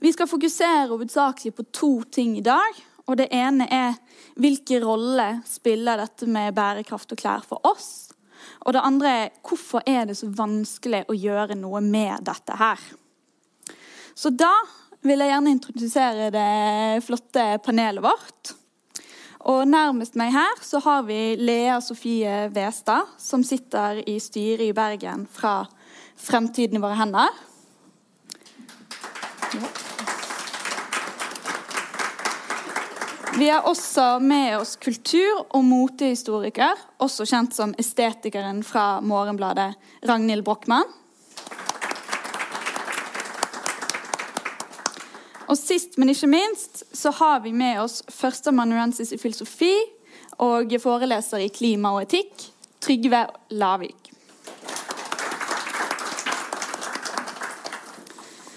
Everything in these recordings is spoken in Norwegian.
Vi skal fokusere hovedsakelig på to ting i dag. Og det ene er hvilke rolle spiller dette med bærekraft og klær for oss? Og det andre er hvorfor er det så vanskelig å gjøre noe med dette her? Så da vil jeg gjerne introdusere det flotte panelet vårt. Og nærmest meg her så har vi Lea Sofie Westad, som sitter i styret i Bergen fra Fremtiden i våre hender. Ja. Vi har også med oss kultur- og motehistoriker, også kjent som estetikeren fra Morgenbladet, Ragnhild Brochmann. Og sist, men ikke minst, så har vi med oss førsteamanuensis i filosofi og foreleser i klima og etikk, Trygve Lavik.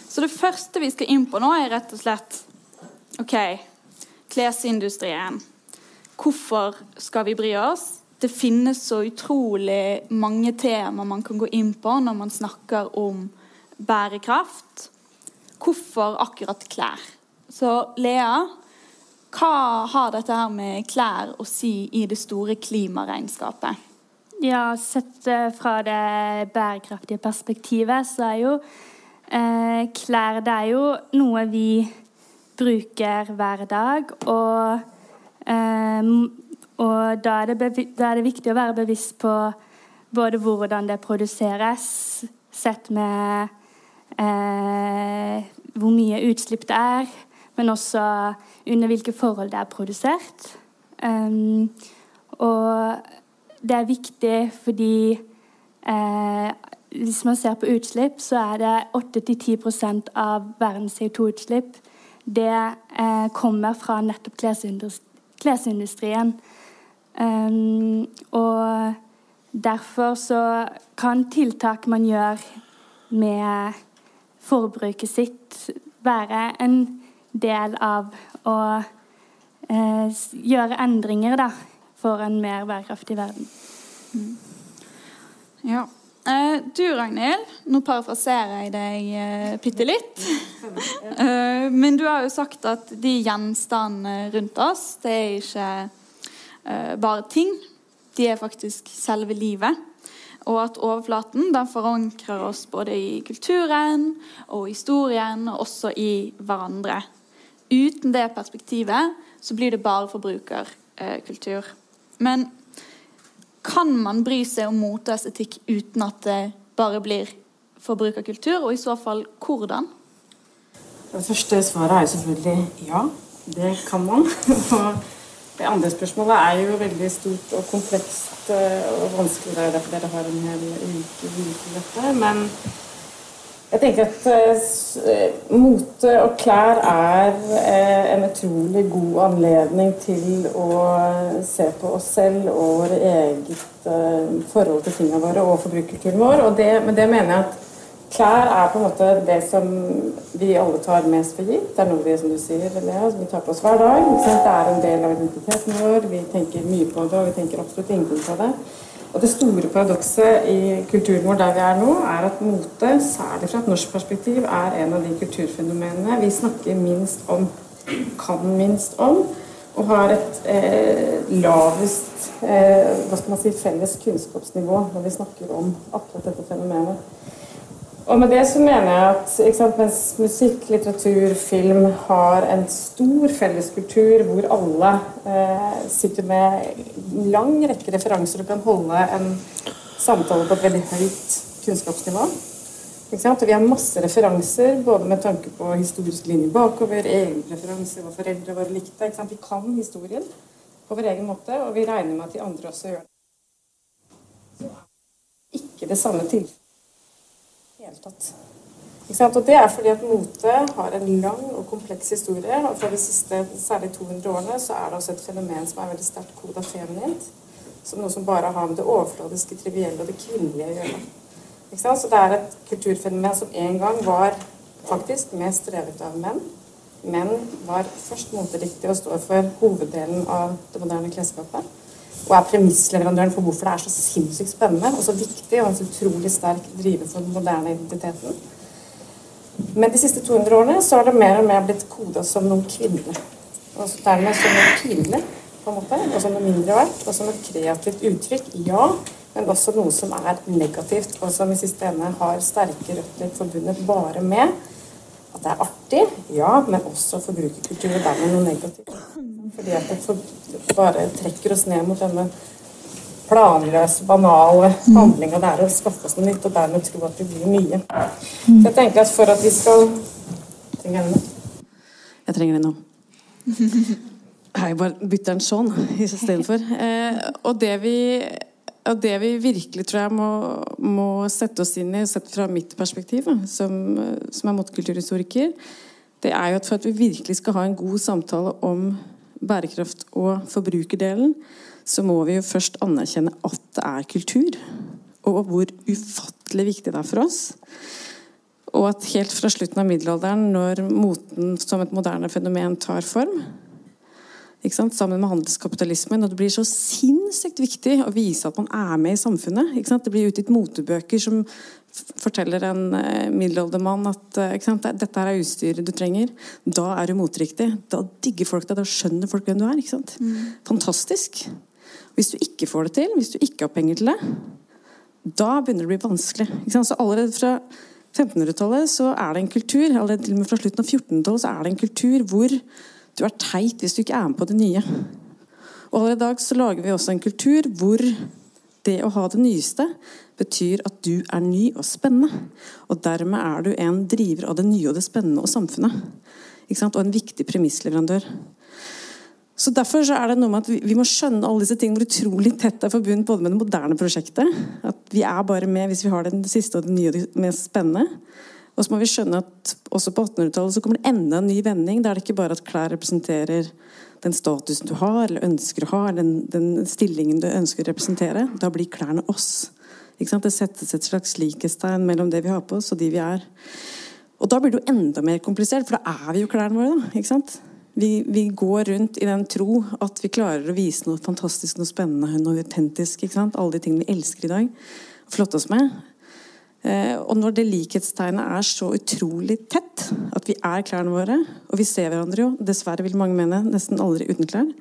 Så det første vi skal inn på nå, er rett og slett OK, klesindustrien. Hvorfor skal vi bry oss? Det finnes så utrolig mange tema man kan gå inn på når man snakker om bærekraft. Hvorfor akkurat klær? Så Lea, hva har dette her med klær å si i det store klimaregnskapet? Ja, Sett eh, fra det bærekraftige perspektivet, så er jo eh, klær Det er jo noe vi bruker hver dag. Og, um, og da, er da, er det viktig å være bevisst på både hvordan det produseres, sett med eh, hvor mye utslipp det er, men også under hvilke forhold det er produsert. Um, og det er viktig fordi eh, hvis man ser på utslipp, så er det 8-10% av verdens CO2-utslipp det eh, kommer fra nettopp klesindustrien. Um, og derfor så kan tiltak man gjør med forbruket sitt, være en del av å eh, gjøre endringer da, for en mer bærekraftig verden. Mm. Ja. Uh, du Ragnhild, nå parafraserer jeg deg uh, bitte litt. Uh, men du har jo sagt at de gjenstandene rundt oss, det er ikke bare ting. De er faktisk selve livet. Og at overflaten den forankrer oss både i kulturen og historien, og også i hverandre. Uten det perspektivet så blir det bare forbrukerkultur. Men kan man bry seg om mote og estetikk uten at det bare blir forbrukerkultur, og i så fall hvordan? Det første svaret er jo selvfølgelig ja. Det kan man. Og det andre spørsmålet er jo veldig stort og komplekst eh, og vanskelig. Det er derfor dere har en hel uke til dette. Men jeg tenker at uh, mote og klær er uh, en utrolig god anledning til å se på oss selv og vårt eget forhold til tingene våre og forbrukerkulturen vår. Og det, men det mener jeg at klær er på en måte det som vi alle tar mest for gitt. Det er noe vi, som du sier, Lea, som vi tar på oss hver dag. Det er en del av identiteten vår. Vi tenker mye på det, og vi tenker absolutt ingenting på det. Og Det store paradokset i kulturen vår der vi er nå, er at mote, særlig fra et norsk perspektiv, er en av de kulturfenomenene vi snakker minst om, kan minst om, og har et eh, lavest eh, hva skal man si, felles kunnskapsnivå når vi snakker om akkurat dette fenomenet. Og med det så mener jeg at sant, mens musikk, litteratur, film har en stor felleskultur hvor alle eh, sitter med lang rekke referanser og kan holde en samtale på et veldig høyt kunnskapsnivå. Og vi har masse referanser, både med tanke på historisk linje bakover, egne preferanser, hva foreldre våre likte. Vi kan historien på vår egen måte, og vi regner med at de andre også gjør det. Ikke det samme tilfellet hele tatt. Og Det er fordi at mote har en lang og kompleks historie. og Fra de siste særlig 200 årene så er det også et fenomen som er veldig sterkt koda feminint. Som noe som bare har med det overfladiske, trivielle og det kvinnelige å gjøre. Så det er et kulturfenomen som en gang var faktisk mest drevet av menn. Menn var først motedyktige og står for hoveddelen av det moderne klesskapet og er premissleverandøren for hvorfor det er så sinnssykt spennende og så viktig og en så utrolig sterk driver for den moderne identiteten. Men de siste 200 årene så har det mer og mer blitt koda som noen kvinner. Og dermed som noe pinlig, på en måte, og som noe mindre verdt, og som et kreativt uttrykk, ja, men også noe som er negativt, og som i siste ende har sterke røtter forbundet bare med at det er artig, ja, men også forbrukerkultur og dermed noe negativt. Fordi at det bare trekker oss ned mot denne planløse, banale handlinga det er å skaffe oss noe nytt, og dermed tro at det blir mye. Så jeg tenker at for at vi skal Trenger jeg den? Jeg trenger det nå. Jeg bare bytter den sånn istedenfor. Eh, og det vi og det vi virkelig tror jeg må, må sette oss inn i, sett fra mitt perspektiv, som, som er motkulturhistoriker, det er jo at for at vi virkelig skal ha en god samtale om bærekraft og forbrukerdelen, så må vi jo først anerkjenne at det er kultur. Og hvor ufattelig viktig det er for oss. Og at helt fra slutten av middelalderen, når moten som et moderne fenomen tar form, sammen med handelskapitalismen, og det blir så sinnssykt viktig å vise at man er med i samfunnet. Det blir utgitt motebøker som forteller en eh, middelaldermann at eh, dette er utstyret du trenger. Da er du moteriktig. Da digger folk deg. Da skjønner folk hvem du er. Mm. Fantastisk. Hvis du ikke får det til, hvis du ikke har penger til det, da begynner det å bli vanskelig. Så allerede fra 1500-tallet så er det en kultur, allerede til og med fra slutten av 1400-tallet så er det en kultur hvor du er teit hvis du ikke er med på det nye. Og allerede i dag så lager vi også en kultur hvor det å ha det nyeste betyr at du er ny og spennende. Og dermed er du en driver av det nye og det spennende og samfunnet. Og en viktig premissleverandør. Så Derfor så er det noe med at vi, må skjønne alle disse tingene hvor utrolig tett det er forbundet både med det moderne prosjektet. At vi er bare med hvis vi har det siste og det nye og det mest spennende. Og så må vi skjønne at også på 1800-tallet så kommer det enda en ny vending. Der det ikke bare at klær representerer den statusen du har eller ønsker å ha, den, den stillingen du ønsker å representere. Da blir klærne oss. Det settes et slags likhetstegn mellom det vi har på oss, og de vi er. Og da blir det jo enda mer komplisert, for da er vi jo klærne våre. da? Vi, vi, går rundt i den tro at vi klarer å vise noe fantastisk, noe spennende, noe autentisk. Alle de tingene vi elsker i dag. Flotte oss med. Eh, og når det likhetstegnet er så utrolig tett, at vi er klærne våre, og vi ser hverandre jo, dessverre vil mange mene, nesten aldri uten klær,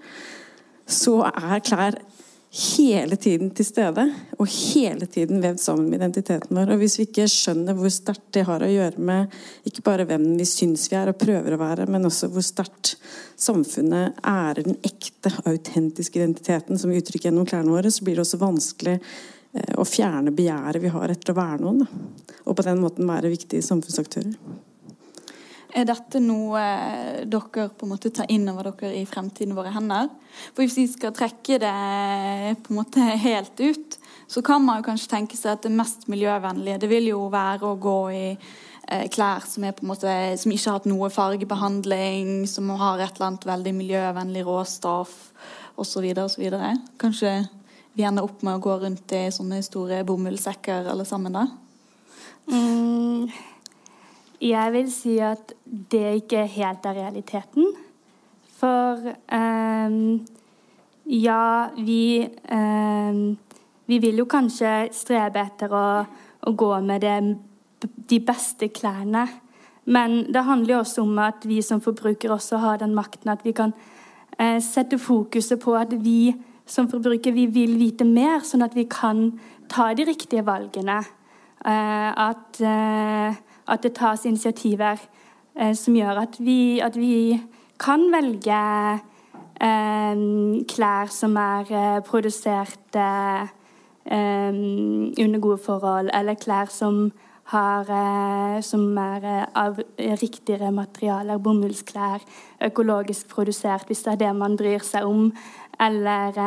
så er klær hele tiden til stede og hele tiden vevd sammen med identiteten vår. Og Hvis vi ikke skjønner hvor sterkt det har å gjøre med ikke bare hvem vi syns vi er og prøver å være, men også hvor sterkt samfunnet ærer den ekte, autentiske identiteten som vi uttrykker gjennom klærne våre, så blir det også vanskelig eh, å fjerne begjæret vi har etter å være noen. Og på den måten være viktige samfunnsaktører. Er dette noe eh, dere på en måte tar inn over dere i fremtiden våre hender? For Hvis vi skal trekke det på en måte helt ut, så kan man jo kanskje tenke seg at det mest miljøvennlige det vil jo være å gå i eh, klær som, måte, som ikke har hatt noe fargebehandling, som har et eller annet veldig miljøvennlig råstoff osv. osv. Kanskje vi ender opp med å gå rundt i sånne store bomullssekker alle sammen da? Mm. Jeg vil si at det ikke helt er realiteten. For um, ja, vi um, Vi vil jo kanskje strebe etter å, å gå med det, de beste klærne. Men det handler jo også om at vi som forbrukere også har den makten at vi kan uh, sette fokuset på at vi som forbruker vi vil vite mer, sånn at vi kan ta de riktige valgene. Uh, at uh, at det tas initiativer eh, som gjør at vi, at vi kan velge eh, klær som er eh, produsert eh, under gode forhold, eller klær som, har, eh, som er eh, av riktigere materialer, bomullsklær, økologisk produsert, hvis det er det man bryr seg om, eller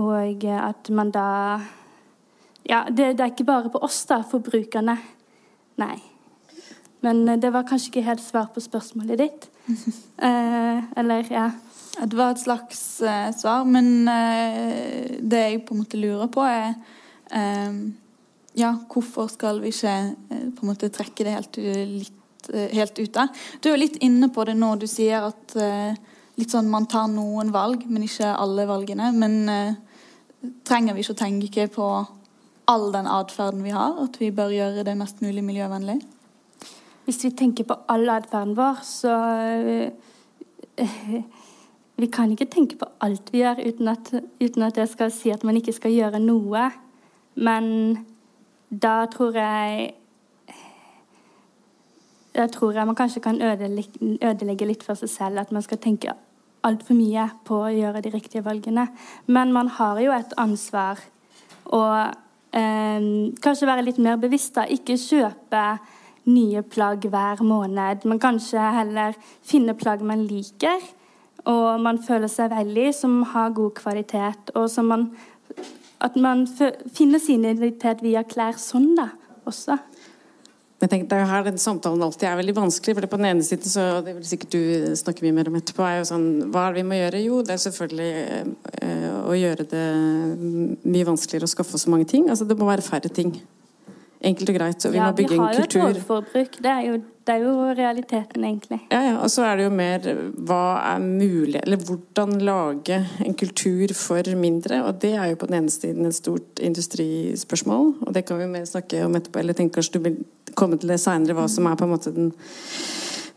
Og at man da ja, det, det, er ikke bare på oss, da, forbrukerne. Nei. Men eh, det var kanskje ikke helt svar på spørsmålet ditt. eh, eller, ja. Det var et slags eh, svar, men eh, det jeg på en måte lurer på, er eh, Ja, hvorfor skal vi ikke eh, på en måte trekke det helt, litt, helt ute. Du er jo litt inne på det nå. Du sier at litt sånn man tar noen valg, men ikke alle valgene. Men trenger vi ikke å tenke på all den atferden vi har, at vi bør gjøre det mest mulig miljøvennlig? Hvis vi tenker på all atferden vår, så Vi kan ikke tenke på alt vi gjør uten at, uten at jeg skal si at man ikke skal gjøre noe. Men da tror jeg Da tror jeg man kanskje kan ødelegge, litt for seg selv. At man skal tenke altfor mye på å gjøre de riktige valgene. Men man har jo et ansvar å eh, kanskje være litt mer bevisst. da, Ikke kjøpe nye plagg hver måned, men kanskje heller finne plagg man liker, og man føler seg veldig, som har god kvalitet, og som man At man finner sin identitet via klær sånn, da, også. Jeg tenker, det er her den samtalen alltid er veldig vanskelig. for det På den ene siden, så det vil sikkert du snakke mye mer om etterpå, er jo sånn Hva er det vi må gjøre? Jo, det er selvfølgelig eh, å gjøre det mye vanskeligere å skaffe så mange ting. Altså Det må være færre ting. Enkelt og greit. Og vi ja, må bygge en kultur. Ja, vi har jo et overforbruk. Det er jo, det er jo realiteten, egentlig. Ja, ja. Og så er det jo mer hva er mulig Eller hvordan lage en kultur for mindre. Og det er jo på den ene siden et stort industrispørsmål. Og det kan vi mer snakke om etterpå. Eller tenk kanskje du vil komme til det seinere, hva som er på en måte den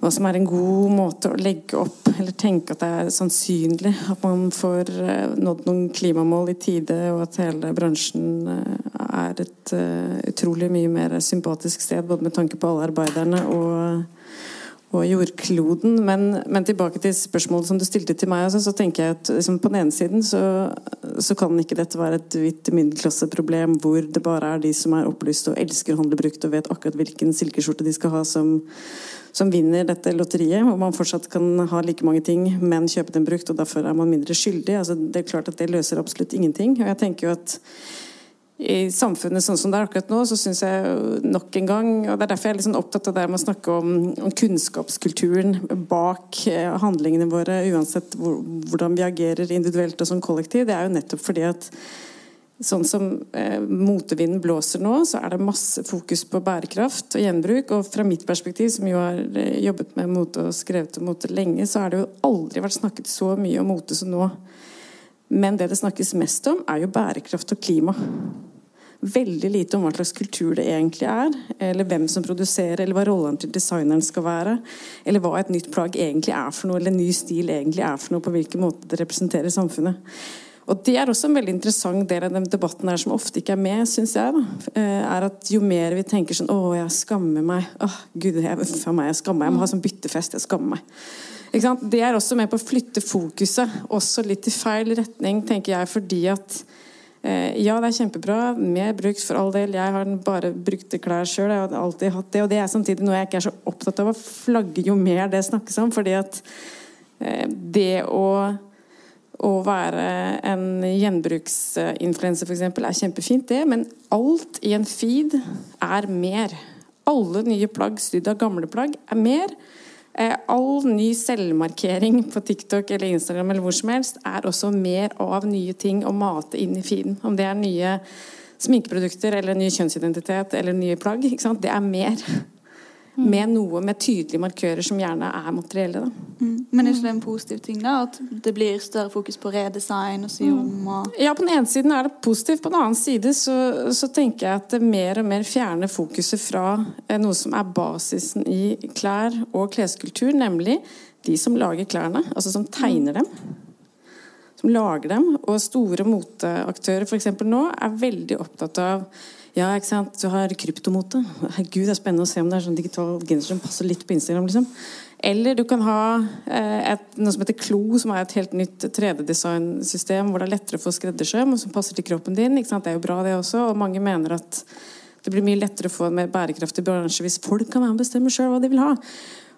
hva som er en god måte å legge opp eller tenke at det er sannsynlig at man får eh, nådd noen klimamål i tide, og at hele bransjen eh, er et uh, utrolig mye mer sympatisk sted, både med tanke på alle arbeiderne og, og jordkloden. Men, men, tilbake til spørsmålet som du stilte til meg, altså, så tenker jeg at liksom, på den ene siden så, så, kan ikke dette være et hvitt middelklasseproblem hvor det bare er de som er opplyst og elsker å handle brukt og vet akkurat hvilken silkeskjorte de skal ha, som som vinner dette lotteriet, hvor man fortsatt kan ha like mange ting, men kjøpe den brukt, og derfor er man mindre skyldig. Altså, det er klart at det løser absolutt ingenting. Og jeg tenker jo at i samfunnet sånn som det er akkurat nå, så syns jeg nok en gang og Det er derfor jeg er sånn opptatt av det med å snakke om, om kunnskapskulturen bak eh, handlingene våre, uansett hvor, hvordan vi agerer individuelt og som kollektiv. Det er jo nettopp fordi at Sånn som eh, motevinden blåser nå, så er det masse fokus på bærekraft og gjenbruk. Og fra mitt perspektiv, som jo har eh, jobbet med mote og skrevet om mote lenge, så har det jo aldri vært snakket så mye om mote som nå. Men det det snakkes mest om, er jo bærekraft og klima. Veldig lite om hva slags kultur det egentlig er, eller hvem som produserer, eller hva rollen til designeren skal være, eller hva et nytt plagg egentlig er for noe, eller en ny stil egentlig er for noe, på hvilken måte det representerer samfunnet. Og Det er også en veldig interessant del av den debatten her som ofte ikke er med, syns jeg. da, eh, er at Jo mer vi tenker sånn 'Å, jeg skammer meg'. Åh, Gud, jeg, meg, jeg skammer meg. Jeg må ha sånn byttefest. Jeg skammer meg. Det er også med på å flytte fokuset også litt i feil retning, tenker jeg, fordi at eh, ja, det er kjempebra. Mer brukt for all del. Jeg har bare brukte klær sjøl. Jeg har alltid hatt det. Og det er samtidig noe jeg ikke er så opptatt av å flagge jo mer det snakkes om. fordi at eh, det å å være en gjenbruksinfluenser f.eks. er kjempefint, det, men alt i en feed er mer. Alle nye plagg sydd av gamle plagg er mer. Eh, all ny selvmarkering på TikTok eller Instagram eller hvor som helst er også mer av nye ting å mate inn i feeden. Om det er nye sminkeprodukter eller ny kjønnsidentitet eller nye plagg. Det er mer Mm. Med noe med tydelige markører som gjerne er materielle. Mm. Men er ikke det en positiv ting, da? At det blir større fokus på redesign og sy om? Mm. Og... Ja, på den ene siden er det positivt. På den annen side så, så, tenker jeg at det mer og mer fjerner fokuset fra eh, noe som er basisen i klær og kleskultur, nemlig de som lager klærne, altså som tegner dem. Som lager dem. Og store moteaktører f.eks. nå er veldig opptatt av ja, ikke sant. Du har kryptomote. Herregud, det er spennende å se om det er sånn digital genser som passer litt på Instagram. liksom. Eller du kan ha eh, et, noe som heter Klo, som er et helt nytt 3D-designsystem hvor det er lettere å få skreddersøm, og som passer til kroppen din. ikke sant? Det er jo bra, det også. Og mange mener at det blir mye lettere å få en mer bærekraftig bransje hvis folk kan være bestemme sjøl hva de vil ha.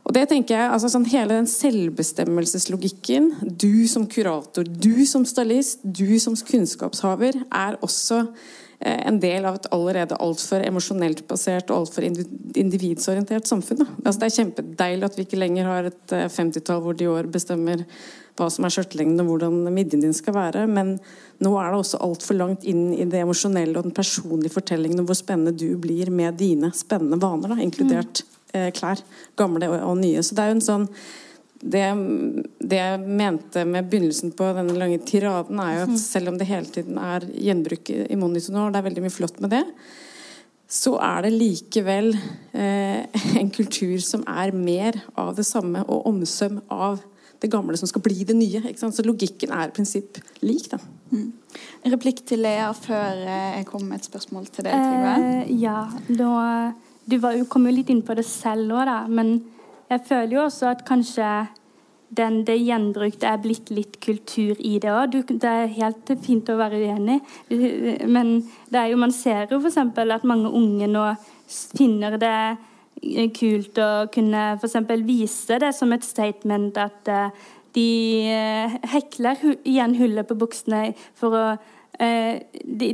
Og det tenker jeg, altså sånn Hele den selvbestemmelseslogikken, du som kurator, du som stylist, du som kunnskapshaver, er også en del av et allerede altfor emosjonelt basert og altfor individsorientert samfunn. Altså, det er kjempedeilig at vi ikke lenger har et 50-tall eh, hvor de i år bestemmer hva som er skjørtelengden og hvordan midjen din skal være. Men nå er det også altfor langt inn i det emosjonelle og den personlige fortellingen om hvor spennende du blir med dine spennende vaner, da, inkludert mm. eh, klær. Gamle og, og nye. Så det er jo en sånn det, det, jeg mente med begynnelsen på denne lange tiraden, er jo at selv om det hele tiden er gjenbruk i monitor det er veldig mye flott med det, så er det likevel eh, en kultur som er mer av det samme, og omsøm av det gamle som skal bli det nye. Så logikken er i prinsipp lik. da. Mm. Replikk til Lea før eh, jeg kommer med et spørsmål til deg, Trygve. Eh, ja, da, du var, kom jo litt inn på det selv òg, da. Men jeg føler jo også at kanskje den, det gjenbrukte er blitt litt kultur i det òg. Det er helt fint å være uenig, men det er jo, man ser jo f.eks. at mange unge nå finner det kult å kunne f.eks. vise det som et statement at uh, de uh, hekler igjen hullet på buksene for å de,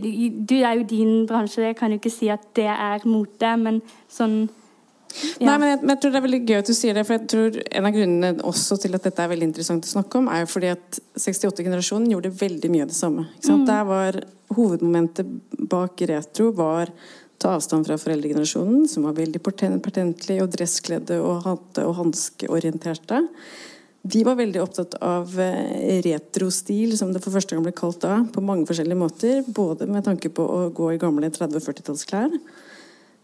Du er jo din bransje, jeg kan jo ikke si at det er mote, men sånn ja. Nei, men jeg, men jeg, tror Det er veldig gøy at du sier det. for jeg tror En av grunnene også til at dette er veldig interessant å snakke om, er jo fordi at 68-generasjonen gjorde veldig mye av det samme. Mm. Der var Hovedmomentet bak retro var ta avstand fra foreldregenerasjonen, som var veldig pertentlig og dresskledde og hatte- og hanskeorienterte. De var veldig opptatt av eh, retrostil, som det for første gang ble kalt da, på mange forskjellige måter. Både med tanke på å gå i gamle 30- og 40-tallsklær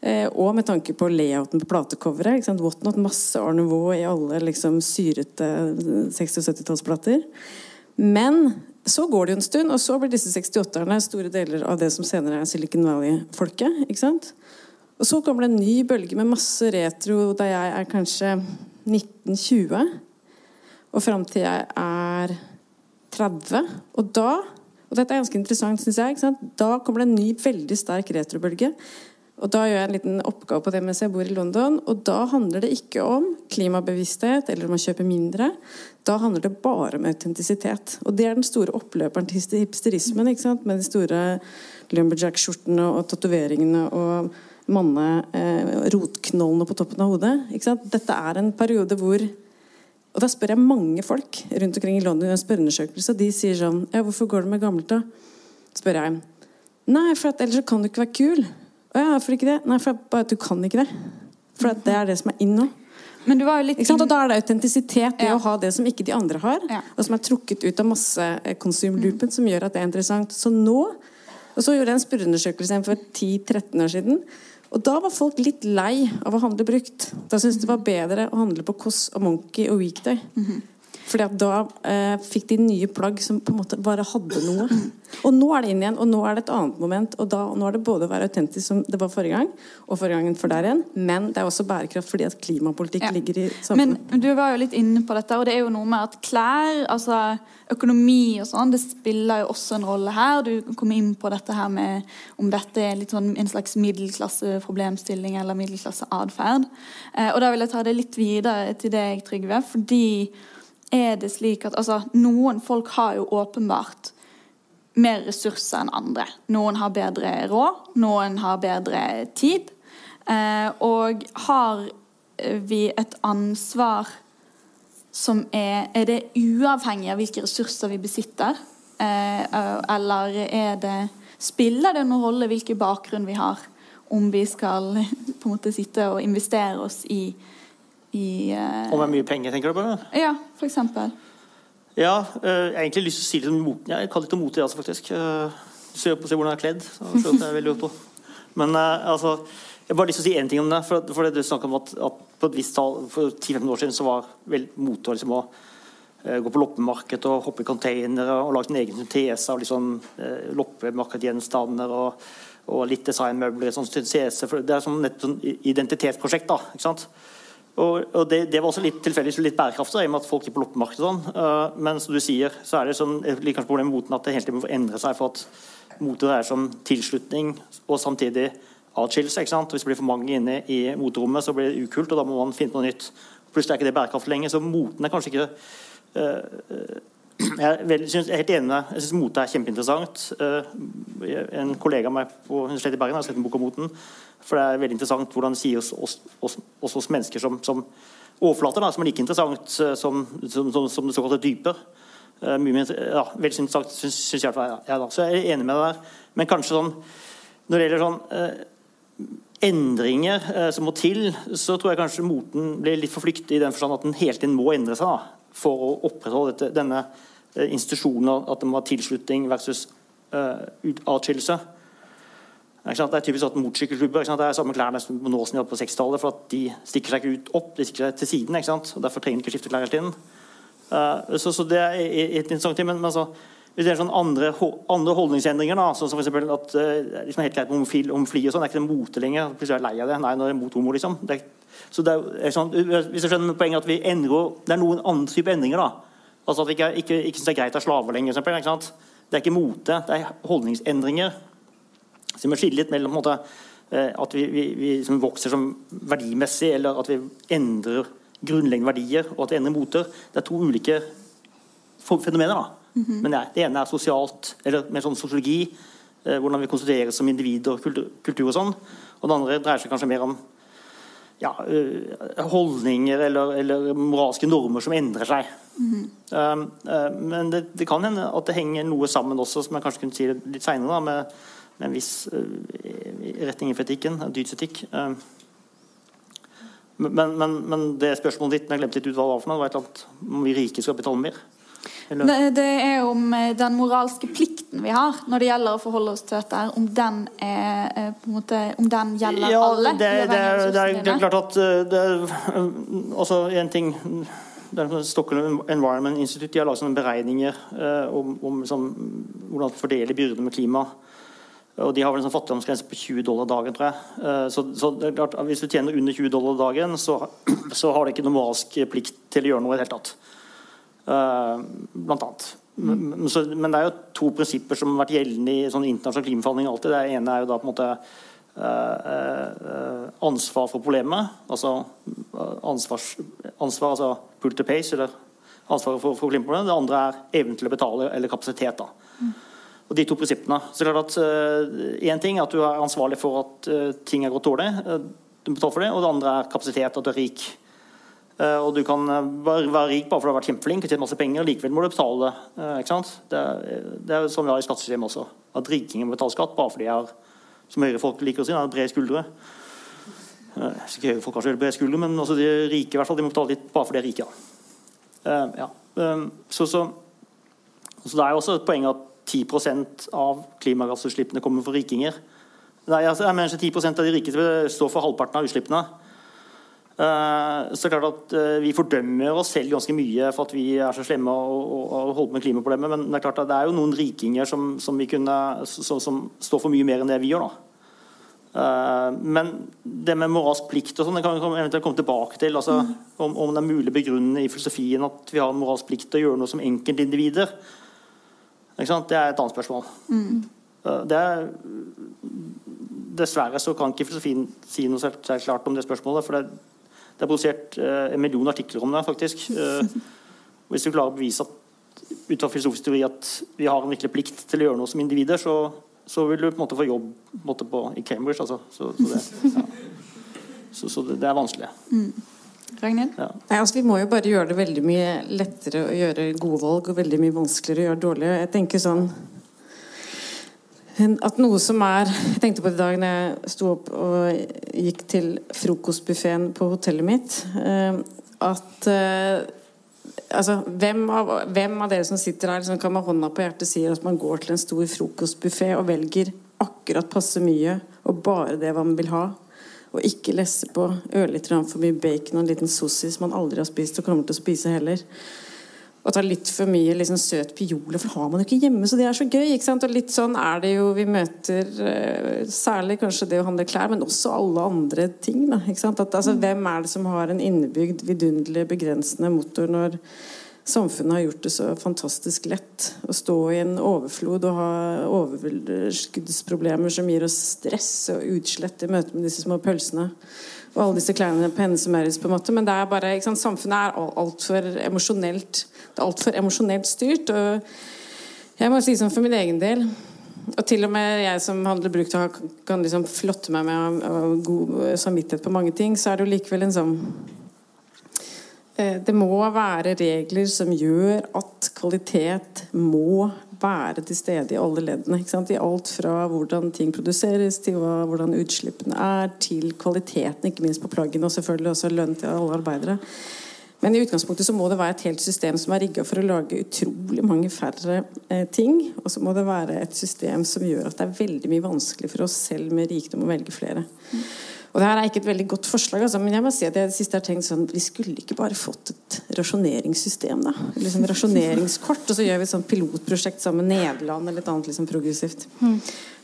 Eh, og med tanke på layouten på platecoveret. Whatnot, masse Art Nouveau i alle liksom, syrete 60- og 70-tallsplater. Men så går det jo en stund, og så blir disse 68-erne store deler av det som senere er Silicon Valley-folket. ikke sant? Og så kommer det en ny bølge med masse retro da jeg er kanskje 1920. Og fram til jeg er 30. Og da og dette er ganske interessant, synes jeg, da kommer det en ny, veldig sterk retrobølge og Da gjør jeg en liten oppgave på det mens jeg bor i London. Og da handler det ikke om klimabevissthet eller om å kjøpe mindre. Da handler det bare om autentisitet. Og det er den store oppløperen til hipsterismen. ikke sant? Med de store lumberjack-skjortene og tatoveringene og manne eh, rotknollene på toppen av hodet. ikke sant? Dette er en periode hvor Og da spør jeg mange folk rundt omkring i London i en spørreundersøkelse, og de sier sånn Ja, hvorfor går du med gammelt, da? spør jeg. Nei, for ellers kan du ikke være kul. Å ja, hvorfor ikke det? Nei, for bare at du kan ikke det. For det er det som er in nå. Men du var jo litt inn... Og da er det autentisitet, det ja. å ha det som ikke de andre har. Ja. Og som er trukket ut av massekonsumloopen, mm. som gjør at det er interessant. Så nå Og så gjorde jeg en spørreundersøkelse for 10-13 år siden. Og da var folk litt lei av å handle brukt. Da syntes de det var bedre å handle på Kåss og Monkey og Weekday. Mm -hmm. Fordi at da eh, fikk de nye plagg som på en måte bare hadde noe. Og nå er det inn igjen, og nå er det et annet moment. Og da, nå er det både å være autentisk som det var forrige gang, og forrige gangen for der igjen. Men det er også bærekraft fordi at klimapolitikk ja. ligger i samfunnet. Men du var jo litt inne på dette, og det er jo noe med at klær, altså økonomi og sånn, det spiller jo også en rolle her. Du kom inn på dette her med om dette er litt sånn en slags middelklasseproblemstilling eller middelklasseatferd. Eh, og da vil jeg ta det litt videre til deg, Trygve. fordi er det slik at altså, noen folk har jo åpenbart mer ressurser enn andre. Noen har bedre råd, noen har bedre tid. Eh, og har vi et ansvar som er Er det uavhengig av hvilke ressurser vi besitter? Eh, eller er det Spiller det noen rolle hvilken bakgrunn vi har? Om vi skal på en måte sitte og investere oss i i uh... Og med mye penger, tenker du på? det? Ja, for eksempel. Ja, uh, jeg har egentlig lyst til å si litt om mot, jeg kaller det mote, altså, faktisk. Uh, se, se hvordan jeg er kledd. Så jeg er veldig på. Men uh, altså, jeg bare lyst til å si én ting om det. For, for det du snakker om at, at, på et visst tall For 10-15 år siden så var vel mote liksom, å gå på loppemarked og hoppe i containere og lage en egen syntese av liksom, loppemarkedgjenstander og, og litt designmøbler. Sånn syntese, det er sånn et sånn identitetsprosjekt. da, ikke sant? Og, og det, det, var også litt tilfeldig litt bærekraftig, i og med at folk er på loppemarkedet. Sånn. Uh, men som du sier, så er det sånn, kanskje problemet med moten at det hele tiden må endre seg for at mote dreier seg tilslutning og samtidig atskillelse. Hvis det blir for mange inne i moterommet, så blir det ukult, og da må man finne på noe nytt. Plutselig er ikke det bærekraftig lenger, så moten er kanskje ikke uh, jeg er, helt enig med Jeg syns mote er kjempeinteressant. Uh, en kollega av meg på Universitetet i Bergen har sett en bok om moten. For det er veldig interessant hvordan det sier oss, oss, oss, oss, mennesker som, som overflater, da, som er like interessant som, som, som, som det såkalte dype. Uh, mye ja, veldig interessant, syns, jeg. Ja, ja, da. Så jeg er enig med deg der. Men kanskje sånn når det gjelder sånn uh, endringer uh, som må til, så tror jeg kanskje moten blir litt for flyktig i den forstand at den hele tiden må endre seg. For å opprettholde dette, denne eh, institusjonen, at det må ha tilslutning versus uh, atskillelse. Det er typisk at Motorsykkelklubber er samme klær nesten nå som de hadde på 60-tallet. For at de stikker seg ikke ut opp, de stikker seg til siden. og Derfor trenger de ikke skifte klær hele tiden. Uh, så, så, det er et interessant ting. Men, men altså, hvis det er sånn andre, andre holdningsendringer, da, sånn som f.eks. at uh, liksom helt greit med homofil, homofili og sånn, det er ikke det mote lenger. Plutselig er jeg lei av det. Nei, nå er jeg mot homo, liksom. Det så det er, sånn, hvis du skjønner poenget at vi endrer, Det er noen andre type endringer. da. Altså At vi ikke, ikke, ikke syns det er greit å ha slaver lenger. Eksempel, det er ikke mote, det er holdningsendringer. Så vi må skille litt mellom måte, eh, at vi, vi, vi som vokser som verdimessig, eller at vi endrer grunnleggende verdier, og at vi endrer moter. Det er to ulike fenomener. da. Mm -hmm. Men det, det, ene er sosialt, eller mer sånn sosiologi. Eh, hvordan vi konstitueres som individ og kultur, kultur, og sånn. Og det andre dreier seg kanskje mer om ja, eh, holdninger eller, eller, moralske normer som endrer seg. Mm um, uh, men det, det, kan hende at det henger noe sammen også, som jeg kanskje kunne si litt seinere, med med en viss uh, retning i etikken, dydsetikk. Um, men, men, men, det spørsmålet ditt jeg glemte litt ut hva det var for noe, var et eller annet om vi rike skal betale mer? Eller? Det er om eh, den moralske plikten vi har når det gjelder å forholde oss til dette. Om den, er, på en måte, om den gjelder ja, alle? Det, det, er, det, er, det er klart at det er, altså en ting Stockholm Environment Institute de har laget sånne beregninger eh, om, om liksom, hvordan fordele byrder med klima. Og de har vel en sånn fattigdomsgrense på 20 dollar dagen, tror jeg. Eh, så, så det er klart, Hvis du tjener under 20 dollar dagen, så, så har du ikke noen moralsk plikt til å gjøre noe i det hele tatt. Uh, blant annet. Men, så, men, det er jo to prinsipper som har vært gjeldende i sånn internasjonal klimaforhandling alltid. Det ene er jo da på en måte uh, uh, ansvar for problemet. Altså ansvars, ansvar, altså pull to pace, eller ansvaret for, for klimaproblemet. Det andre er evnen til å betale eller kapasitet. da. Og de to prinsippene. Så er at Én uh, ting er at du er ansvarlig for at uh, ting har gått dårlig. Du betaler for det. Og det andre er kapasitet, at du er rik. Og du kan være, være, rik bare fordi du har vært kjempeflink og tjent masse penger, og likevel må du betale. ikke sant? Det, det er sånn vi har i skattesystemet også. At rikinger må betale skatt bare fordi de har, som høyrefolk liker å si, har brede skuldre. ikke høyrefolk har så brede skuldre, men også de rike i hvert fall, de må betale litt bare fordi de er rike. Ja. så, så, så det er jo også et poeng at 10% av klimagassutslippene kommer fra rikinger. Nei, altså, jeg mener ikke 10% av de rikeste står for halvparten av utslippene. Uh, så klart at uh, Vi fordømmer oss selv ganske mye for at vi er så slemme og, og, og holder med klimaproblemet. Men det er klart at det er jo noen rikinger som, som, kunne, som, som står for mye mer enn det vi gjør. da. Uh, men det med moralsk plikt og sånn, det kan vi eventuelt komme tilbake til. altså mm. om, om, det er mulig å begrunne i filosofien at vi har en moralsk plikt til å gjøre noe som enkeltindivider. Det er et annet spørsmål. Mm. Det er, dessverre så kan ikke filosofien si noe selv, selv klart om det spørsmålet. For det, det er produsert uh, en million artikler om det, faktisk. Uh, hvis du klarer å bevise at, ut fra filosofisk teori at vi har en virkelig plikt til å gjøre noe som individer, så, så vil du på en måte få jobb måte på, i Cambridge. Altså. Så, så, det, ja. så, så det, det, er vanskelig. Mm. Ragnhild? Ja. Nei, altså, vi må jo bare gjøre det veldig mye lettere å gjøre gode valg, og veldig mye vanskeligere å gjøre dårlige. Jeg tenker sånn at noe som er Jeg tenkte på det i dag når jeg sto opp og gikk til frokostbuffeen på hotellet mitt. Eh, at eh, altså, hvem av, hvem av, dere som sitter her, liksom, kan med hånda på hjertet si at man går til en stor frokostbuffé og velger akkurat passe mye og bare det man vil ha? Og ikke lesse på ørlite grann for mye bacon og en liten sossis man aldri har spist og kommer til å spise heller. Og ta litt for mye liksom, søt piole, for har man jo ikke hjemme, så det er så gøy. ikke sant? Og litt sånn er det jo vi møter uh, Særlig kanskje det å handle klær, men også alle andre ting. Da, ikke sant? At, altså, hvem er det som har en innebygd vidunderlig begrensende motor når samfunnet har gjort det så fantastisk lett å stå i en overflod og ha overskuddsproblemer som gir oss stress og utslett i møte med disse små pølsene og alle disse klærne på Hennes Maurits. på en måte, Men det er bare, ikke sant, samfunnet er altfor emosjonelt det er altfor emosjonelt styrt. og jeg må si sånn for min egen del og til og med jeg som handler brukt kan liksom flotte meg med god samvittighet på mange ting, så er det jo likevel en sånn Eh, det må være regler som gjør at kvalitet må være til stede i alle leddene. I alt fra hvordan ting produseres, til hvordan utslippene er, til kvaliteten, ikke minst på plaggene, og selvfølgelig også lønn til alle arbeidere. Men i utgangspunktet så må det være et helt system som er rigga for å lage utrolig mange færre eh, ting. Og så må det være et system som gjør at det er veldig mye vanskelig for oss selv med rikdom å velge flere. Mm. Og det her er ikke et veldig godt forslag, altså, men jeg må si at jeg det siste har tenkt sånn Vi skulle ikke bare fått et rasjoneringssystem, da? Liksom rasjoneringskort, og så gjør vi et sånt pilotprosjekt sammen med Nederland eller et annet liksom progressivt mm.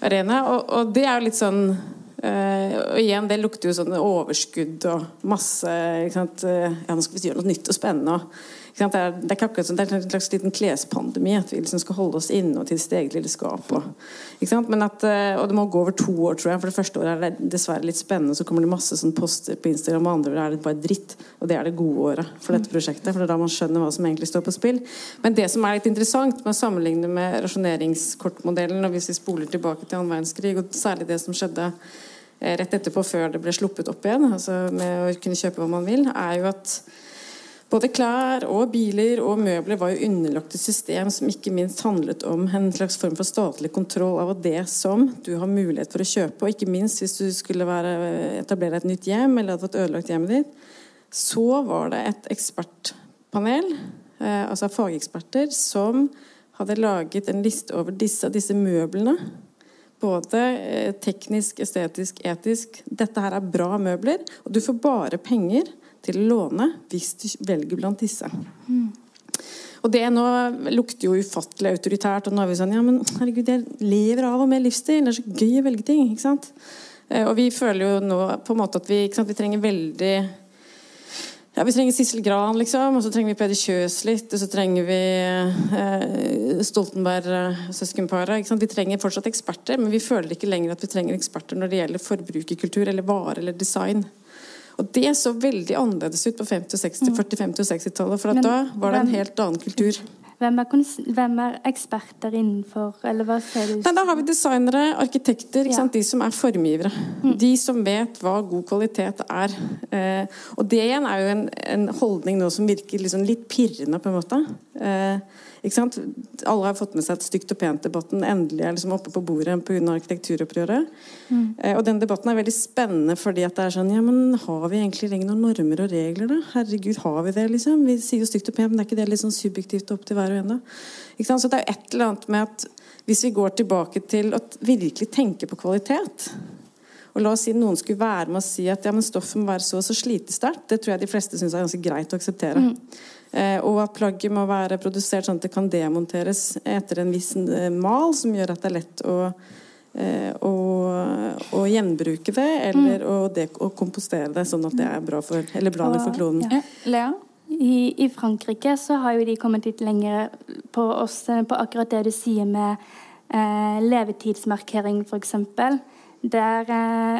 arena. Og, og, det er jo litt sånn uh, Og igjen, det lukter jo sånn overskudd og masse ikke sant? Ja, nå skal vi gjøre noe nytt og spennende. og det er, det er ikke akkurat sånn, det er en slags liten klespandemi. At vi liksom skal holde oss inne og til sitt eget lille skap. Og, at, eh, og, det må gå over to år, tror jeg. For det første året er det dessverre litt spennende. Så kommer det masse sånn poster på Instagram, og andre er det bare dritt. Og det er det gode året for dette prosjektet. For det er da man skjønner hva som egentlig står på spill. Men det som er litt interessant med å sammenligne med rasjoneringskortmodellen, og hvis vi spoler tilbake til annen verdenskrig, og særlig det som skjedde eh, rett etterpå, før det ble sluppet opp igjen, altså med å kunne kjøpe hva man vil, er jo at både klær og biler og møbler var jo underlagt et system som ikke minst handlet om en slags form for statlig kontroll av det som du har mulighet for å kjøpe. Og ikke minst hvis du skulle være, etablere et nytt hjem eller hadde fått ødelagt hjemmet ditt. Så var det et ekspertpanel, eh, altså fageksperter, som hadde laget en liste over disse, disse møblene. Både eh, teknisk, estetisk, etisk. Dette her er bra møbler, og du får bare penger til å låne hvis du velger blant disse. Mm. Og det nå lukter jo ufattelig autoritært. Og nå er vi sånn Ja, men herregud, jeg lever av og med livsstil. Det er så gøy å velge ting. ikke sant? Eh, og vi føler jo nå på en måte at vi, sant, vi trenger veldig ja, Vi trenger Sissel Gran, liksom. Og så trenger vi Peder Kjøs litt. Og så trenger vi eh, Stoltenberg-søskenparet. Vi trenger fortsatt eksperter, men vi føler ikke lenger at vi trenger eksperter når det gjelder forbrukerkultur eller vare eller design. Og det så veldig annerledes ut på 50 60, 40-, 50- og 60-tallet. For da var det en helt annen kultur. Hvem er, hvem er, eksperter innenfor eller hva ser du? Nei, da har vi designere, arkitekter, ja. de som er formgivere. Mm. De som vet hva god kvalitet er. Eh, og det igjen er jo en, en holdning nå som virker liksom litt pirrende, på en måte. Eh, alle har fått med seg at stygt og pent-debatten endelig er liksom oppe på bordet pga. arkitekturopprøret. Mm. Eh, og den debatten er veldig spennende fordi at det er sånn Ja, men har vi egentlig lenger noen normer og regler, da? Herregud, har vi det, liksom? Vi sier jo stygt og pent, men er ikke det litt sånn subjektivt opp til hver og en, da? Så det er jo et eller annet med at hvis vi går tilbake til å virkelig tenke på kvalitet og la oss si noen skulle være med å si at ja, men stoffet må være så og så slitesterkt. Det tror jeg de fleste syns er ganske greit å akseptere. Mm. Eh, og at plagget må være produsert sånn at det kan demonteres etter en viss eh, mal, som gjør at det er lett å, eh, å, å gjenbruke det, eller mm. å, de, å, kompostere det sånn at det er bra for, eller bra for kloden. Ja. Lea? I, I, Frankrike så har jo de kommet litt lenger på, oss, på akkurat det du sier med eh, levetidsmarkering, f.eks. Der,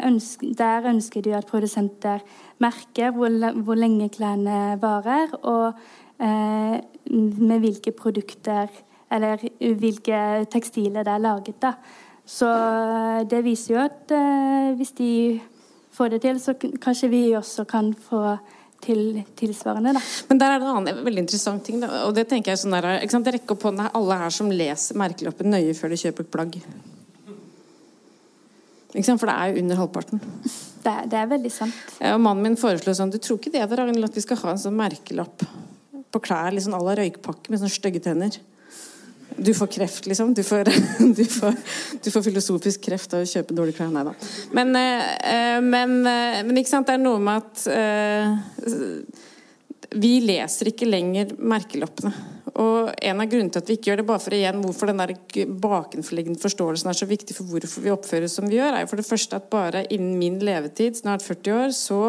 ønsker, der ønsker de at produsenter merker hvor, hvor lenge klærne varer, og Eh, med hvilke produkter eller hvilke tekstiler det er laget. Da. Så eh, det viser jo at eh, hvis de får det til, så kanskje vi også kan få til tilsvarende. Da. Men der er det en annen veldig interessant ting. Da. og det tenker jeg sånn der, ikke sant? Rekk opp hånda alle her som leser merkelappen nøye før de kjøper et plagg. Ikke sant? For det er jo under halvparten. Det, det er veldig sant. Ja, og Mannen min foreslo sånn Du tror ikke det, Ragnhild, at vi skal ha en sånn merkelapp på klær liksom à la røykpakke med sånne stygge tenner. Du får kreft, liksom. Du får, du får, du får filosofisk kreft av å kjøpe dårlige klær. Nei da. Men, eh, men, eh, men, ikke sant, det er noe med at vi leser ikke lenger merkelappene. Og en av grunnene til at vi ikke gjør det, bare for igjen hvorfor den der bakenforliggende forståelsen er så viktig for hvorfor vi oppfører oss som vi gjør, er jo for det første at bare innen min levetid, snart 40 år, så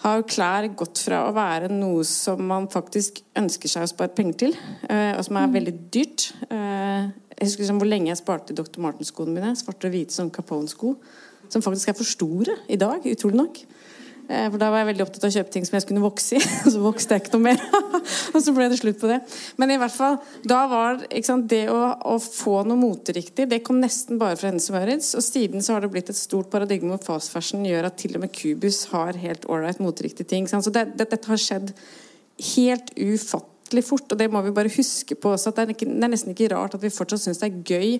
har klær gått fra å være noe som man faktisk ønsker seg å spare penger til, eh, og som er mm. veldig dyrt. Eh, jeg husker liksom hvor lenge jeg sparte Dr. Martens-skoene mine. Svarte og hvite som Capone-sko. Som faktisk er for store i dag, utrolig nok. Eh, for Da var jeg veldig opptatt av å kjøpe ting som jeg skulle vokse i. Og så vokste jeg ikke noe mer. og så ble det slutt på det. Men i hvert fall, da var sant, det å, å, få noe moteriktig Det kom nesten bare fra Hennes Maurits. Og siden så har det blitt et stort paradigme hvor fast fashion gjør at til og med Cubus har helt ålreit moteriktige ting. Sant? Så det, det, dette har skjedd helt ufattelig fort. Og det må vi bare huske på også. At det er, ikke, det er nesten ikke rart at vi fortsatt syns det er gøy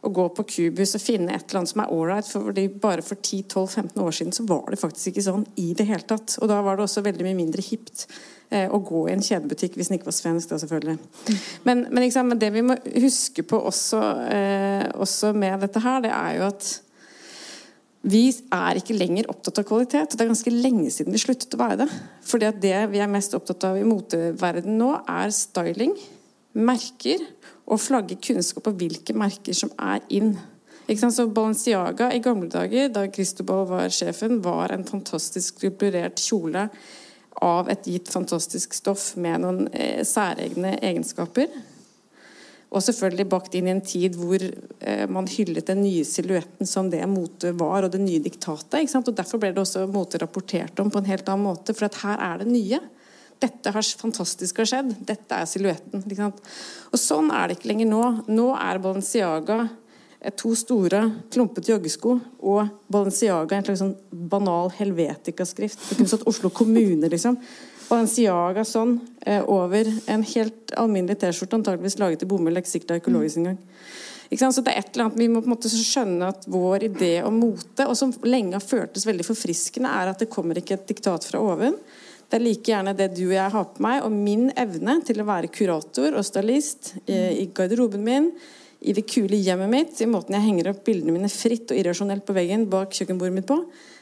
å gå på Cubus og finne et eller annet som er ålreit. fordi bare for 10-12-15 år siden så var det faktisk ikke sånn i det hele tatt. Og da var det også veldig mye mindre hipt eh, å gå i en kjedebutikk hvis den ikke var svensk, da selvfølgelig. Men, men, liksom, det vi må huske på også, eh, også med dette her, det er jo at vi er ikke lenger opptatt av kvalitet. og Det er ganske lenge siden vi sluttet å være det. Fordi at det vi er mest opptatt av i moteverdenen nå, er styling, merker og flagge kunnskap om hvilke merker som er inn. Så Balenciaga i gamle dager, da Cristobal var sjefen, var en fantastisk skulpturert kjole av et gitt fantastisk stoff med noen eh, særegne egenskaper. Og selvfølgelig bakt inn i en tid hvor eh, man hyllet den nye silhuetten som det motet var, og det nye diktatet. Og Derfor ble det også motet rapportert om på en helt annen måte, for her er det nye. Dette har fantastisk har skjedd. Dette er silhuetten. Og sånn er det ikke lenger nå. Nå er Balenciaga eh, to store, klumpete joggesko og Balenciaga en slags sånn banal helvetikaskrift. Det kunne stått Oslo kommune, liksom. Balenciaga sånn eh, over en helt alminnelig T-skjorte, antageligvis laget i bomull, ikke sikkert økologisk engang. Så det er et eller annet, Vi må på en måte skjønne at vår idé om mote, og som lenge har føltes veldig forfriskende, er at det kommer ikke et diktat fra oven. Det er like gjerne det du og jeg har på meg, og min evne til å være kurator og stylist i, i garderoben min, i det kule hjemmet mitt, i måten jeg henger opp bildene mine fritt og irrasjonelt på veggen bak kjøkkenbordet mitt på,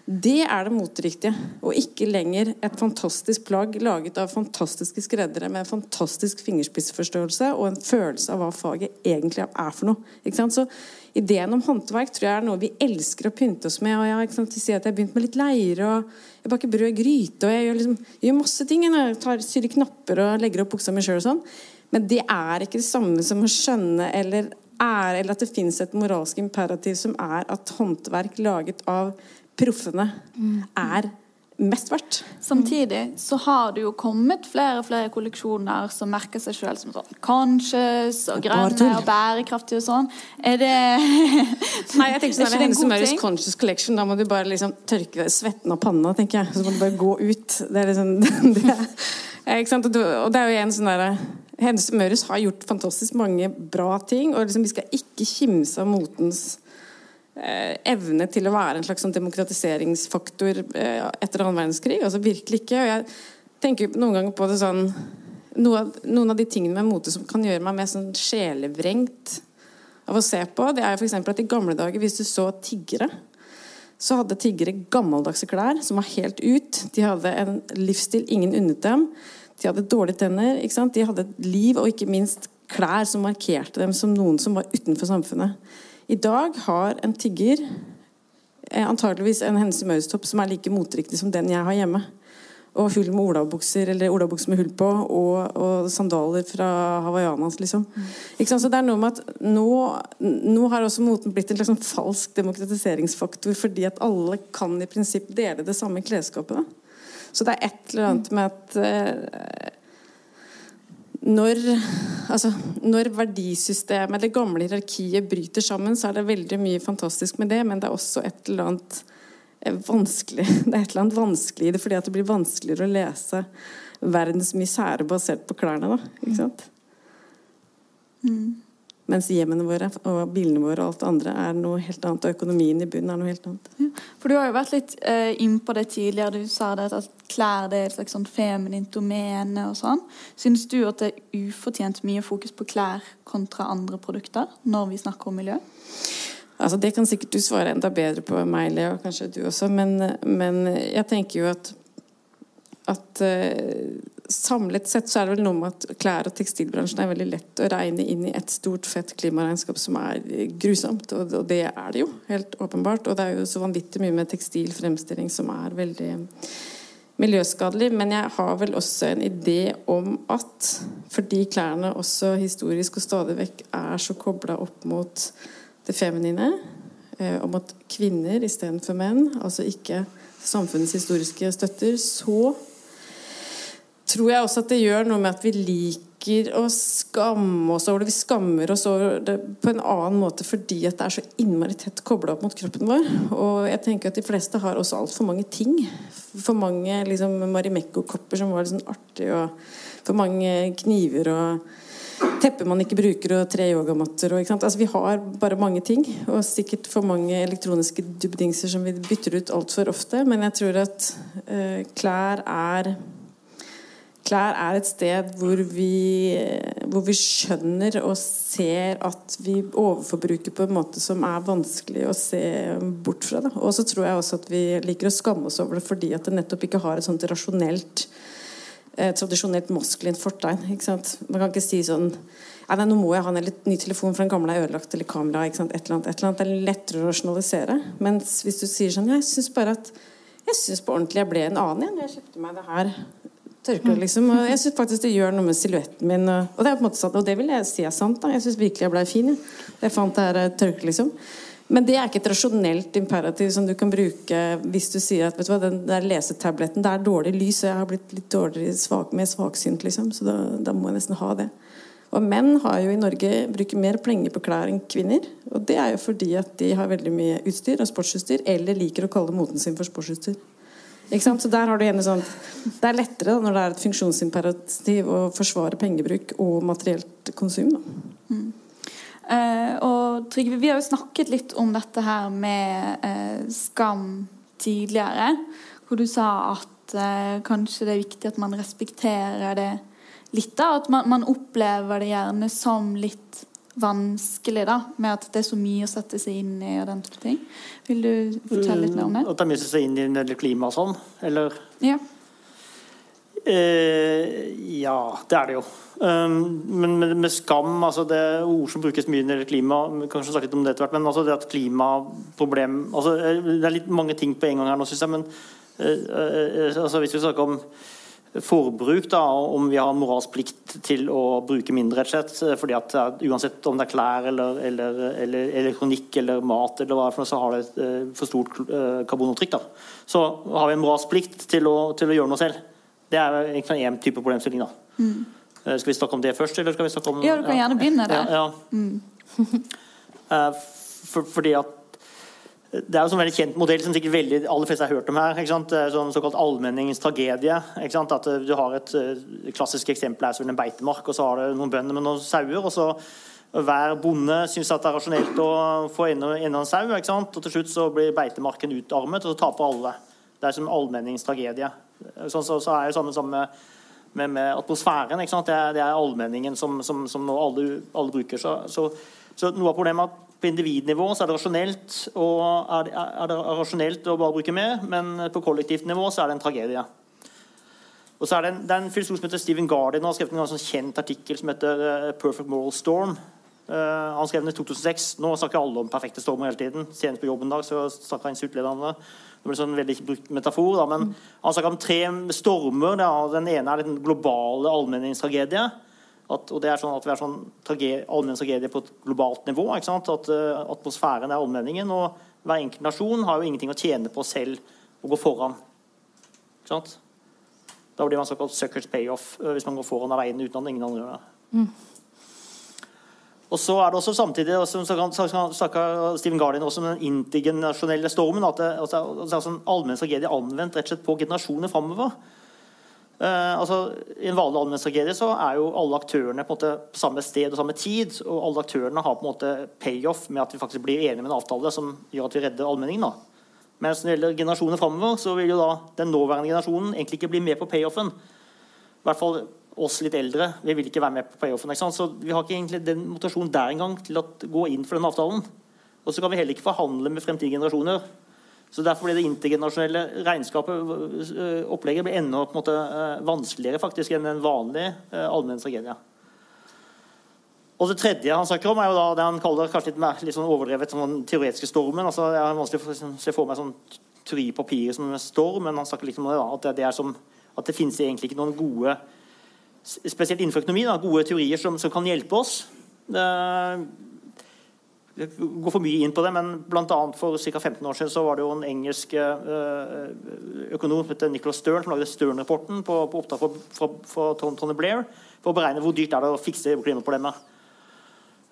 det er det moteriktige, og ikke lenger et fantastisk plagg laget av fantastiske skreddere med en fantastisk fingerspissforståelse og en følelse av hva faget egentlig er for noe. Ikke sant? Så Ideen om håndverk tror jeg er noe vi elsker å pynte oss med. og jeg, si at jeg har begynt med litt leire, og jeg baker brød og gryte og jeg gjør, liksom, jeg gjør masse ting. Jeg tar, syr knapper og legger opp buksa mi sjøl og sånn. Men det er ikke det samme som å skjønne eller ære, eller at det fins et moralsk imperativ som er at håndverk laget av proffene er mest verdt. Samtidig så har det jo kommet flere og flere kolleksjoner som merker seg selv som sånn conscious og grønne og bærekraftige og sånn. Er det Nei, jeg tenker sånn, det er Hennes Møres Conscious Collection. Da må du bare liksom tørke svetten av panna, tenker jeg. Så må du bare gå ut. Det er liksom det, ikke sant? Og det er jo en sånn derre Hennes Møres har gjort fantastisk mange bra ting, og liksom, vi skal ikke kimse av motens evne til å være en slags sånn demokratiseringsfaktor eh, etter annen verdenskrig. Altså virkelig ikke. Og jeg tenker noen ganger på det sånn noen av de tingene med mote som kan gjøre meg mer sånn sjelevrengt av å se på, det er f.eks. at i gamle dager, hvis du så tiggere, så hadde tiggere gammeldagse klær som var helt ut. De hadde en livsstil ingen unnet dem. De hadde dårlige tenner. De hadde et liv og ikke minst klær som markerte dem som noen som var utenfor samfunnet. I dag har en tigger eh, antageligvis en Hense Maustopp som er like moteriktig som den jeg har hjemme. Og hull med olabukser, eller olabukser med hull på, og, og sandaler fra hawaiianas, liksom. Så det er noe med at nå, nå har også moten blitt en sånn falsk demokratiseringsfaktor, fordi at alle kan i prinsipp dele det samme klesskapet. Så det er et eller annet med at eh, når, altså, når verdisystemet, det gamle hierarkiet, bryter sammen, så er det veldig mye fantastisk med det, men det er også et eller annet eh, vanskelig Det er et eller annet vanskelig i det, fordi det blir vanskeligere å lese verdens misere basert på klærne. Da, ikke sant? Mm. Mens hjemmene våre og bilene våre og alt det andre er noe helt annet. Og økonomien i bunnen er noe helt annet. Ja, for du har jo vært litt uh, inn på det tidligere. Du sa det at klær det er et slags sånn feminint domene og sånn. Syns du at det er ufortjent mye fokus på klær kontra andre produkter når vi snakker om miljø? Altså, det kan sikkert du svare enda bedre på meg, Leo, kanskje du også. Men, men jeg tenker jo at, at uh, samlet sett så er det vel noe med at klær- og tekstilbransjen er veldig lett å regne inn i et stort, fett klimaregnskap som er grusomt. Og, det er det jo, helt åpenbart. Og det er jo så vanvittig mye med tekstilfremstilling som er veldig miljøskadelig. Men jeg har vel også en idé om at fordi klærne også historisk og stadig vekk er så kobla opp mot det feminine, eh, om at kvinner istedenfor menn, altså ikke samfunnets historiske støtter, så tror jeg også at det gjør noe med at vi liker å skamme oss over det. Vi skammer oss over det på en annen måte fordi at det er så innmari tett kobla opp mot kroppen vår. Og jeg tenker at de fleste har også altfor mange ting. For mange liksom, Marimekko-kopper som var sånn artig, og for mange kniver og tepper man ikke bruker, og tre yogamatter og, altså, Vi har bare mange ting, og sikkert for mange elektroniske dubbedingser som vi bytter ut altfor ofte. Men jeg tror at uh, klær er Klær er et sted hvor vi, hvor vi, skjønner og ser at vi overforbruker på en måte som er vanskelig å se bort fra. Da. Og så tror jeg også at vi liker å skamme oss over det fordi at det nettopp ikke har et sånt rasjonelt eh, tradisjonelt maskulint fortegn. Man kan ikke si sånn nei, nå må jeg ha en ny telefon, for den gamle er ødelagt, eller kamera. Et eller, annet, et eller annet. Det er lettere å rasjonalisere. Mens hvis du sier sånn Jeg syns bare at jeg syns på ordentlig jeg ble en annen igjen. Jeg kjøpte meg det her tørkle, liksom. Og jeg syns faktisk det gjør noe med silhuetten min. Og, det er på en måte sant, og det vil jeg si er sant. da Jeg syns virkelig jeg ble fin. Ja. Jeg fant det her tørkle, liksom. Men det er ikke et rasjonelt imperativ som du kan bruke hvis du sier at vet du hva, den der lesetabletten det er dårlig lys, og jeg har blitt litt dårligere, svak, mer svaksynt, liksom. Så da, da, må jeg nesten ha det. Og menn har jo i Norge bruker mer plenger på klær enn kvinner. Og det er jo fordi at de har veldig mye utstyr og sportsutstyr, eller liker å kalle moten sin for sportsutstyr. Så der har du en sånn Det er lettere da, når det er et funksjonsimperativ å forsvare pengebruk og materielt konsum. Mm. Eh, og Trygve, vi har jo snakket litt om dette her med eh, skam tidligere. Hvor du sa at eh, kanskje det er viktig at man respekterer det litt. da, At man, man opplever det gjerne som litt vanskelig da, med at det er så mye å sette seg inn i og den type ting. Vil du fortelle litt mer om det? Mm, at det er mye å sette seg inn i når det klima og sånn, eller? Ja. Eh, ja, det er det jo. Um, men med, med, skam, altså det er ord som brukes mye når det klima, kanskje kan snakke litt om det etter hvert, men altså det at klimaproblem altså eh, Det er litt mange ting på en gang her nå, syns jeg. men uh, uh, altså Hvis vi snakker om forbruk, da, om vi har moralsk plikt til å bruke mindre, rett og slett. fordi at Uansett om det er klær eller, eller, eller elektronikk eller mat, eller hva for noe, så har det et uh, for stort uh, karbonavtrykk. Da. Så har vi en moralsk plikt til å, til å gjøre noe selv. Det er egentlig en type problemstilling. da. Mm. Uh, skal vi snakke om det først, eller skal vi snakke om Ja, du kan gjerne begynne der. Ja, ja. Mm. for, fordi at det er jo en veldig kjent modell som sikkert veldig, aller fleste har hørt om her. ikke sant? Sånn såkalt allmenningens tragedie. ikke sant? At Du har et klassisk eksempel er som en beitemark, og så har du noen bønder med noen sauer. og så Hver bonde syns det er rasjonelt å få enda, enda en sau. ikke sant? og Til slutt så blir beitemarken utarmet, og så taper alle. Det er som allmenningens tragedie. Sånn så, så er det samme samme med, med, atmosfæren. ikke sant? Det er, det er allmenningen som, som, som alle, alle bruker. Så, så, så noe av problemet er at på individnivå så er det rasjonelt, og er, er det rasjonelt å bare bruke mer, men på kollektivt nivå så er det en tragedie. Og så er Det en, det er en filosof som heter Stephen Gardin har skrevet en sånn kjent artikkel som heter uh, 'Perfect Moral Storm'. Uh, han skrev den i 2006. Nå snakker alle om perfekte stormer hele tiden. Senest på jobben dag så snakka instituttlederne. Det ble sånn veldig brukt metafor, da, men Han snakka om tre stormer. Den ene er den globale allmenningstragedie. At, og det er sånn at vi er sånn allmenn tragedie på et globalt nivå. ikke sant? At uh, atmosfæren er allmenningen. Og hver enkelt nasjon har jo ingenting å tjene på selv å gå foran. ikke sant? Da blir man såkalt suckers payoff uh, hvis man går foran av veien uten at ingen andre gjør det. Mm. Og så er det også samtidig som snakker Stephen Guardian også om den intergenerasjonelle stormen. At det, altså, altså, sånn allmenn tragedie anvendt rett og slett på generasjoner framover. Uh, altså, I en vanlig allmennhetstragedie så er jo alle aktørene på, måte på samme sted og samme tid. Og alle aktørene har på en måte payoff med at vi faktisk blir enige med en avtale som gjør at vi redder allmenningen. da. Mens når det gjelder generasjoner framover, så vil jo da den nåværende generasjonen egentlig ikke bli med på payoffen. I hvert fall oss litt eldre. Vi vil ikke være med på payoffen. Ikke sant? Så vi har ikke egentlig den motivasjonen der engang til å gå inn for den avtalen. Og så kan vi heller ikke forhandle med fremtidige generasjoner. Så Derfor ble det intergenerasjonelle regnskapet øh, opplegget ble enda på en måte øh, vanskeligere faktisk enn en vanlig uh, allmenn tragedie. Og Det tredje han snakker om, er jo da det han kaller kanskje litt, litt sånn overdrevet sånn teoretiske stormen. altså Jeg har vanskelig å se for meg sånn på papiret som en storm, men han snakker litt om det da, at det, det, som, at det finnes egentlig ikke noen gode spesielt innenfor økonomi, da, gode teorier som, som kan hjelpe oss. Det, gå for mye inn på det, men bl.a. for ca. 15 år siden så var det jo en engelsk uh, økonom som heter Nicholas Stern som lagde Stern-rapporten på, på, oppdrag fra, fra, Tony Blair for å beregne hvor dyrt er det å fikse klimaproblemet.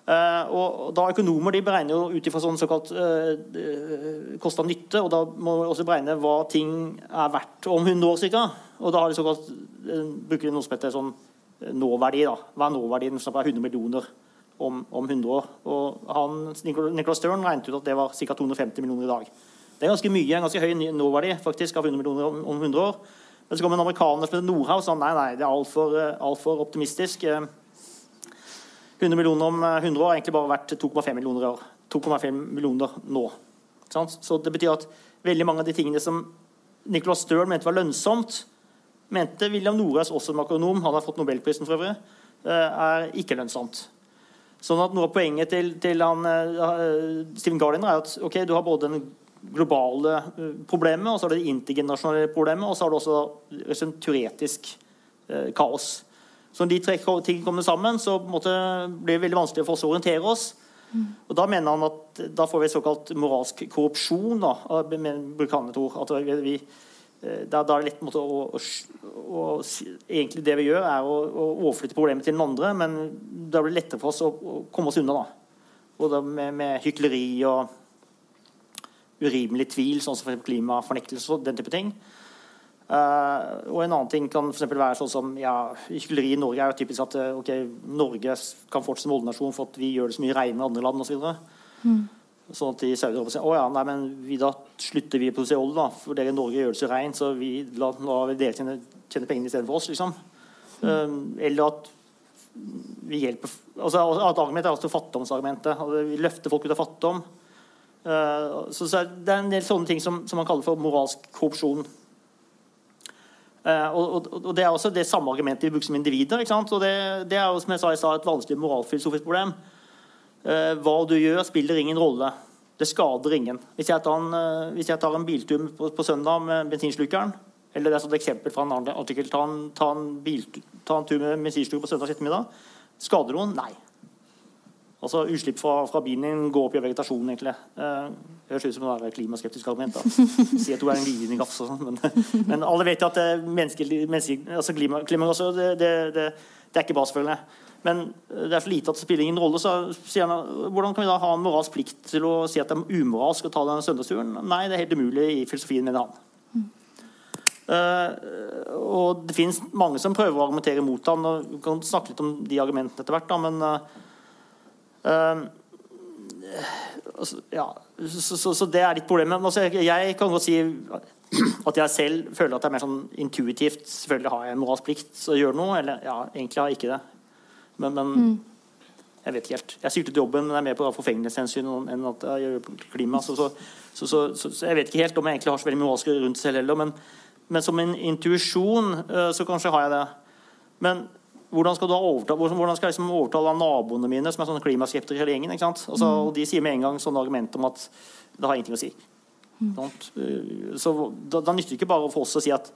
Uh, og da Økonomer de beregner jo ut ifra sånn såkalt uh, av nytte og Da må vi også beregne hva ting er verdt om 100 år ca. Og da har de såkalt, uh, bruker de noe som heter sånn nåverdi. da. Hva er nåverdien er 100 millioner om, om 100 år? Og han, Nicholas Stern regnet ut at det var ca. 250 millioner i dag. Det er ganske mye, en ganske høy nåverdi faktisk, av 100 millioner om, om 100 år. Men så kommer en amerikaner som heter Nordhaug og sa nei, nei, det er altfor alt for optimistisk. 100 millioner om 100 år har egentlig bare vært 2,5 millioner i år. 2,5 millioner nå. Så det betyr at veldig mange av de tingene som Nicholas Stern mente var lønnsomt, mente William Nordhaus, også som økonom, han har fått nobelprisen for øvrig, er ikke lønnsomt. Sånn at Noe av poenget til, til han, uh, Steven Gardiner er at okay, du har både den globale uh, problemet, og så har du det intergenerasjonale problemet, og så har du også liksom, teoretisk uh, kaos. Så når de tre tingene kommer sammen, så blir det veldig vanskelig for oss å orientere oss. Mm. Og Da mener han at da får vi såkalt moralsk korrupsjon. Da, bruker han et ord. At vi, eh, da, da, er det lett måte, å, å, å, Egentlig det vi gjør, er å, overflytte problemet til den andre, men da blir det lettere for oss å, komme oss unna. da. Både med, med hykleri og urimelig tvil, sånn som for klimafornektelse og den type ting. Uh, og en annen ting kan for være sånn som ja, Hykleri i Norge er jo typisk at uh, okay, Norge kan fortsette som oljenasjon for at vi gjør det så mye renere enn andre land osv. Mm. Sånn at de Saudi-Arabia sier at ja, nei, men vi, da slutter vi å produsere olje, da, for dere i Norge gjør det så rent, så vi, la, la dere tjene, tjene pengene istedenfor oss. liksom. Mm. Um, eller at vi hjelper altså, At argumentet er også fattigdomsargumentet. Altså, vi løfter folk ut av fattigdom. så, så det er en del sånne ting som, som man kaller for moralsk korrupsjon. Uh, og, og, Det er også det samme argumentet vi bruker som individer. ikke sant? Og det, det, er jo som jeg sa jeg sa et vanskelig moralfilosofisk problem. Uh, hva du gjør, spiller ingen rolle. Det skader ingen. Hvis jeg tar en, hvis jeg tar en biltur på, på, søndag med bensinslukeren, eller det er et eksempel fra en annen artikkel, ta en, ta en, bil, ta en tur med bensinsluker på søndag ettermiddag, skader det noen? Nei. Altså Utslipp fra, fra, bilen går opp i vegetasjonen, egentlig. Uh, høres ut som et klimaskeptisk argument. CO2 er en glidende gass, sånn, men, men, alle vet jo at menneske, menneske, altså klima, klimagasser det, det, det, det, er ikke bra, selvfølgelig. Men det er så lite at det spiller ingen rolle. Så sier han, hvordan kan vi da ha en moralsk plikt til å si at det er umoralsk å ta den søndagsturen? Nei, det er helt umulig i filosofien, mener han. Uh, og det finnes mange som prøver å argumentere mot han og Vi kan snakke litt om de argumentene etter hvert. Da, men uh, Uh, ja, så, så, så, det er litt problemet. Altså, jeg kan godt si at jeg selv føler at det er mer sånn intuitivt. Selvfølgelig har jeg en moralsk plikt å gjøre noe. Eller ja, egentlig har jeg ikke det. Men, men mm. jeg vet ikke helt. Jeg sykler til jobben, men det er mer på forfengelighetshensyn enn at jeg gjør klima. Så, så, jeg vet ikke helt om jeg egentlig har så veldig mye moralsk rundt selv heller. Men, men som en intuisjon eh, så kanskje har jeg det. Men hvordan skal, overta, hvordan skal jeg liksom overtale naboene mine, som er sånne klimaskeptikere hele gjengen? Altså, mm. og De sier med en gang sånne argument om at det har ingenting å si. Mm. Så da, da, nytter det ikke bare for oss å si at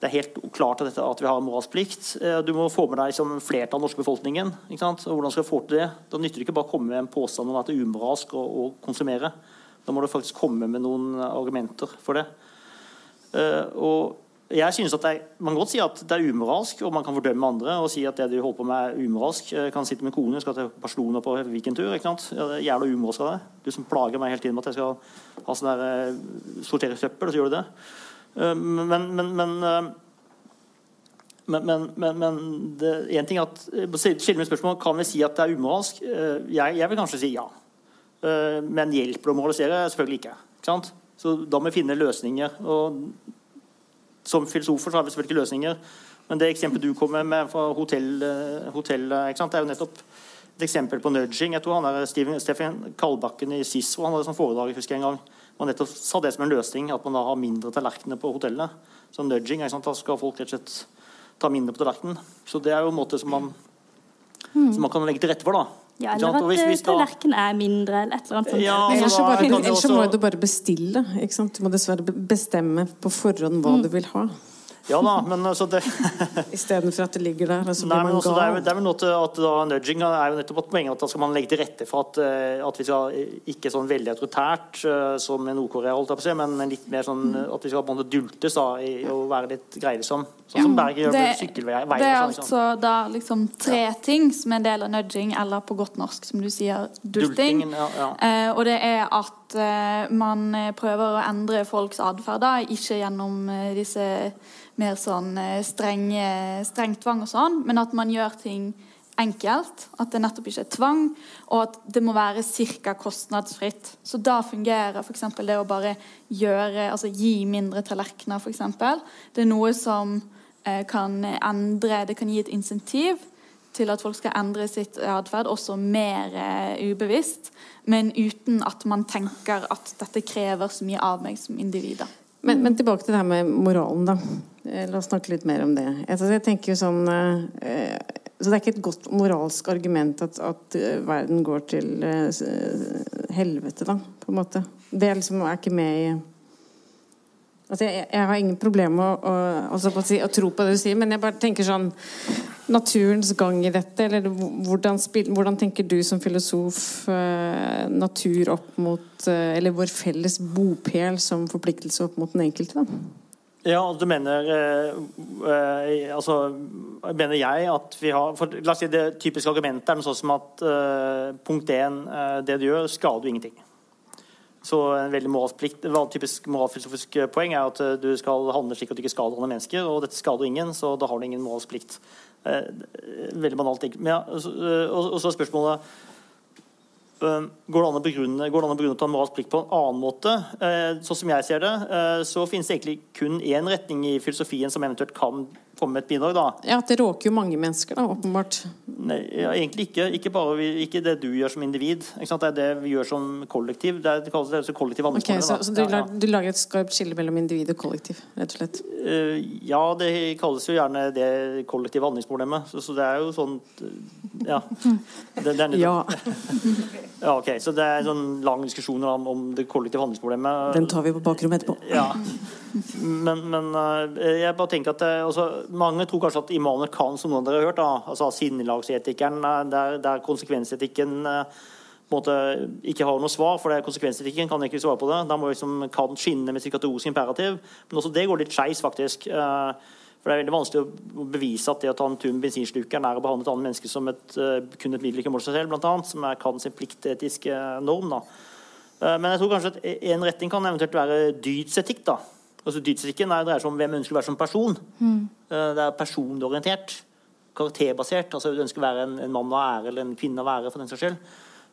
det er helt klart at, at vi har en moralsk plikt. Eh, du må få med deg liksom, flertallet av den norske befolkningen. Og hvordan skal du få til det? Da nytter det ikke bare å komme med en påstand om at det er umoralsk å, å konsumere. Da må du faktisk komme med noen argumenter for det. Uh, og jeg synes at er, Man kan godt si at det er umoralsk, og man kan fordømme andre og si at det du holder på med er umoralsk. Jeg kan sitte med kone skal til Barcelona på weekendtur. ikke sant? Jævla umoralsk av deg. Du som plager meg hele tiden med at jeg skal ha sånn der, sortere søppel, og så gjør du det. Uh, men, men, men uh, men, men, men det, en ting at Skille spørsmål kan vi si at det er umoralsk. Jeg, jeg vil kanskje si ja. Men hjelper det å moralisere? Selvfølgelig ikke. ikke så da må vi finne løsninger. og som filosofer så har vi selvfølgelig ikke løsninger. Men det eksempelet du kommer med fra hotell, eh, hotell er jo nettopp et eksempel på nudging. Jeg tror han er Steven, Steffen Kalbakken i Cicero han hadde sånn foredrag jeg husker en gang. Man nettopp sa det som en løsning, at man da har mindre tallerkener på hotellene. Så nudging, Da skal folk rett og slett ta mindre på tallerkenen. Så det er jo en måte som man, mm. som man kan legge til rette for. da. Ja, eller at eh, tallerkenen er mindre, eller et eller annet sånt. Ja, ellers, så bare, ellers så må du bare bestille. Du må dessverre bestemme på forhånd hva mm. du vil ha. Ja da, men altså det Istedenfor at det ligger der, og så blir man altså, gal. Det er, vel noe til at da, Nudging er jo nettopp at poenget at da skal man legge til rette for at, eh, at vi skal ikke sånn veldig autoritært eh, som i Nord-Korea, men litt mer sånn mm. at vi skal på en måte dultes da, i å være litt greie liksom. Sånn som Berger gjør med sykkelveier. Det er sånn, altså da liksom tre ja. ting som er en del av nudging, eller på godt norsk, som du sier, dulting. Ja, ja. Eh, og det er at eh, man eh, prøver å endre folks atferd, ikke gjennom eh, disse mer sånn streng, streng tvang og sånn, men at man gjør ting enkelt. At det nettopp ikke er tvang, og at det må være ca. kostnadsfritt. Så da fungerer f.eks. det å bare gjøre, altså gi mindre tallerkener, f.eks. Det er noe som eh, kan endre Det kan gi et insentiv til at folk skal endre sitt atferd, også mer eh, ubevisst. Men uten at man tenker at dette krever så mye av meg som individ. Men, men tilbake til det her med moralen, da. Eh, La oss snakke litt mer om det. Altså, jeg tenker jo sånn eh, Så det er ikke et godt moralsk argument at, at eh, verden går til helvete, da, på en måte. Det er liksom ikke med i Altså, jeg, jeg har ingen problemer med å, å, altså, å, si, å tro på det du sier, men jeg bare tenker sånn Naturens gang i dette, eller hvordan, hvordan tenker du som filosof eh, natur opp mot eh, Eller vår felles bopel som forpliktelse opp mot den enkelte, da? Ja, du mener eh, eh, Altså, mener jeg at vi har for, La oss si det typiske argumentet er noe sånn som at eh, punkt én, eh, det du gjør, skader jo ingenting. Så en veldig moralsk et typisk moralfilosofisk poeng er at eh, du skal handle slik at du ikke skader andre mennesker, og dette skader ingen, så da har du ingen moralsk plikt. Eh, veldig banalt. Men ja, eh, og, så er spørsmålet eh, Går det an å begrunne, går det an å begrunne en moralsk plikt på en annen måte? Eh, Sånn som jeg ser det, eh, så finnes det egentlig kun én retning i filosofien som eventuelt kan komme med et bidrag. da. Ja, at det råker jo mange mennesker, da, åpenbart. Nei, ja, egentlig ikke. Ikke, bare vi, ikke det du gjør som individ. Det er det vi gjør som kollektiv. Det, er, det kalles det kollektiv Ok, Okay, så, så du, Ja, ja. du lager et skarpt skille mellom individ og kollektiv, rett og slett? Uh, ja, det kalles jo gjerne det kollektive handlingsproblemet. Så, så det er jo sånn Ja. Det, det nettopp- ja, ok. Så det er en sånn lang diskusjon om, om det kollektive handlingsproblemet. Den tar vi på bakrommet etterpå. Ja. Men, men eh, jeg bare tenker at eh, altså, mange tror kanskje at imamer kan, som noen av dere har hørt, da, altså sinnelagsetikeren, eh, der, der konsekvensetikken måte ikke har noe svar, for det er konsekvensetikken kan ikke svare på det. Da må liksom kan skinne med psykiatrisk imperativ. Men også det går litt skeis, faktisk. For det er veldig vanskelig å bevise at det å ta en tur med bensinslukeren er å behandle et annet menneske som et, kun et middel ikke mål seg selv, blant annet, som er Kants pliktetiske norm. da. Men jeg tror kanskje at en retning kan eventuelt være dydsetikk. da. Altså Dydsetikken er- dreier seg om hvem ønsker å være som person. Mm. Det er personorientert, karakterbasert. altså Du ønsker å være en, en mann av ære eller en kvinne av ære, for den saks skyld.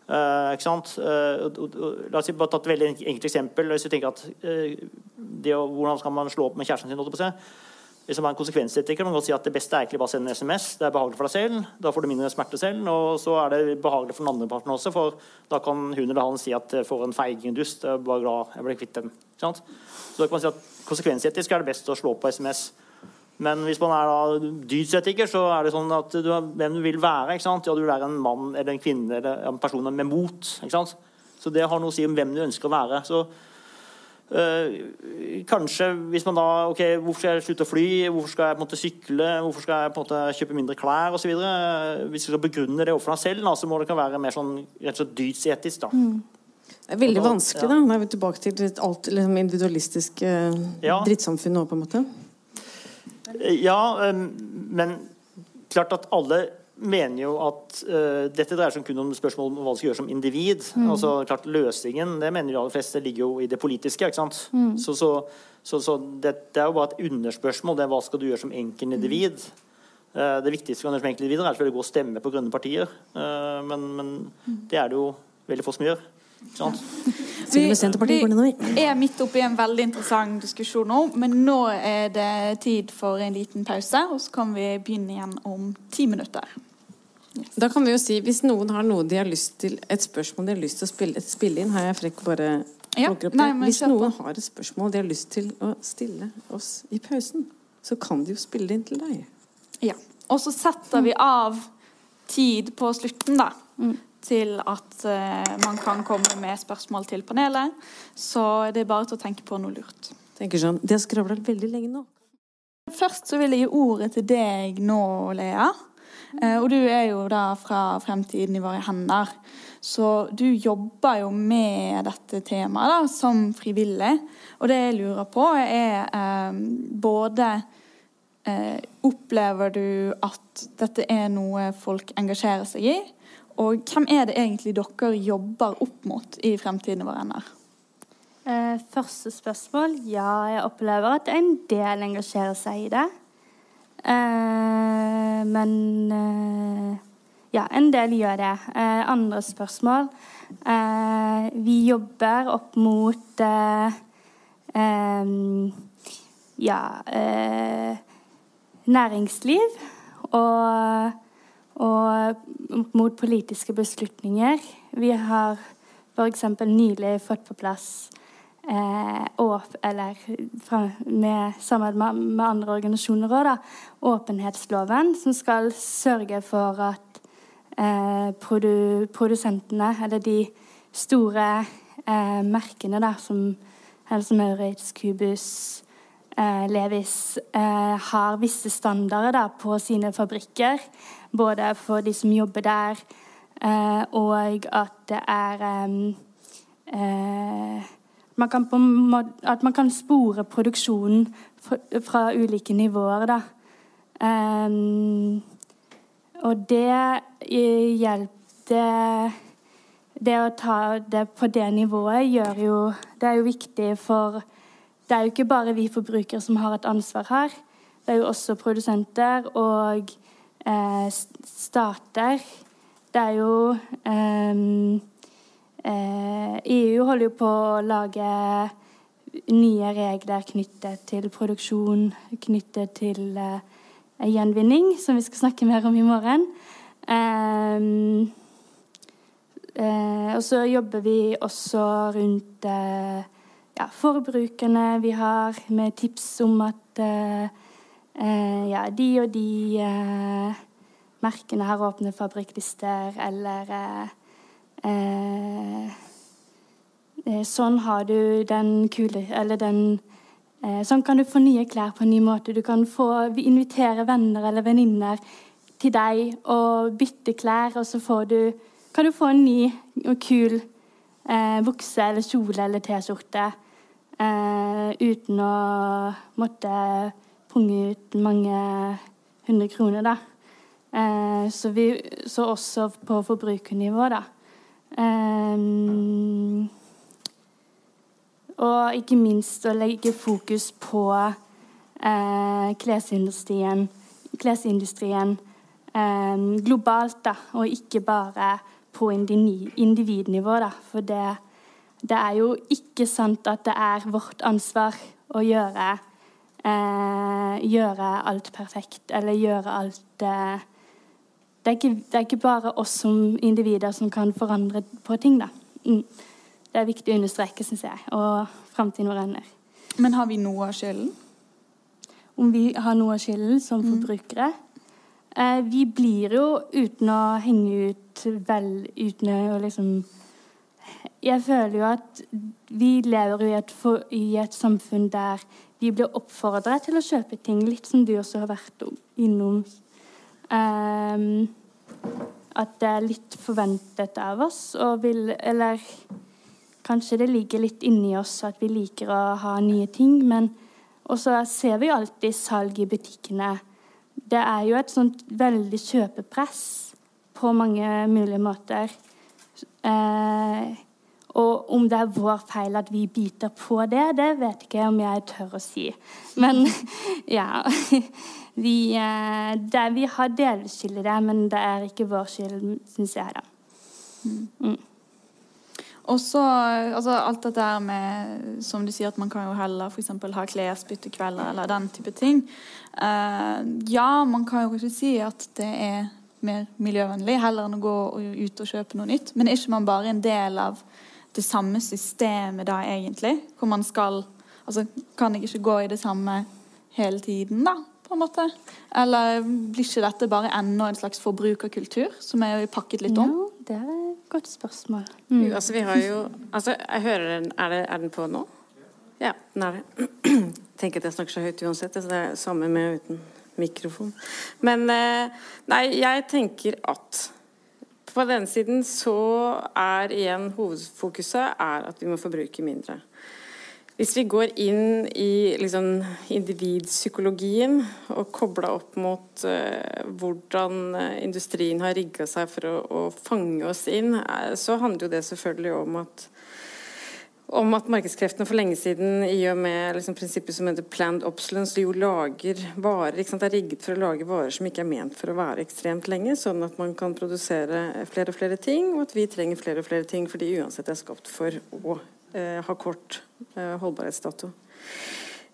Uh, ikke sant? Uh, uh, la oss bare ta et veldig enkelt eksempel. Hvis du tenker at eh, det Hvordan skal man slå opp med kjæresten sin? Hvis man er en konsekvensetiker, kan man godt si at det beste er egentlig bare å sende en SMS. Det er behagelig for deg selv, da får du mindre smerte selv. Og så er det behagelig for den andre parten også, for da kan hun eller han si at eh, for en feiging dust, jeg er bare glad jeg ble kvitt den. Ikke sant? Så da kan man si at konsekvensetisk er det best å slå på SMS. Men hvis man er da dydsetiker, så er det sånn at du hvem du vil være. ikke sant? Ja, du vil være en mann eller en kvinne eller en person med mot. ikke sant? Så det har noe å si om hvem du ønsker å være. Så øh, kanskje hvis man da ok, Hvorfor skal jeg slutte å fly? Hvorfor skal jeg på en måte sykle? Hvorfor skal jeg på en måte kjøpe mindre klær Og så videre. Hvis du skal begrunne det overfor deg selv, da, så må det kan være mer sånn rett og slett dydsetisk. da. Det er veldig da- vanskelig, da. Da er vi tilbake til et alt liksom individualistiske Ja. drittsamfunn nå, på en måte. Ja, men klart at alle mener jo at uh, dette dreier seg kun om spørsmål om hva du skal gjøre som individ. Altså klart Løsningen det mener de aller fleste ligger jo i det politiske. ikke sant? Så, så, så, så det, det er jo bare et underspørsmål. det er Hva skal du gjøre som enkeltindivid? Eh, det viktigste for som enkeltindivider er selvfølgelig å gå og stemme på grønne partier. Uh, men, men det er det jo veldig få som gjør. Går nedover. vi er midt oppe i en veldig interessant diskusjon nå, men nå er det tid for en liten pause, og så kan vi begynne igjen om ti minutter. Da kan vi jo si, Hvis noen har noe de har lyst til, et spørsmål de har lyst til å spille, spille inn, har jeg frekk bare Ja, plukker opp det. Nei, Hvis noen har et spørsmål de har lyst til å stille oss i pausen, så kan de jo spille det inn til deg. Ja. Og så setter vi av tid på slutten, da. Til at eh, man kan komme med spørsmål til panelet. Så det er bare til å tenke på noe lurt. Tenker sånn, De har skravla veldig lenge nå. Først så vil jeg gi ordet til deg nå, Lea. Eh, og du er jo da fra Fremtiden i våre hender. Så du jobber jo med dette temaet da, som frivillig. Og det jeg lurer på, er eh, både eh, Opplever du at dette er noe folk engasjerer seg i? Og hvem er det egentlig dere jobber opp mot i Fremtiden vår våre? Eh, første spørsmål. Ja, jeg opplever at en del engasjerer seg i det. Eh, men eh, ja, en del gjør det. Eh, andre spørsmål. Eh, vi jobber opp mot eh, ja næringsliv og, og mot politiske beslutninger. Vi har f.eks. nylig fått på plass eh, åp, eller fra, med samarbeid med, med, andre organisasjoner òg, åpenhetsloven, som skal sørge for at eh, produ, produsentene, eller de store eh, merkene der, som Helse Maurits, Cubus, Levis, eh, har visse standarder da, på sine fabrikker. Både for de som jobber der, Eh, og at det er eh, man kan måte, At man kan spore produksjonen fra, ulike nivåer, da. Og det hjelper det å ta det på det nivået gjør jo Det er jo viktig for Det er jo ikke bare vi forbrukere som har et ansvar her. Det er jo også produsenter og eh, stater det er jo um, uh, EU holder jo på å lage nye regler knyttet til produksjon, knyttet til eh, gjenvinning, som vi skal snakke mer om i morgen. Um, uh, og så jobber vi også rundt ja, forbrukerne vi har, med tips om at ja, de og de merkene har åpne fabrikklister, eller eh, eh, eh, Sånn har du den kule Eller den eh, Sånn kan du få nye klær på en ny måte. Du kan få invitere venner eller venninner til deg og bytte klær, og så du, kan du få en ny og kul eh, bukse eller kjole eller T-skjorte eh, uten å måtte punge ut mange hundre kroner, da. Eh, så, vi, så, også på forbrukernivå, da. Eh, og ikke minst å legge fokus på eh, klesindustrien, klesindustrien eh, globalt, da, og ikke bare på individnivå, da. For det, det, er jo ikke sant at det er vårt ansvar å gjøre, eh, gjøre alt perfekt, eller gjøre alt eh, det er, ikke, det er ikke bare oss som individer som kan forandre på ting. da. Mm. Det er viktig å understreke, syns jeg, og framtiden vår ender. Men har vi noe av skylden? Om vi har noe av skylden som mm. forbrukere? Eh, vi blir jo, uten å henge ut vel Uten å liksom Jeg føler jo at vi lever i et, for, i et samfunn der vi blir oppfordret til å kjøpe ting, litt som du også har vært innom Um, at det er litt forventet av oss, og vil Eller kanskje det ligger litt inni oss at vi liker å ha nye ting, men Og så ser vi alltid salg i butikkene. Det er jo et sånt veldig kjøpepress på mange mulige måter. Eh, og om det er vår feil at vi biter på det, det vet ikke jeg om jeg tør å si. Men ja Vi, eh, det, vi har delvis skyld i det, men det er ikke vår skyld, syns jeg. da. Mm. mm. Og så altså, alt dette her med Som du sier, at man kan jo heller f.eks. ha klesbyttekvelder eller den type ting. Uh, ja, man kan jo ikke si at det er mer miljøvennlig heller enn å gå ut og kjøpe noe nytt. Men er ikke man bare en del av det samme systemet da, egentlig? Hvor man skal Altså, kan jeg ikke gå i det samme hele tiden, da? på en måte? Eller blir ikke dette bare enda en slags forbrukerkultur som er pakket litt om? Jo, det er et godt spørsmål. Mm. Jo, altså, vi har jo Altså, jeg hører den er, det, er den på nå? Ja, den er det. Tenker at jeg snakker så høyt uansett, så det er samme med uten mikrofon. Men eh, Nei, jeg tenker at på den siden så er igjen hovedfokuset er at vi må forbruke mindre. Hvis vi går inn i liksom, individpsykologien og kobla opp mot uh, hvordan eh, industrien har rigga seg for å, å, fange oss inn, uh, så handler jo det selvfølgelig om at om at markedskreftene for lenge siden, i og med liksom, prinsippet som heter planned obsolence, jo lager varer Det er rigget for å lage varer som ikke er ment for å være ekstremt lenge, sånn at man kan produsere flere og flere ting, og at vi trenger flere og flere ting fordi uansett er skapt for å eh, ha kort eh, holdbarhetsdato.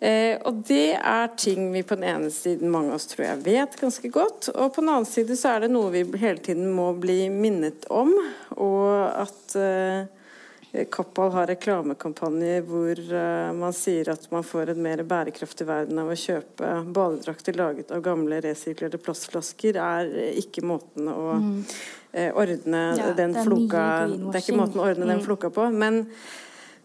Eh, og det er ting vi på den ene siden mange av oss tror jeg vet ganske godt, og på den annen side så er det noe vi hele tiden må bli minnet om, og at eh, Kappal har reklamekampanjer hvor uh, man sier at man får en mer bærekraftig verden av å kjøpe badedrakter laget av gamle resirkulerte plastflasker, er ikke måten å mm. uh, ordne ja, den floka Det er ikke måten å ordne mm. den floka på. Men,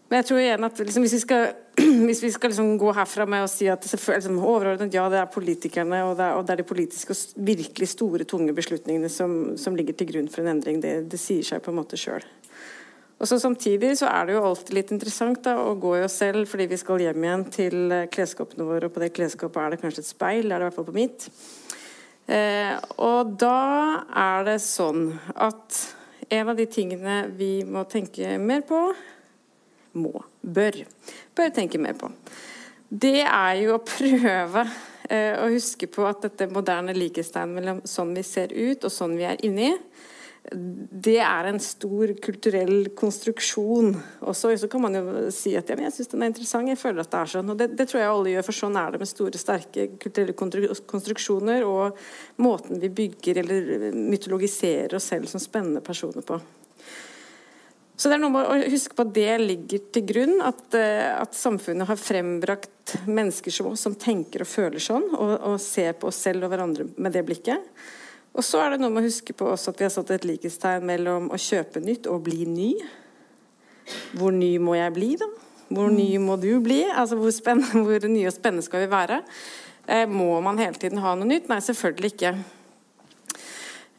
men, jeg tror igjen at liksom, hvis vi skal, hvis vi skal liksom gå herfra med å si at liksom, overordnet ja, det er politikerne og det er, og det er, de politiske og virkelig store, tunge beslutningene som, som ligger til grunn for en endring, det, det sier seg på en måte sjøl. Og så Samtidig så er det jo alltid litt interessant da, å gå i oss selv fordi vi skal hjem igjen til eh, klesskapene våre, og på det klesskapet er det kanskje et speil, er det i hvert fall på mitt. Eh, og da er det sånn at en av de tingene vi må tenke mer på Må. Bør. Bør tenke mer på. Det er jo å prøve eh, å huske på at dette moderne likhetstegn mellom sånn vi ser ut og sånn vi er inni, det er en stor kulturell konstruksjon også. Så kan man jo si at ja, jeg syns den er interessant, jeg føler at det er sånn. Og det, det, tror jeg alle gjør, for sånn er det med store, sterke kulturelle konstruksjoner og måten vi bygger eller mytologiserer oss selv som spennende personer på. Så det er noe med å huske på at det ligger til grunn, at, eh, at samfunnet har frembrakt mennesker som som tenker og føler sånn, og, og ser på oss selv og hverandre med det blikket. Og så er det noe med å huske på også at vi har satt et likhetstegn mellom å kjøpe nytt og bli ny. Hvor ny må jeg bli, da? Hvor ny må du bli? Altså hvor, hvor nye og spennende skal vi være? Eh, må man hele tiden ha noe nytt? Nei, selvfølgelig ikke.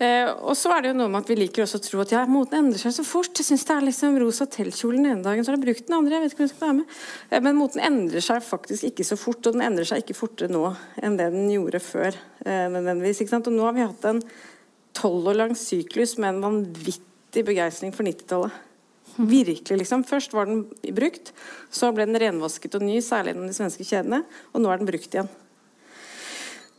Eh, og så er det jo noe med at Vi liker også å tro at ja, moten endrer seg så fort. Jeg synes det er liksom Rosa teltkjolen den ene dagen, så har jeg brukt den andre. jeg vet ikke om jeg skal være med. Eh, men moten endrer seg faktisk ikke så fort, og den endrer seg ikke fortere nå enn det den gjorde før. Eh, nødvendigvis, ikke sant? Og Nå har vi hatt en tolv år lang syklus med en vanvittig begeistring for 90-tallet. Virkelig, liksom. Først var den brukt, så ble den renvasket og ny, særlig gjennom de svenske kjedene, og nå er den brukt igjen.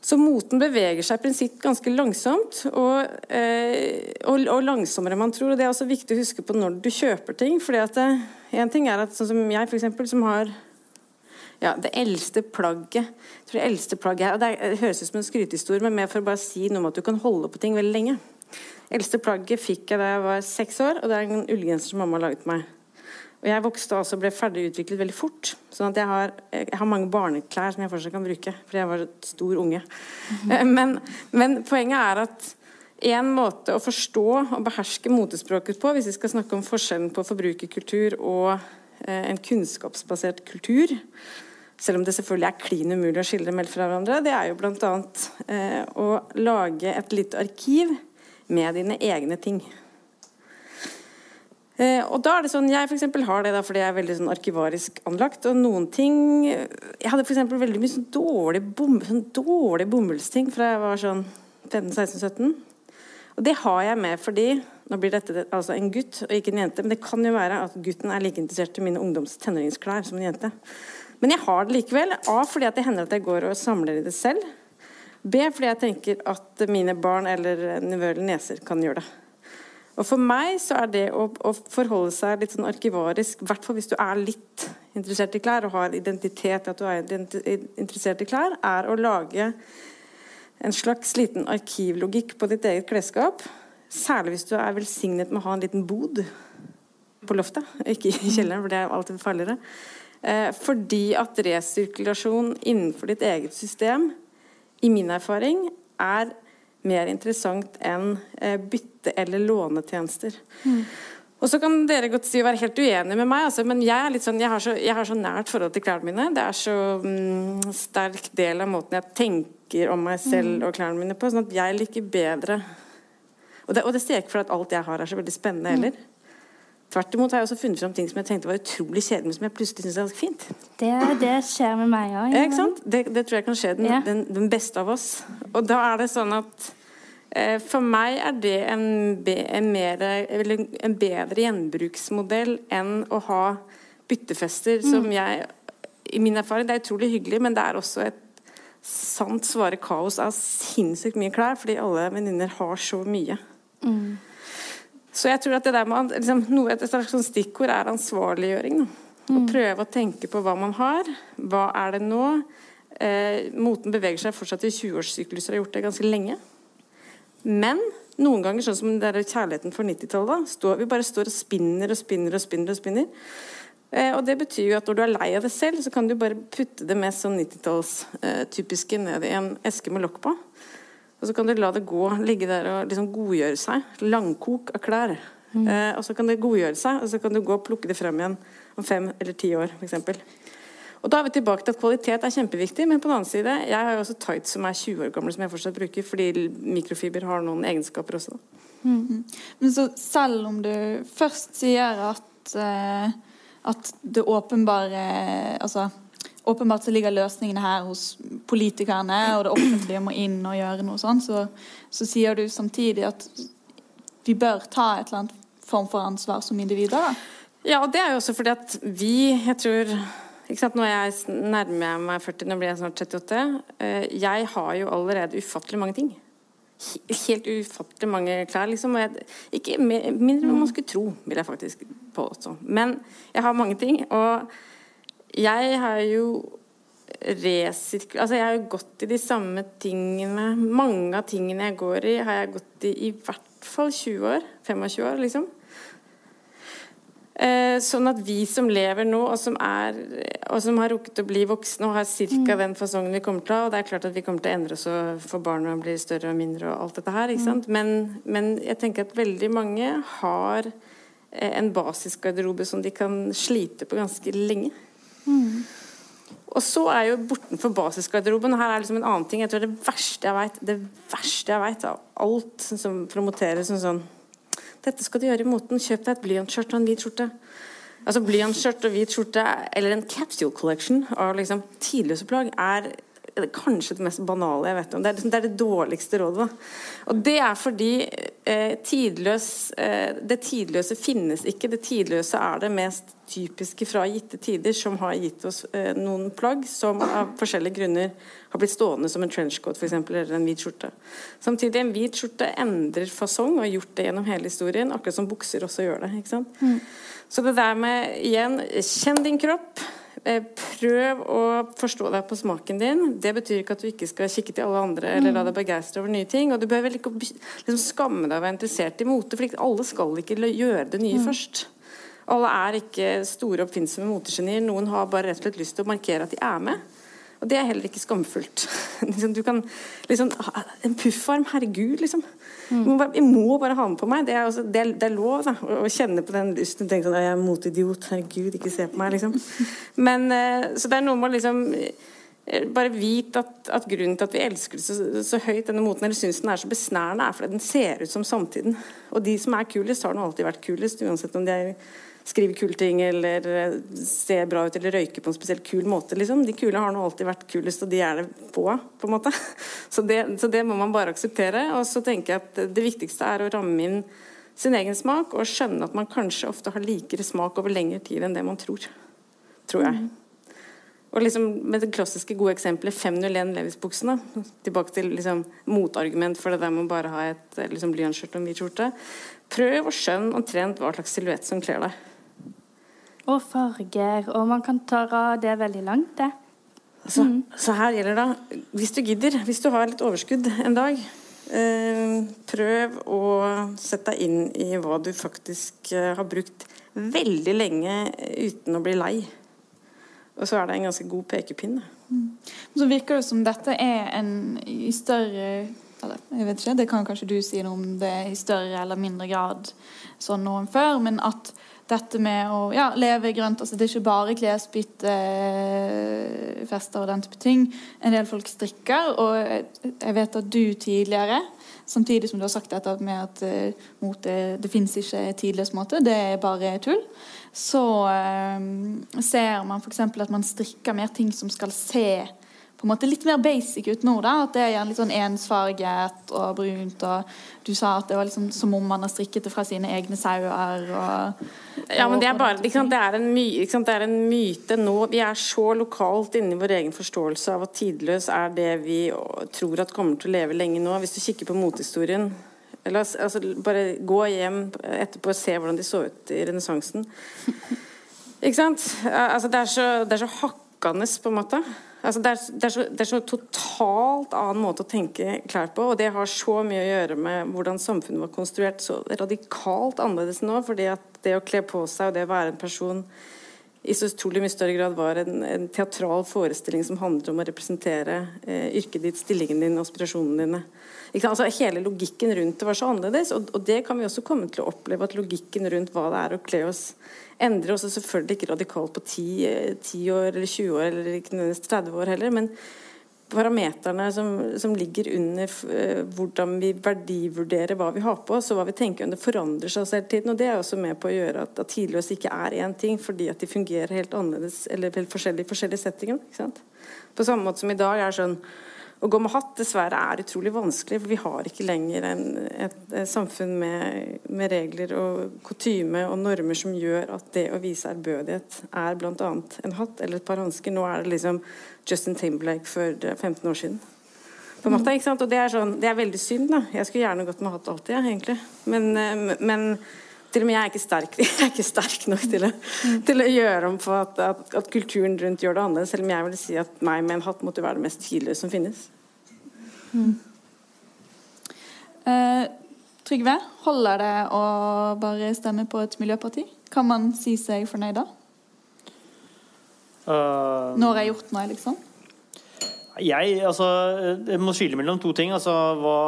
Så moten beveger seg i prinsipp ganske langsomt, og, eh, og, og, langsommere enn man tror. og Det er også viktig å huske på når du kjøper ting. fordi at det, eh, ting er at sånn som jeg, for eksempel, som har ja, det eldste plagget jeg tror det eldste plagget her, og Det, det høres ut som en skrytehistorie, men mer for å bare si noe om at du kan holde på ting veldig lenge. Det eldste plagget fikk jeg da jeg var seks år, og det er en ullgenser som mamma har laget meg. Og jeg vokste også og ble ferdigutviklet veldig fort. sånn at jeg har, jeg har, mange barneklær som jeg fortsatt kan bruke, fordi jeg var et stor unge. Mm -hmm. men, men, poenget er at en måte å forstå og beherske motespråket på, hvis vi skal snakke om forskjellen på forbrukerkultur og eh, en kunnskapsbasert kultur, selv om det selvfølgelig er klin umulig å skille dem fra hverandre, det er jo bl.a. Eh, å lage et lite arkiv med dine egne ting. Eh, og da er det sånn, Jeg for eksempel, har det da, fordi jeg er veldig sånn arkivarisk anlagt. og noen ting, Jeg hadde eksempel, veldig mye sånn dårlig, bom, sånn dårlig bomullsting fra jeg var sånn 15-16-17. Og det har jeg med fordi Nå blir dette altså en gutt og ikke en jente, men det kan jo være at gutten er like interessert i mine ungdoms tenåringsklær som en jente. Men jeg har det likevel. A fordi det hender at jeg går og samler i det selv. B fordi jeg tenker at mine barn eller nevøer eller neser kan gjøre det. Og For meg så er det å, å forholde seg litt sånn arkivarisk, i hvert fall hvis du er litt interessert i klær og har identitet i at du er interessert i klær, er å lage en slags liten arkivlogikk på ditt eget klesskap. Særlig hvis du er velsignet med å ha en liten bod på loftet, ikke i kjelleren, for det er alltid farligere. Eh, fordi at resirkulasjon innenfor ditt eget system, i min erfaring, er mer interessant enn eh, bytte- eller lånetjenester. Mm. Og så kan dere godt si å være helt uenige med meg, altså, men jeg, sånn, jeg, har så, jeg, har så, nært forhold til klærne mine. Det er så mm, sterk del av måten jeg tenker om meg selv mm. og klærne mine på. sånn at jeg liker bedre Og det, og det sier ikke for at alt jeg har er så veldig spennende heller. mm. Tvert imot har jeg også funnet fram ting som jeg tenkte var utrolig kjedelig, men som jeg plutselig syns er ganske fint. Det, det, skjer med meg òg. Ja, det, det, tror jeg kan skje den, ja. den, den, beste av oss. Og da er det sånn at eh, for meg er det en, en, mer, en, bedre gjenbruksmodell enn å ha byttefester som jeg I min erfaring det er utrolig hyggelig, men det er også et sant svare kaos av sinnssykt mye klær, fordi alle venninner har så mye. Så jeg tror at det der med liksom, noe, Et slags sånn stikkord er ansvarliggjøring. Å prøve å tenke på hva man har. Hva er det nå? Eh, moten beveger seg fortsatt i 20-årssykluser, har gjort det ganske lenge. Men noen ganger, sånn som den kjærligheten for 90-tallet, vi bare står og spinner og spinner og spinner. og spinner. Eh, og det betyr jo at når du er lei av det selv, så kan du bare putte det mest sånn 90-tallstypiske eh, ned i en eske med lokk på. Og så kan du la det gå, ligge der og liksom godgjøre seg. Langkok av klær. Mm. Eh, og så kan det godgjøre seg, og så kan du gå og plukke det frem igjen om fem eller ti år, f.eks. Og da er vi tilbake til at kvalitet er kjempeviktig, men på den annen side, jeg har jo også tights som er 20 år gamle, som jeg fortsatt bruker, fordi mikrofiber har noen egenskaper også. Mm. Men så selv om du først sier at, uh, at det åpenbare Altså åpenbart så ligger løsningene her hos politikerne, og det offentlige må inn og gjøre noe sånt, så, så sier du samtidig at vi bør ta et eller annet form for ansvar som individer? Ja, og det er jo også fordi at vi, jeg tror nå er jeg nærmer meg 40, nå blir jeg snart 38. Eh, jeg har jo allerede ufattelig mange ting. Helt ufattelig mange klær, liksom. Jeg, ikke mindre enn man skulle tro, vil jeg faktisk påstå. Men jeg har mange ting. Og jeg har jo resirkulert Altså, jeg har jo gått i de samme tingene Mange av tingene jeg går i, har jeg gått i i hvert fall 20 år. 25 år, liksom. Eh, sånn at vi som lever nå, og som, er, og som har rukket å bli voksne og har ca. Mm. den fasongen vi kommer til å ha Og det er klart at vi kommer til å endre oss for og blir større og mindre og alt dette her. Mm. Men, men jeg tenker at veldig mange har eh, en basisgarderobe som de kan slite på ganske lenge. Mm. Og så er jo bortenfor basisgarderoben Her er liksom en annen ting. Jeg tror det verste jeg vet, det verste jeg vet av alt som promoteres som sånn dette skal du gjøre i moten. Kjøp deg et blyantskjørt og en hvit skjorte. Altså Blyantskjørt og hvit skjorte, eller en capsule collection av liksom tidløse plagg, er kanskje det mest banale jeg vet om. Det er, liksom, det, er det, dårligste rådet. Og det er fordi eh, tidløs, eh, det tidløse finnes ikke. Det tidløse er det mest typiske fra gitte tider, som har gitt oss eh, noen plagg som av forskjellige grunner har blitt stående som en trenchcoat for eksempel, eller en hvit skjorte. Samtidig en hvit skjorte endrer fasong og har gjort det gjennom hele historien, akkurat som bukser også gjør det. Mm. Så det der med igjen, kjenn din kropp. Eh, prøv å forstå deg på smaken din. Det betyr ikke at du ikke skal kikke til alle andre eller la deg begeistre over nye ting. Og du bør vel ikke liksom, skamme deg å være interessert i mote, for alle skal ikke gjøre det nye mm. først. Alle er ikke store, oppfinnsomme motegenier. Noen har bare rett og slett lyst til å markere at de er med. Og det er heller ikke skamfullt. Liksom, du kan liksom En puffarm, herregud, liksom. Mm. Må bare, jeg må bare ha den på meg. Det er, også, det er, det er lov da, å, kjenne på den lysten. Tenke sånn Jeg er motidiot. Herregud, ikke se på meg, liksom. Men, eh, så det er noe med å liksom eh, bare vite at, at, grunnen til at vi elsker det så, så høyt, denne moten, eller syns den er så besnærende, er fordi den ser ut som samtiden. Og de som er kulest, har nå alltid vært kulest, uansett om de er skrive kule ting eller eh, se bra ut eller røyke på en spesielt kul måte. Liksom. De kule har nå alltid vært kulest, og de er det på, på en måte. Så det, så det, må man bare akseptere. Og så tenker jeg at det viktigste er å ramme inn sin egen smak og skjønne at man kanskje ofte har likere smak over lengre tid enn det man tror. Tror jeg. Mm. Og liksom med det klassiske gode eksempelet 501 Levis-buksene. Tilbake til liksom, motargument for det der med å bare ha et liksom, blyantskjørt og en hvit skjorte. Prøv å skjønne omtrent hva slags silhuett som kler deg. Og farger. Og man kan ta det veldig langt, det. Så, mm. så, her gjelder det, hvis du gidder, hvis du har litt overskudd en dag, eh, prøv å sette deg inn i hva du faktisk eh, har brukt veldig lenge uten å bli lei. Og så er det en ganske god pekepinn. Mm. Så virker det som dette er en i større eller, jeg vet ikke, Det kan kanskje du si noe om det i større eller mindre grad sånn nå enn før. Men at dette med å ja, leve grønt altså Det er ikke bare klesbytte, eh, og den type ting. En del folk strikker, og jeg vet at du tidligere Samtidig som du har sagt dette med at uh, mote det fins ikke tidløs måte, det er bare tull. Så uh, ser man f.eks. at man strikker mer ting som skal se på en måte litt mer basic ut nå. da, At det er gjerne litt sånn ensfarget og brunt. Og du sa at det var liksom som om man har strikket det fra sine egne sauer. og... Ja, men det er bare sant? Det, er en my, sant? det er en myte nå. Vi er så lokalt inni vår egen forståelse av at tidløs er det vi tror at kommer til å leve lenge nå. Hvis du kikker på motehistorien eller, altså, Bare gå hjem etterpå og se hvordan de så ut i renessansen. Ikke sant? Altså, det, er så, det er så hakkende, på en måte. Altså det, er, det, er så, det, er, så, totalt annen måte å tenke klær på, og det har så mye å gjøre med hvordan samfunnet var konstruert så radikalt annerledes nå. fordi at det å kle på seg og det å være en person i så utrolig mye større grad var en, en teatral forestilling som handler om å representere eh, yrket ditt, stillingen din, aspirasjonene dine. Altså, hele logikken rundt det var så annerledes, og, og, det kan vi også komme til å oppleve. At logikken rundt hva det er å kle oss endrer også selvfølgelig ikke radikalt på 10, 10 år eller 20 år eller ikke nødvendigvis 30 år heller. men parameterne som, som, ligger under uh, hvordan vi verdivurderer hva vi har på oss, og hva vi tenker om det forandrer seg hele tiden. og Det er også med på å gjøre at, at tidløse ikke er én ting, fordi at de fungerer helt annerledes eller helt i forskjellige settinger. På samme måte som i dag er sånn å gå med hatt dessverre er utrolig vanskelig, for vi har ikke lenger en, et, et, samfunn med, med regler og kutyme og normer som gjør at det å vise ærbødighet er bl.a. en hatt eller et par hansker. Nå er det liksom Justin Timberlake for 15 år siden. På en måte, ikke sant? Og det er, sånn, det er veldig synd. da. Jeg skulle gjerne gått med hatt alltid, ja, egentlig. Men, eh, men til og med jeg er ikke sterk, jeg er ikke sterk nok til å, til å gjøre om på at, at, at, kulturen rundt gjør det annerledes. Selv om jeg vil si at meg med en hatt måtte være det mest tidløse som finnes. Mm. Eh, Trygve, holder det å bare stemme på et miljøparti? Kan man si seg fornøyd da? Uh, Når jeg har gjort noe, liksom? Jeg, altså, jeg må skille mellom to ting. Altså, hva,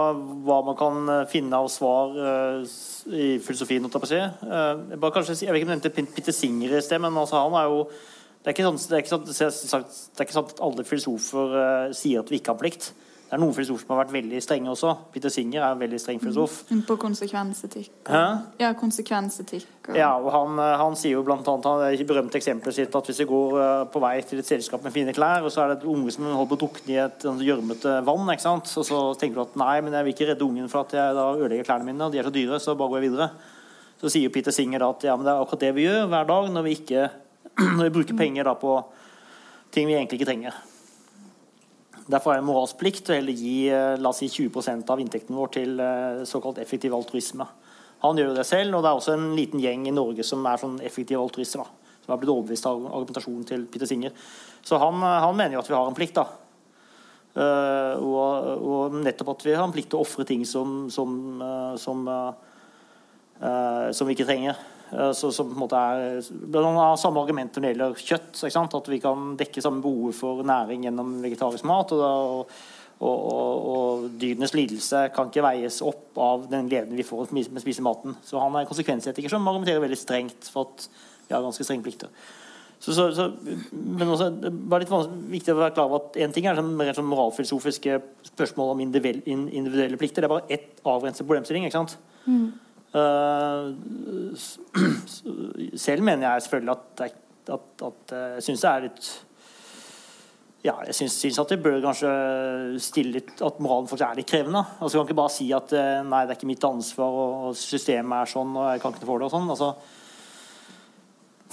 hva, man kan finne av svar uh, i filosofien. Uh, jeg, kanskje, jeg, vet ikke om du nevnte Peter Singer i sted, men altså, han er jo det er, sånn, det, er sånn, det er ikke sant at alle filosofer uh, sier at vi ikke har plikt. Det er noen filosofer som har vært veldig strenge også. Peter Singer er en veldig streng filosof. Mm. På konsekvensetikk. Hæ? Ja, konsekvensetikk. Og... Ja, og han, eh, han, sier jo blant annet han det berømte eksempelet sitt at hvis vi går eh, på vei til et selskap med fine klær, og så er det et unge som holder på å drukne i et sånn gjørmete vann, ikke sant? og så tenker du at nei, men jeg vil ikke redde ungen for at jeg da ødelegger klærne mine, og de er så dyre, så bare går jeg videre. Så sier Peter Singer da at ja, men det er akkurat det vi gjør hver dag når vi, ikke, når vi bruker penger da på ting vi egentlig ikke trenger. Derfor er det moralsk plikt å heller gi eh, la oss si, 20% av inntekten vår til eh, såkalt effektiv altruisme. Han gjør det selv, og det er også en liten gjeng i Norge som er sånn effektive altruister. Da, som har blitt overbevist av argumentasjonen til Peter Singer. Så han, eh, han mener jo at vi har en plikt. da. Uh, og, og, nettopp at vi har en plikt til å ofre ting som, som, uh, som, uh, som vi ikke trenger. Eh, så, som på en måte er Man har samme argument når det gjelder kjøtt. At vi kan dekke samme behov for næring gjennom vegetarisk mat. og, og, og, og dyrenes lidelse kan ikke veies opp av den gleden vi får med å spise maten. Så han er en konsekvensetiker som argumenterer veldig strengt for at vi har ganske strenge plikter. Så, så, så, men også, det er litt viktig å være klar over at En ting er sånn, sånn moralfilosofiske spørsmål om individuelle plikter. Det er bare ett avgrenset problemstilling. ikke sant? Mm. Eh, selv mener jeg selvfølgelig at, at, at eh, jeg syns det er litt ja, jeg syns, syns, at vi bør kanskje stille litt At moralen faktisk er litt krevende. Altså, kan ikke bare si at eh, nei, det er ikke mitt ansvar, og systemet er sånn, og jeg kan ikke få det og sånn. Altså,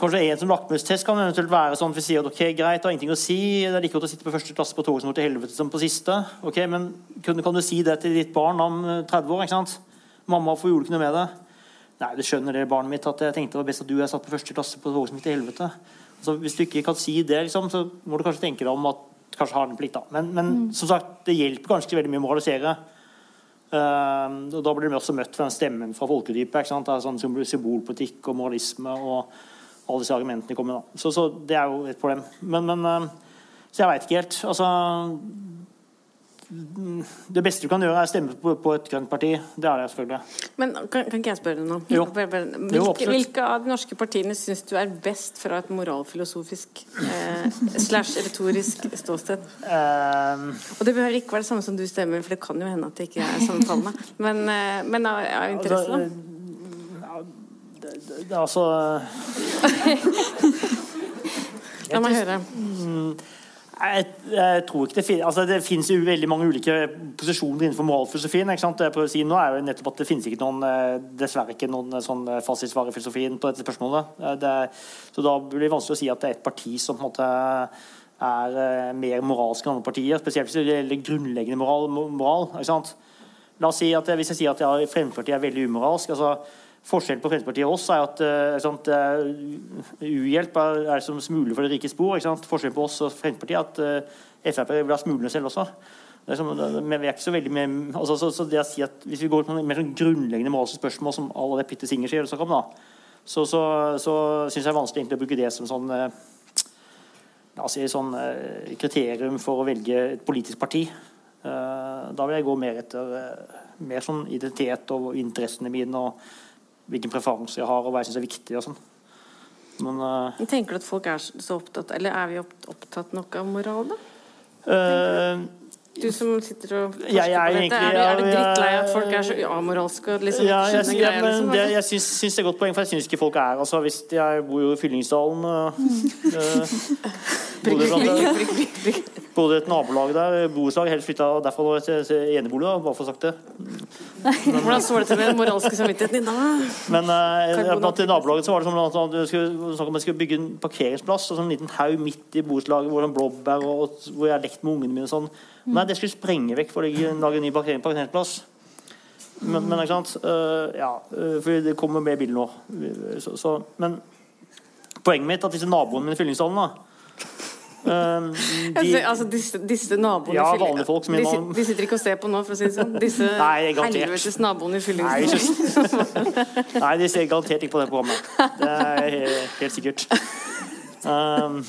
kanskje en som lakmustest kan eventuelt være sånn at vi sier at ok, greit, det har ingenting å si, det er like godt å sitte på første klasse på toget som går til helvete som på siste. ok, Men kan, du si det til ditt barn om 30 år? ikke sant? 'Mamma, hvorfor gjorde du ikke noe med det?' 'Nei, det skjønner det, barnet mitt, at jeg tenkte det var best at du er satt på første klasse på toget som gikk til helvete.' Altså, hvis du ikke kan si det, liksom, så må du kanskje tenke deg om at du kanskje har en plikt. da. Men, men mm. som sagt, det hjelper kanskje veldig mye å moralisere. Uh, og Da blir du også møtt fra den stemmen fra folkedypet. Det er sånn Symbolpolitikk og moralisme og alle disse argumentene kommer. Så, så det er jo et problem. Men, men uh, Så jeg veit ikke helt. Altså det beste du kan gjøre, er å stemme på, på et grønt parti. Det er det selvfølgelig. Men kan, kan ikke jeg spørre noe? Jo. Hvilke, jo, hvilke av de norske partiene syns du er best fra et moralfilosofisk eh, slash retorisk ståsted? Um, og det behøver ikke være det samme som du stemmer, for det kan jo hende at det ikke er sammenfallende. Men, eh, men av, av interesse, da? Det, det, altså La meg høre. Mm, Jeg, jeg tror ikke Det finnes altså det finnes jo veldig mange ulike posisjoner innenfor moralfilosofien. ikke sant? Det jeg prøver å si nå er jo nettopp at det finnes ikke noen, eh, dessverre ikke noen eh, sånn eh, fasitsvar i filosofien på dette spørsmålet. Det, så da blir det vanskelig å si at det er et parti som på en måte er mer moralsk enn andre partier. Spesielt hvis det gjelder grunnleggende moral. moral ikke sant? La oss si at Hvis jeg sier at ja, Fremskrittspartiet er veldig umoralsk altså Forskjellen på Fremskrittspartiet og oss er at uh, eh, uhjelp er, er som smuler for det rike spor. Ikke sant? Forskjellen på oss og Fremskrittspartiet er at uh, Frp vil ha smulene selv også. Som, men vi er ikke så veldig med, altså, så, så det å si at Hvis vi går på mer sånn grunnleggende moralske spørsmål, som alle det Petter Singer sier, om, da, så, så, så syns jeg det er vanskelig egentlig å bruke det som sånn uh, la oss si, sånn eh, kriterium for å velge et politisk parti. Eh, da vil jeg gå mer etter eh, mer sånn identitet og interessene mine og hvilken preferanse jeg har og hva jeg syns er viktig og sånn. Men uh, Tenker du at folk er så opptatt Eller er vi opptatt nok av moral, da? eh, Du som sitter og forsker Jeg er på dette, egentlig- er, er du drittlei at folk er så amoralske liksom ja, jeg, ja, men liksom? det, jeg syns, syns det er godt poeng, for jeg syns ikke folk er altså, Hvis jeg bor jo i Fyllingsdalen Øh, bodde, bodde i et nabolag der, borettslag, helt flytta derfra nå til, til enebolig, da, bare for å sagt det. Hvordan står det til med den moralske samvittigheten din da? Men eh, blant i nabolaget så var det som at du skulle, om at jeg skulle bygge en parkeringsplass og sånn en liten haug midt i borettslaget hvor det blåbær og, og hvor jeg har lekt med ungene mine og sånn. Nei, det skulle sprenge vekk for å lage en ny parkering- parkeringsplass. Men, men ikke sant uh, Ja, uh, for det kommer mer bil nå. Så, så, men poenget mitt er at disse naboene mine i Fyllingsdalen da eh, de, altså disse, disse naboene Ja, vanlige folk de, de sitter ikke og ser på nå, for å si det sånn. Disse Nei, helvetes naboene i Fyllingsdalen. Nei, Nei, de ser garantert ikke på det programmet. Det er helt, helt sikkert. Um,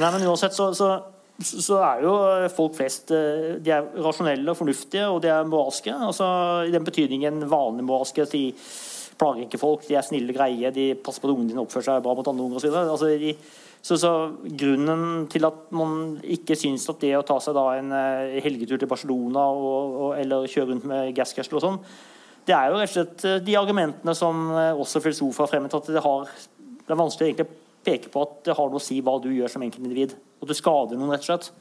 nei, men uansett så, så, så er jo folk flest eh, De er rasjonelle og fornuftige, og de er moralske. Altså, I den betydningen vanlige moralske. De plager ikke folk, de er snille, greie, de passer på at ungene dine oppfører seg bra mot andre unger osv. Altså, så, så grunnen til at man ikke syns at det å ta seg da en eh, helgetur til Barcelona og, og, eller kjøre rundt med gasscash og sånn, det er jo rett og slett eh, de argumentene som også filosofer har fremmet, at det, har, det er vanskelig å peke på at det har noe å si hva du gjør som enkeltindivid. Og du skader noen, rett og slett.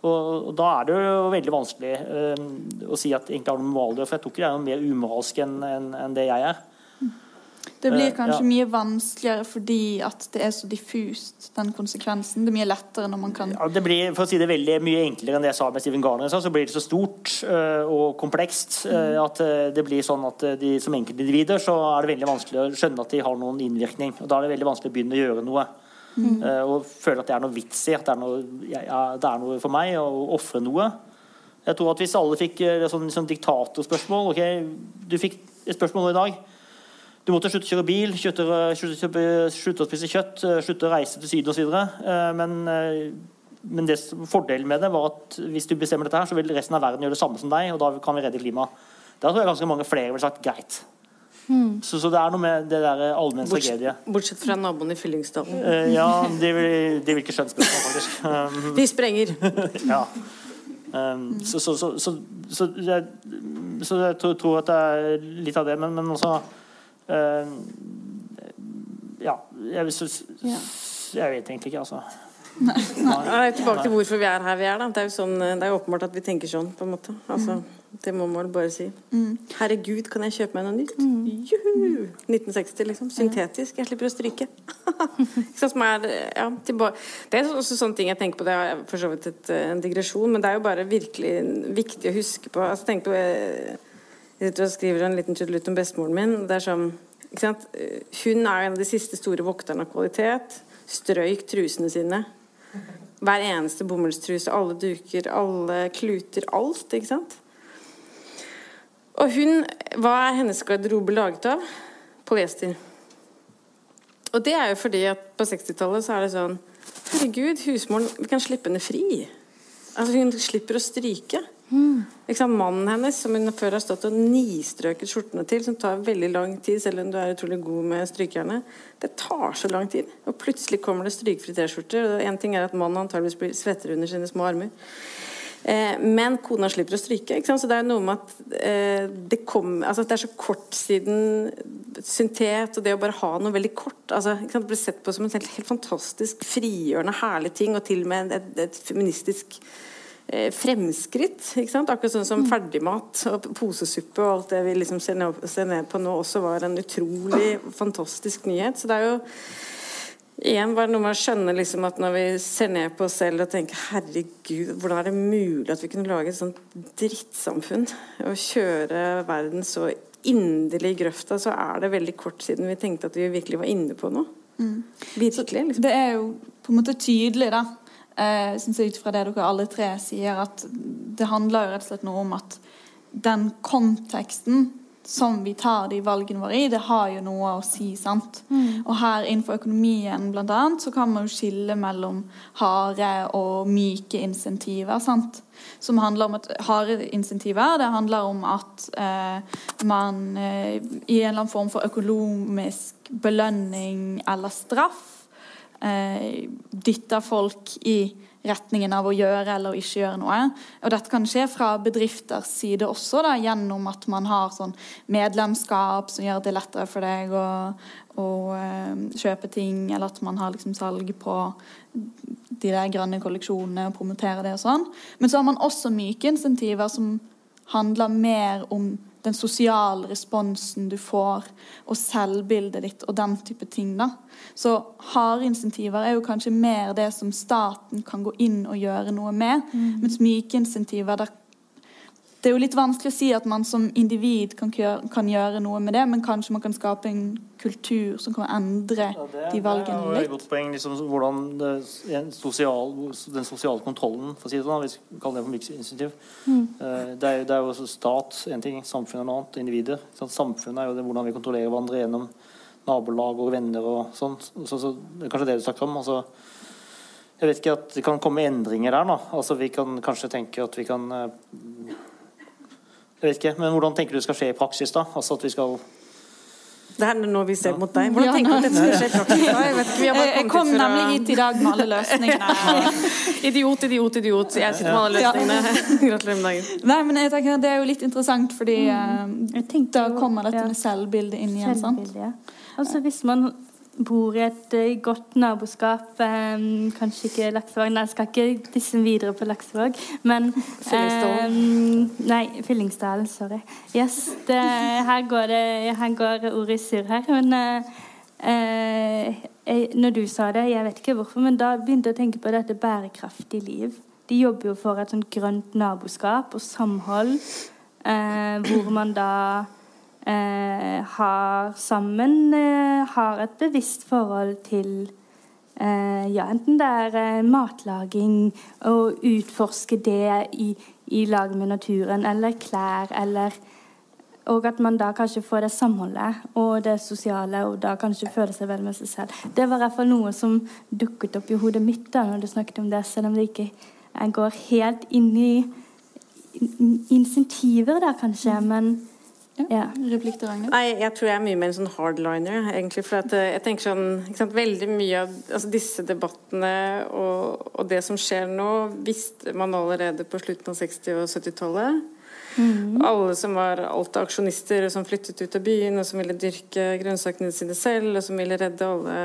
Og, da er det jo veldig vanskelig eh, å si at egentlig har noe moral i for jeg tror ikke det er mer umoralsk enn en, en det jeg er. Det blir kanskje kanskje ja. mye vanskeligere fordi at det er så diffust, den konsekvensen. Det er mye lettere når man kan Ja, det blir for å si det veldig mye enklere enn det jeg sa med Steven Garner. Så blir det så stort uh, og komplekst uh, at det blir sånn at de som enkeltindivider så er det veldig vanskelig å skjønne at de har noen innvirkning. Og da er det veldig vanskelig å begynne å gjøre noe. Øh, og føler at det er noe vits i, at det er noe, ja, det er noe for meg å ofre noe. Jeg tror at hvis alle fikk øh, sånn, sånn diktatorspørsmål ok, Du fikk et spørsmål nå i dag. Du måtte slutte å kjøre bil, slutte, slutte, slutte å spise kjøtt, eh, slutte å reise til Syden osv. Men, eh, men det, fordelen med det var at hvis du bestemmer dette, her, så vil resten av verden gjøre det samme som deg, og da kan vi redde klimaet. Da tror jeg ganske mange flere ville sagt greit. Så, så det er noe med det der allmenn tragedie. Bortsett, fra naboene i Fyllingsdalen. Uh, ja, de vil, de vil ikke skjønne spørsmålet, faktisk. Um, De sprenger. ja. Um, så, så, så, så, så, jeg, så jeg tror, tror at det er litt av det, men, men også uh, Ja, jeg, så, jeg vet egentlig ikke, altså. Nei, tilbake til hvorfor vi er her vi er. Da. Det er jo sånn, det er åpenbart at vi tenker sånn. på en måte altså, Det må man bare si. Herregud, kan jeg kjøpe meg noe nytt? Juhu! 1960, liksom. Syntetisk. Jeg slipper å stryke. Som er, ja, det er også sånne ting jeg tenker på. Det er for så vidt et, eh, en digresjon, men det er jo bare virkelig viktig å huske på. Altså, tenk på jeg, Jeg sitter og skriver en liten trudelutt om bestemoren min. Det er sånn, ikke sant? Eh, Hun er en av de siste store vokterne av kvalitet. Strøyk trusene sine. Hver eneste bomullstruse, alle duker, alle kluter, alt. ikke sant? Og hun, hva er hennes garderobe laget av? Polyester. Og det er jo fordi at på 60-tallet så er det sånn Herregud, husmoren, vi kan slippe henne fri. Altså Hun slipper å stryke. Mm. Liksom, Mannen hennes, som hun før har stått og nistrøket skjortene til, som tar veldig lang tid, selv om du er utrolig god med strykerne, det tar så lang tid. Og plutselig kommer det strykfri T-skjorter. Og en ting er at mannen antageligvis blir svettere under sine små armer. Eh, men kona slipper å stryke. Så det er noe med at eh, det, kom, altså det er så kort siden syntet og det å bare ha noe veldig kort altså, Det ble sett på som en helt, helt fantastisk frigjørende, herlig ting, og til og med et, et feministisk eh, fremskritt. Akkurat sånn som ferdigmat og posesuppe og alt det vi liksom ser ned på nå, også var en utrolig fantastisk nyhet. Så det er jo Igjen bare noe med å skjønne liksom at når vi ser ned på oss selv og tenker herregud, hvordan er det mulig at vi kunne lage et sånt drittsamfunn og kjøre verden så inderlig i grøfta, så er det veldig kort siden vi tenkte at vi virkelig var inne på noe. Mm. Virkelig. Liksom. Det er jo på en måte tydelig, da, eh, syns jeg ut fra det dere alle tre sier, at det handler jo rett og slett noe om at den konteksten som vi tar de valgene våre i, det har jo noe å si. sant? Mm. Og her innenfor økonomien blant annet, så kan man jo skille mellom harde og myke insentiver. sant? Som handler om at Harde insentiver det handler om at eh, man eh, i en eller annen form for økonomisk belønning eller straff eh, dytter folk i retningen av å gjøre eller ikke gjøre noe. Og dette kan skje fra bedrifters side også, da, gjennom at man har sånn medlemskap som gjør det lettere for deg å, å uh, kjøpe ting, eller at man har liksom salg på de der grønne kolleksjonene og promoterer det og sånn. Men så har man også myke insentiver som handler mer om den sosiale responsen du får, og selvbildet ditt og den type ting. da. Så harde insentiver er jo kanskje mer det som staten kan gå inn og gjøre noe med. Mm. Mens myke insentiver der det er jo litt vanskelig å si at man som individ kan, kan, gjøre noe med det, men kanskje man kan skape en kultur som kan endre ja, det, de valgene litt. Det er et godt poeng. Liksom, hvordan det, sosial, den sosiale kontrollen, for å si det sånn, hvis vi kaller det for myksinitiativ mm. Eh, det, er, det er jo stat en ting, samfunnet noe annet, individer. Samfunnet er jo det, hvordan vi kontrollerer hverandre gjennom nabolag og venner og sånn. Så, så, det er kanskje det du snakker om. Altså, jeg vet ikke at det kan komme endringer der. nå. Altså, vi kan kanskje tenke at vi kan eh, jeg vet ikke, men Hvordan tenker du det skal skje i praksis? da? Altså at vi skal det er nå vi ser mot deg. Hvordan tenker du det dette skal skje i praksis? Jeg, vet ikke, jeg, jeg kom nemlig hit i dag med alle løsningene. idiot, idiot, idiot. Jeg sitter med alle løsningene. Gratulerer med dagen. Nei, men jeg tenker Det er jo litt interessant, fordi mm. tenkte da kommer dette med selvbildet inn igjen. sant? Altså Hvis man bor i et uh, godt naboskap. Um, kanskje ikke Laksevåg. Nei, jeg skal ikke disse videre på Laksevåg. Men um, Nei, Fyllingsdalen. Sorry. Yes, det, her, går det, her går ordet i surr her. Men uh, jeg, når du sa det, jeg vet ikke hvorfor, men da begynte jeg å tenke på dette bærekraftige liv. De jobber jo for et sånt grønt naboskap og samhold, hvor man da eh, har sammen eh, har et bevisst forhold til eh, ja, enten det er eh, matlaging, og utforske det i, i lag med naturen, eller klær, eller og at man da kanskje får det samholdet og det sosiale, og da kanskje føler seg vel med seg selv. Det var i hvert fall noe som dukket opp i hodet mitt da når du snakket om det, selv om det ikke jeg går helt inn i insentiver da kanskje. Men ja. Replikk til Ragnhild? Nei, jeg tror jeg er mye mer en sånn hardliner, egentlig. For at, eh, jeg tenker sånn sant, Veldig mye av altså, disse debattene og, og, det som skjer nå, visste man allerede på slutten av 60- og 70-tallet. Mm. Alle som var Alta-aksjonister, som flyttet ut av byen, og som ville dyrke grønnsakene sine selv, og som ville redde alle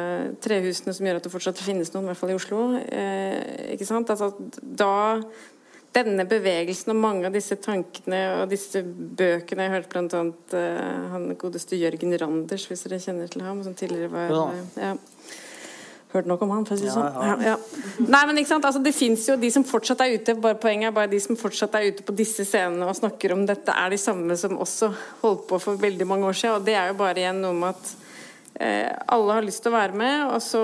trehusene som gjør at det fortsatt finnes noen, i hvert fall i Oslo. Eh, ikke sant? Altså, da denne bevegelsen og mange av disse tankene og disse bøkene Jeg hørte bl.a. Uh, eh, han godeste Jørgen Randers, hvis dere kjenner til ham, som tidligere var ja. ja. Hørt nok om han, for å si det sånn. Ja, ja. Nei, men ikke sant? Altså, det fins jo de som fortsatt er ute bare Poenget er bare de som fortsatt er ute på disse scenene og snakker om dette, er de samme som også holdt på for veldig mange år siden. Og det er jo bare igjen noe med at alle har lyst til å være med, og så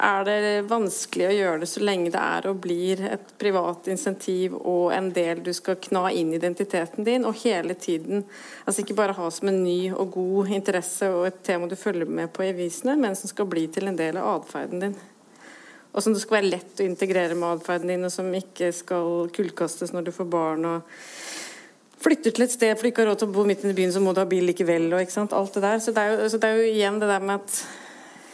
er det vanskelig å gjøre det så lenge det er og blir et privat insentiv og en del du skal kna inn identiteten din, og hele tiden altså ikke bare ha som en ny og god interesse og et tema du følger med på i avisene, men som skal bli til en del av atferden din. Og som det skal være lett å integrere med atferden din, og som ikke skal kullkastes når du får barn. og flytter til et sted for du ikke har råd til å bo midt i byen, så må du ha bil likevel. Og, Alt det der. Så det, jo, så det, er jo, igjen det der med at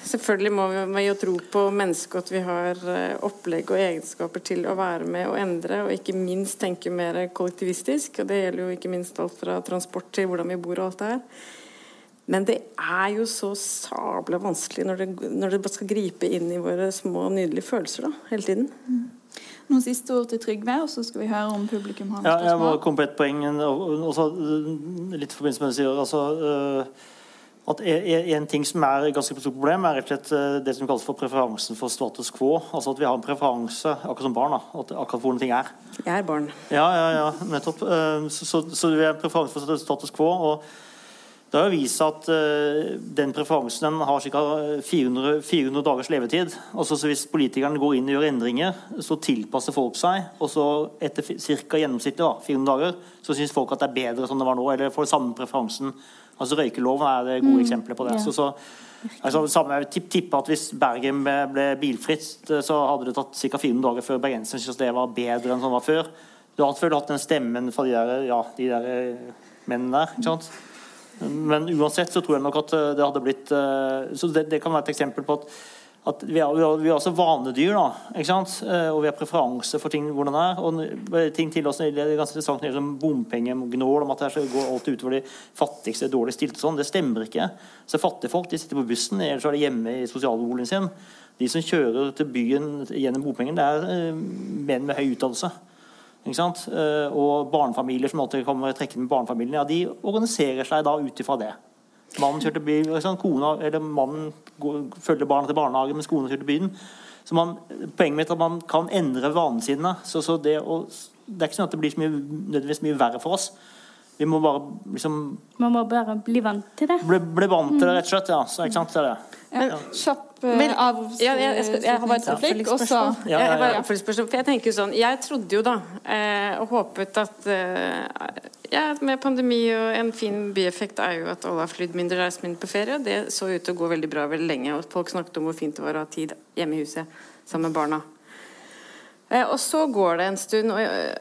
Selvfølgelig må vi jo tro på mennesket at vi har eh, opplegg og egenskaper til å være med og endre, og ikke minst tenke mer kollektivistisk. Og det gjelder jo ikke minst alt fra transport til hvordan vi bor og alt det her. Men det er jo så sabla vanskelig når det, når det skal gripe inn i våre små, nydelige følelser da, hele tiden. Noen siste ord til Trygve, og så skal vi høre om publikum har Ja, jeg må komme på et poeng. Også, øh, litt i forbindelse med det du sier. Altså, øh, at en, en ting som er et ganske stort problem, er rett og slett det som kalles for preferansen for status quo. Altså at vi har en preferanse, akkurat som barn, da, at akkurat hvordan ting er. Jeg er barn. Ja, ja, ja, nettopp. Eh, Så, så, så vi har en preferanse for status quo. og det har jo vist seg at eh, den preferansen den har ca. 400, 400 dagers levetid. Altså så Hvis politikerne går inn og gjør endringer, så tilpasser folk seg. Og så etter ca. gjennomsnittlig da, 400 dager, så syns folk at det er bedre som det var nå. Eller får samme preferansen. Altså Røykeloven er det gode eksempler på det. ja. Så, så Altså, samme, jeg tipp- tipper at Hvis Bergen ble, ble bilfritt, eh, så hadde det tatt ca. 400 dager før bergenserne syntes det var bedre enn sånn det var før. Du har selvfølgelig hatt den stemmen fra de der, ja, de der eh, mennene der. ikke sant? Men uansett så tror jeg nok at eh, det hadde blitt eh, Så det, det kan være et eksempel på at, at vi, er, vi, er, også vanedyr, da. ikke sant? Eh, Og vi har preferanse for ting hvordan det er. Og ting til oss, det er ganske interessant når det gjelder bompengegnål om at det går alt utover de fattigste, dårlig stilte sånn. Det stemmer ikke. Så fattige folk de sitter på bussen, eller så er de hjemme i sosialboligen sin. De som kjører til byen gjennom bompengen, det er menn med høy utdannelse. Eh, Og barnefamilier som alltid kommer trekkende med barnefamilien, ja, de organiserer seg da ut ifra det. Mannen kjørte bil? Kona, eller mannen følger barna til barnehagen, mens kona kjørte byen. Så man, poenget mitt er at man kan endre vanene sine. Så, så det, å, det er ikke sånn at det blir så mye, nødvendigvis mye verre for oss. Vi må bare liksom Man må bare bli vant til det. bli, bli vant til det, rett og slett. Ja. Så, ikke sant? Det er det. Ja, Kjapp eh, av Ja, jeg, jeg, skal, jeg har bare et replikk, og så. Ja, ja, Jeg- jeg bare oppfølgingsspørsmål, For jeg tenker jo sånn Jeg trodde jo da, eh, og håpet at eh, ja, Med pandemi og en fin bieffekt er jo at alle har flydd mindre, reist mindre på ferie. Og det så ut til å gå veldig bra veldig lenge. Og folk snakket om hvor fint det var å ha tid hjemme i huset sammen med barna. Eh, og så går det en stund, og jeg,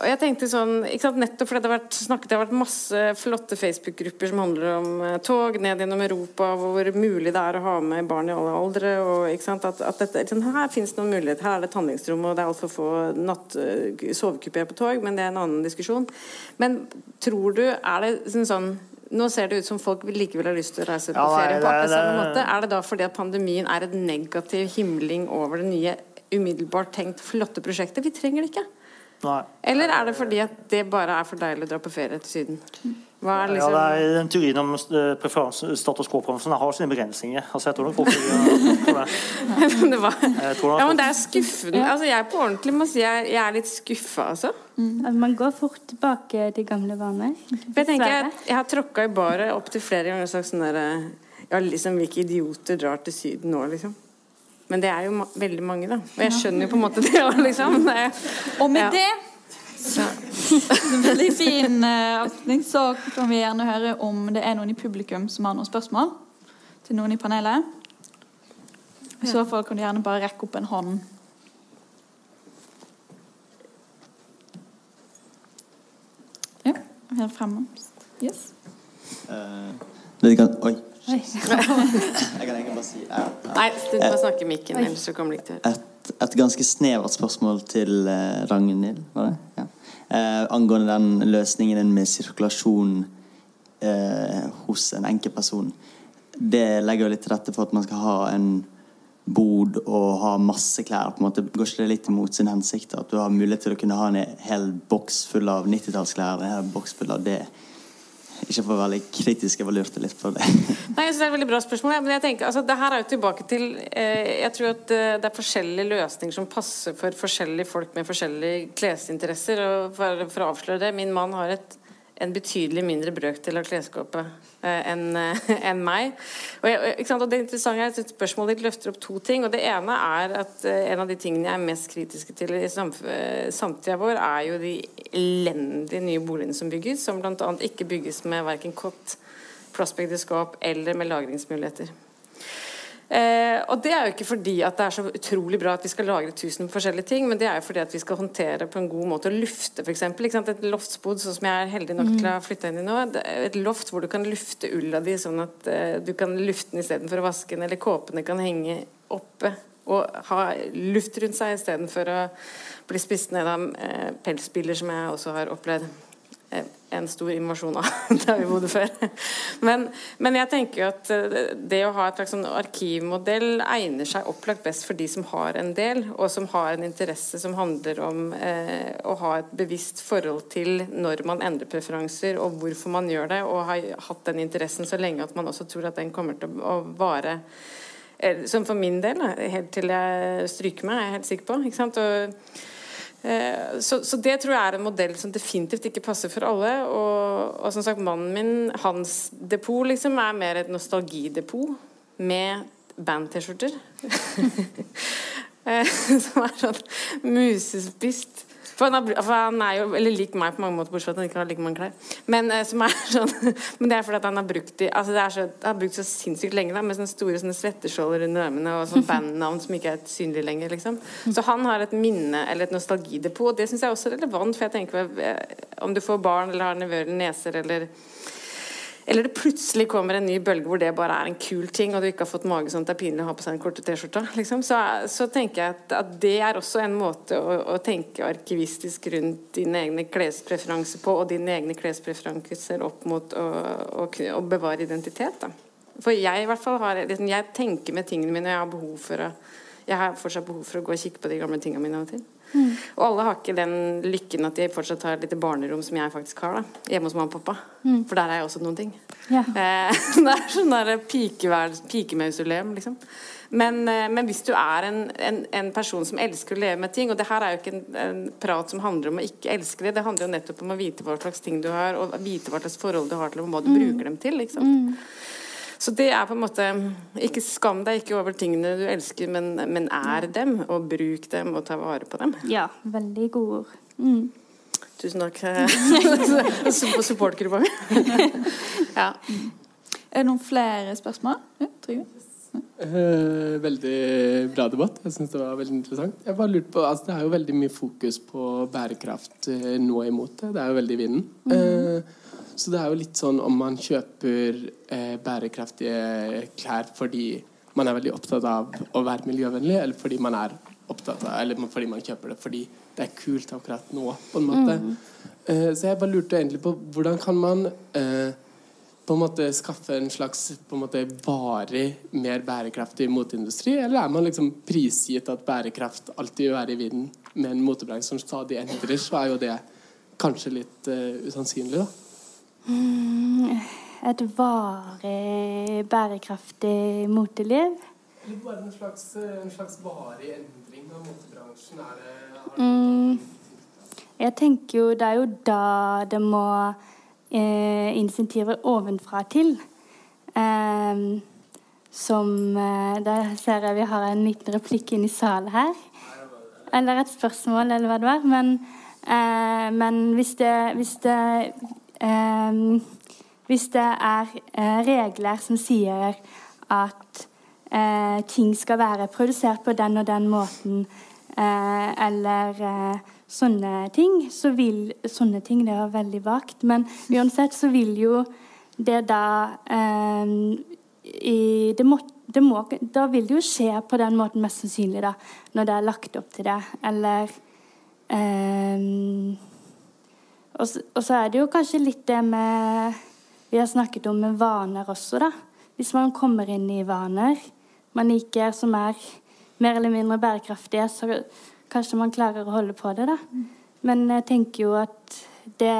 og jeg tenkte sånn sant, Nettopp fordi det har vært snakket Det har vært masse flotte Facebook-grupper som handler om eh, tog ned gjennom Europa, hvor mulig det er å ha med barn i alle aldre. og ikke sant, at, at dette, sånn, Her finnes det noen muligheter. Her er det et handlingsrom, og det er altfor få natt, eh, sovekupeer på tog, men det er en annen diskusjon. Men tror du Er det sånn, sånn nå ser det ut som folk likevel har lyst til å reise på Ja, ferie på akkurat samme måte. Er det da fordi at pandemien er et negativ himling over det nye, umiddelbart tenkt flotte prosjekter. Vi trenger det ikke. Nei. Eller er det fordi at det bare er for deilig å dra på ferie til Syden? Hva er Ja, liksom det er Den teorien om eh, status quo-preferansen har sine begrensninger. Altså, jeg tror nok folk det. det var... Ja, men det er skuffende. Altså, jeg på ordentlig må si jeg, jeg er litt skuffa, altså. At man går fort tilbake til gamle vaner. Jeg tenker jeg, jeg har tråkka i baret opptil flere ganger og sagt sånn derre Ja, liksom hvilke idioter drar til Syden nå, liksom. Men det er jo ma veldig mange, da. Og jeg skjønner jo på en måte det òg, liksom. Det, Og med Ja. det så. Veldig fin uh, avslutning. Så kan vi gjerne høre om det er noen i publikum som har noen spørsmål til noen i panelet. I så fall kan du gjerne bare rekke opp en hånd. Ja, helt fremme. Yes. Uh, det kan, oi. Jeg kan egentlig bare si ja. Nei, du må snakke mikken, ellers så kommer det ikke til å høre. et, et ganske snevert spørsmål til eh, Ragnhild, var det? Ja. Eh, angående den løsningen din med sirkulasjon eh, hos en enkeltperson. Det legger jo litt til rette for at man skal ha en bod og ha masse klær. på en måte Går ikke det litt imot sin hensikt? At du har mulighet til å kunne ha en hel boks full av 90-tallsklær, en hel boks full av det. Ikke for å være kritisk, jeg bare lurte litt på det. Nei, jeg synes Det er et veldig bra spørsmål. Men jeg tenker, altså, det her er jo tilbake til eh, Jeg tror at eh, det er forskjellige løsninger som passer for forskjellige folk med forskjellige klesinteresser. Og for, for å avsløre det, min mann har et, en betydelig mindre brøkdel av klesskapet eh, enn en meg. Og, og det interessante er at Spørsmålet ditt løfter opp to ting. og Det ene er at eh, en av de tingene jeg er mest kritiske til i eh, samtida vår, er jo de elendige nye boligene som bygges, som bl.a. ikke bygges med verken kott plassbygdeskap eller med lagringsmuligheter. Eh, og det er jo ikke fordi at det er så utrolig bra at vi skal lagre tusen forskjellige ting, men det er jo fordi at vi skal håndtere på en god måte og lufte f.eks. Et loftsbod, sånn som jeg er heldig nok til å ha flytta inn i nå. Et loft hvor du kan lufte ulla di sånn at eh, du kan lufte den istedenfor å vaske den, eller kåpene kan henge oppe og ha luft rundt seg istedenfor å bli spist ned av eh, pelsbiler, som jeg også har opplevd. En stor invasjon av der vi bodde før. Men, men, jeg tenker jo at eh, det å ha et slags sånn arkivmodell egner seg opplagt best for de som har en del, og som har en interesse som handler om eh, å ha et bevisst forhold til når man endrer preferanser, og hvorfor man gjør det, og har hatt den interessen så lenge at man også tror at den kommer til å vare eh, som for min del, helt til jeg stryker meg, er jeg helt sikker på. ikke sant? Og så, så, det tror jeg er en modell som definitivt ikke passer for alle. Og, og som sagt, mannen min, hans depot, liksom, er mer et nostalgidepot med band-T-skjorter. Eh, som er sånn musespist for han, er, for han er jo eller lik meg på mange måter, bortsett fra at han ikke har like mange klær. Men, eh, som er sånn, men det er fordi han har brukt de, altså det er så, han har brukt så sinnssykt lenge da, med sånne store sånne svetteskjolder under armene og sånn bandnavn som ikke er synlig lenger. liksom. Så han har et minne eller et nostalgidepot, og det syns jeg er også relevant. For jeg tenker eh, om du får barn eller har nevøer eller neser eller eller det plutselig kommer en ny bølge hvor det bare er en kul ting, og du ikke har fått mage sånn at det er pinlig å ha på seg den korte T-skjorta, liksom. så, så, tenker jeg at, at, det er også en måte å, å, tenke arkivistisk rundt dine egne klespreferanser på, og dine egne klespreferanser opp mot å, å, å bevare identitet. Da. For jeg i hvert fall har liksom, Jeg tenker med tingene mine, og jeg har behov for å jeg har fortsatt behov for å gå og kikke på de gamle tingene mine av og til. Mm. Og alle har ikke den lykken at de fortsatt har et lite barnerom som jeg faktisk har da, hjemme hos mamma og pappa. Mm. For der er jeg også noen ting. Ja. Eh, det er sånn pikemausoleum, liksom. Men, eh, men, hvis du er en, en, en, person som elsker å leve med ting Og det her er jo ikke en, en, prat som handler om å ikke elske det, det handler jo nettopp om å vite hva slags ting du har, og vite hva slags forhold du har til og hva du mm. bruker dem til. Ikke sant? Så det er på en måte Ikke skam deg ikke over tingene du elsker, men, men er dem, og bruk dem, og ta vare på dem. Ja, veldig gode ord. Mm. Tusen takk på supportgruppa mi. ja. Er det noen flere spørsmål? Ja, Trygve? Uh, veldig bra debatt. Jeg syns det var veldig interessant. Jeg bare lurte på, altså Det er jo veldig mye fokus på bærekraft uh, nå imot det. Det er jo veldig i vinden. Mm. Uh, så det er jo litt sånn om man kjøper eh, bærekraftige klær fordi man er veldig opptatt av å være miljøvennlig, eller fordi man er opptatt av, eller fordi man kjøper det fordi det er kult akkurat nå, på en måte. Mm. Eh, så jeg bare lurte egentlig på hvordan kan man eh, på en måte skaffe en slags på en måte varig, mer bærekraftig moteindustri? Eller er man liksom prisgitt at bærekraft alltid vil være i vinden? Med en motebransje som stadig endrer, så er jo det kanskje litt uh, usannsynlig, da. Mm, et varig, bærekraftig moteliv? Eller bare en slags, en slags varig endring av motebransjen. Er det, mm, jeg tenker jo Det er jo da det må eh, insentiver ovenfra til. Eh, som eh, Der ser jeg vi har en liten replikk inn i salen her. Eller et spørsmål, eller hva det var. Men, eh, men hvis, det, hvis det hvis det er eh, regler som sier at eh, ting skal være produsert på den og den måten, eh, eller sånne ting, så vil Sånne ting, det er veldig vagt. Men uansett så vil jo det da eh, i, det må, det må, Da vil det jo skje på den måten, mest sannsynlig, da, når det er lagt opp til det. Eller eh, og så, og så, er det jo kanskje litt det med Vi har snakket om med vaner også, da. Hvis man kommer inn i vaner man liker som er mer eller mindre bærekraftige, så kanskje man klarer å holde på det, da. Men jeg tenker jo at det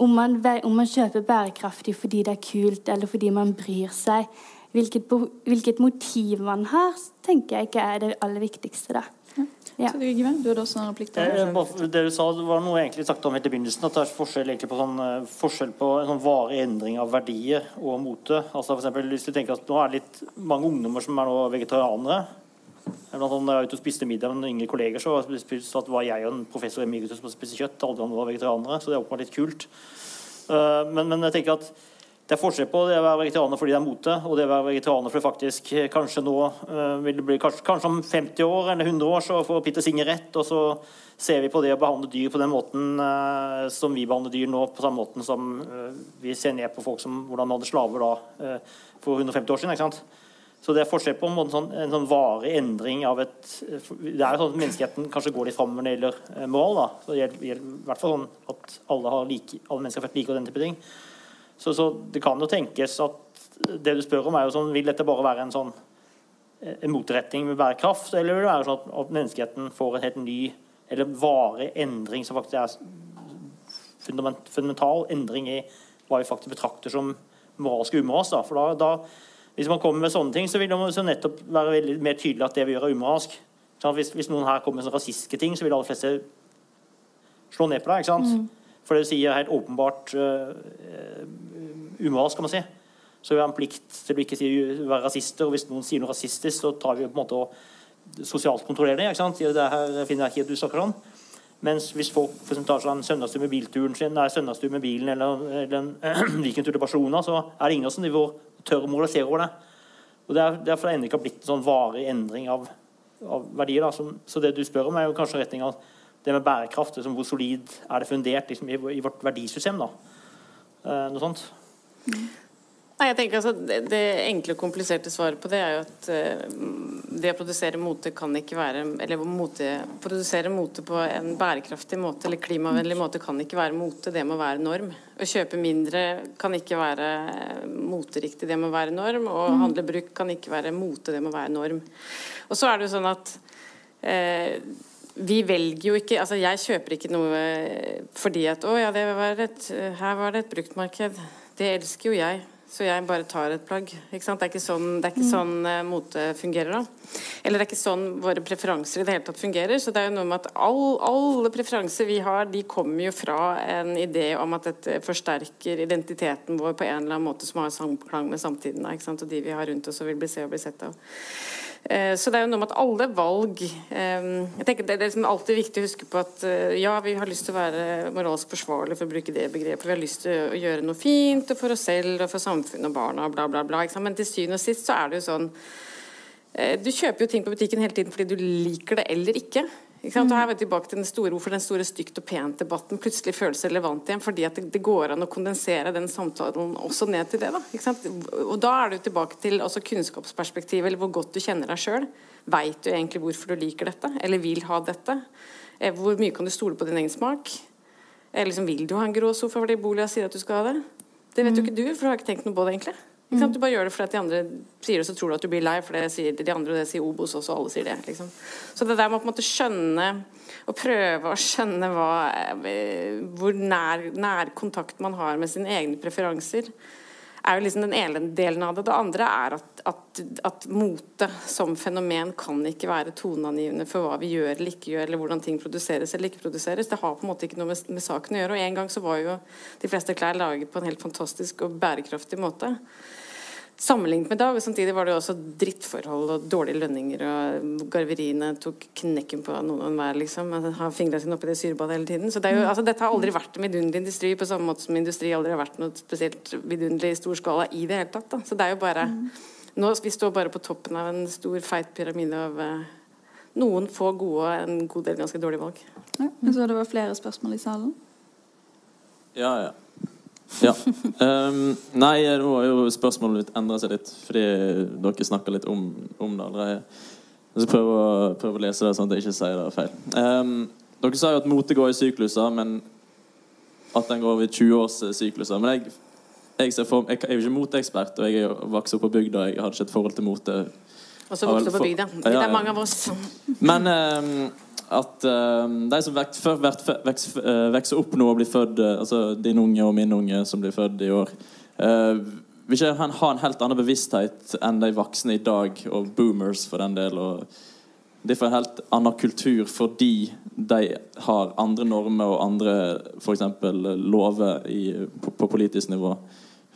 om man, om man kjøper bærekraftig fordi det er kult, eller fordi man bryr seg, hvilket, hvilket motiv man har, tenker jeg ikke er det aller viktigste, da. Ja. Du hadde også en replikk der. Eh, det du sa, det var noe egentlig snakket om helt i begynnelsen. At det er forskjell, på, sånn, eh, forskjell på en sånn varig endring av verdier og mote. Altså for eksempel, hvis du tenker at Nå er det litt mange ungdommer som er nå vegetarianere. Blant annet, jeg ute og spiste middag med noen yngre kolleger, så var jeg og en professor emeritus som spiste kjøtt. Alle andre var vegetarianere, så det er åpenbart litt kult. Eh, men, men jeg tenker at det er forskjell på det å være vegetarianer fordi det er mote, og det å være vegetarianer fordi faktisk eh, kanskje nå uh, vil det bli kanskje, kanskje, om 50 år eller 100 år så får Peter Singer rett, og så ser vi på det å behandle dyr på den måten uh, som vi behandler dyr nå, på samme måten som vi ser ned på folk som hvordan man hadde slaver da for 150 år siden. ikke sant? Så det er forskjell på en, sånn, en sånn varig endring av et Det er jo sånn at menneskeheten kanskje går litt framover når det gjelder eh, moral. da. Så det gjelder, i hvert fall sånn at alle, like, alle mennesker har vært like og den type ting. Så, så det kan jo tenkes at det du spør om, er jo sånn Vil dette bare være en sånn eh, en motretning med bærekraft, eller vil det være sånn at, menneskeheten får en helt ny eller varig endring som faktisk er fundament, fundamental endring i hva vi faktisk betrakter som moralsk umoralsk? Da. For da, da hvis man kommer med sånne ting, så vil det nettopp være veldig mer tydelig at det vi gjør, er umoralsk. Hvis, hvis, noen her kommer med sånne rasistiske ting, så vil de aller fleste slå ned på det. ikke sant? Mm. For det sier helt åpenbart uh, umoralsk, kan man si. Så vi har en plikt til å ikke si, være rasister. Og hvis noen sier noe rasistisk, så tar vi på en måte og sosialt kontrollerer det. ikke sant? Det her finner jeg ikke at du snakker sånn. Mens hvis folk for eksempel, tar seg en søndagstur med bilturen sin, nei, søndagstur med bilen eller, eller en weekendtur til Barcelona, så er det ingen som tør å moralisere over det. Og det er Derfor har det ennå ikke blitt en sånn varig endring av, av verdier. Da. Så, det du spør om, er jo kanskje retning av det med bærekraft. Liksom, hvor solid er det fundert liksom, i, i, vårt verdisystem? da. Eh, noe sånt. Nei, jeg tenker altså, det, det, enkle og kompliserte svaret på det er jo at uh, det å produsere mote kan ikke være Eller mote, produsere mote på en bærekraftig måte eller klimavennlig måte kan ikke være mote, det må være norm. Å kjøpe mindre kan ikke være moteriktig, det må være norm. Og mm. handle bruk kan ikke være mote, det må være norm. Og så er det jo sånn at uh, vi velger jo ikke altså Jeg kjøper ikke noe fordi at Å ja, var et, her var det et bruktmarked. Det elsker jo jeg så jeg bare tar et plagg. Det er ikke sånn, det er ikke mm. sånn uh, mote fungerer, da. Eller det er ikke sånn våre preferanser i det hele tatt fungerer. Så det er jo noe med at all, alle preferanser vi har, de kommer jo fra en idé om at dette forsterker identiteten vår på en eller annen måte som har samklang med samtiden, da, og de vi har rundt oss og vil bli se og bli sett av. Eh, så det er jo noe med at alle valg eh, jeg tenker Det er liksom alltid viktig å huske på at eh, ja, vi har lyst til å være moralsk forsvarlig, for å bruke det begrepet. Vi har lyst til å gjøre noe fint for oss selv og for samfunnet og barna og bla, bla, bla. Men til syvende og sist så er det jo sånn Du kjøper jo ting på butikken hele tiden fordi du liker det eller ikke. Og her er vi tilbake til den store, Hvorfor den store stygt og pent-debatten plutselig føles relevant igjen. Fordi at det, det, går an å kondensere den samtalen også ned til det. da? Og da er du tilbake til altså kunnskapsperspektivet, eller hvor godt du kjenner deg sjøl. Veit du egentlig hvorfor du liker dette, eller vil ha dette? Eh, hvor mye kan du stole på din egen smak? Eller liksom, Vil du ha en grå sofa fordi boliga sier at du skal ha det? Det vet jo ikke du, for du har ikke tenkt noe på det, egentlig. Mm. Du bare gjør det fordi de andre sier det, så tror du at du blir lei, for det sier de andre, og det sier Obos også, og alle sier det. Liksom. Så det der med å på en måte skjønne, og prøve å skjønne hva, eh, hvor nær, nær kontakt man har med sine egne preferanser, er jo liksom den ene delen av det. Det andre er at, at, at mote som fenomen kan ikke være toneangivende for hva vi gjør eller ikke gjør, eller hvordan ting produseres eller ikke produseres. Det har på en måte ikke noe med, med saken å gjøre. Og en gang så var jo de fleste klær laget på en helt fantastisk og bærekraftig måte sammenlignet med da. Samtidig var det også drittforhold og dårlige lønninger. og Garveriene tok knekken på noen enhver. liksom, Har fingra sine oppi det syrebadet hele tiden. så det jo, altså, Dette har aldri vært en vidunderlig industri, på samme måte som industri aldri har vært noe spesielt vidunderlig i stor skala i det hele tatt. da, så det er jo bare, mm. nå, Vi står bare på toppen av en stor, feit pyramide av uh, noen få gode og en god del ganske dårlige valg. Ja, så det var flere spørsmål i salen? Ja, ja. Ja. Um, nei, nå har jo spørsmålet mitt endra seg litt, fordi dere snakker litt om, om det allerede. Jeg skal prøve å, prøve å, lese det sånn at jeg ikke sier det feil. Um, dere sa jo at mote går i sykluser, men at den går i 20-årssykluser. Men jeg, jeg, for, jeg, er jo ikke moteekspert, og jeg er vokst opp på bygda. Jeg hadde ikke et forhold til mote. Og så vokste opp på bygda. Det er mange av oss. Men um, at uh, de som vokser veks, opp nå og blir født, uh, altså din unge og min unge som blir født i år uh, vil ikke ha en, ha en helt annen bevissthet enn de voksne i dag, og boomers for den del. og de får en helt annen kultur fordi de har andre normer og andre f.eks. lover på, på, politisk nivå.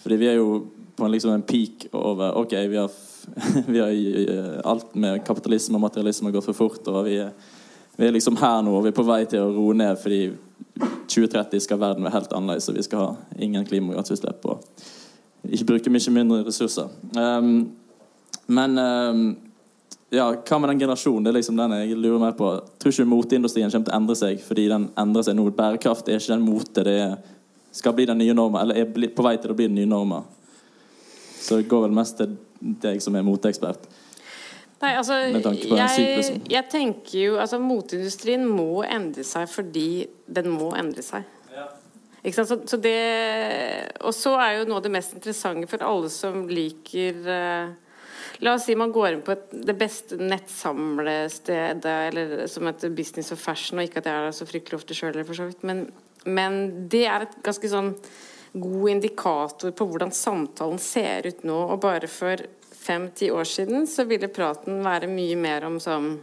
Fordi vi er jo på en, liksom en peak over Ok, vi har, vi har alt med kapitalisme og materialisme gått for fort. og vi er vi er liksom her nå, og vi er på vei til å roe ned fordi 2030 skal verden være helt annerledes, og vi skal ha ingen klimagassutslipp og ikke bruke mye mindre ressurser. Um, men um, ja, hva med den generasjonen? Det er liksom den jeg lurer mer på. Jeg tror ikke moteindustrien kommer til å endre seg fordi den endrer seg nå. Bærekraft er ikke den mote det er, skal bli den nye norma, eller er på vei til å bli den nye norma. Så det går vel mest til deg som er moteekspert? Nei, altså, Med tanke på den jeg, syklusen. jeg tenker jo altså Moteindustrien må endre seg fordi den må endre seg. Ikke sant? Så, så det, og så er jo noe av det mest interessante for alle som liker eh, La oss si man går inn på et, det beste nettsamlestedet eller som heter Business of Fashion, og ikke at jeg er så fryktelig ofte sjøl, for så vidt, men, men det er et ganske sånn god indikator på hvordan samtalen ser ut nå. Og bare for fem-ti år siden så ville praten være mye mer om sånn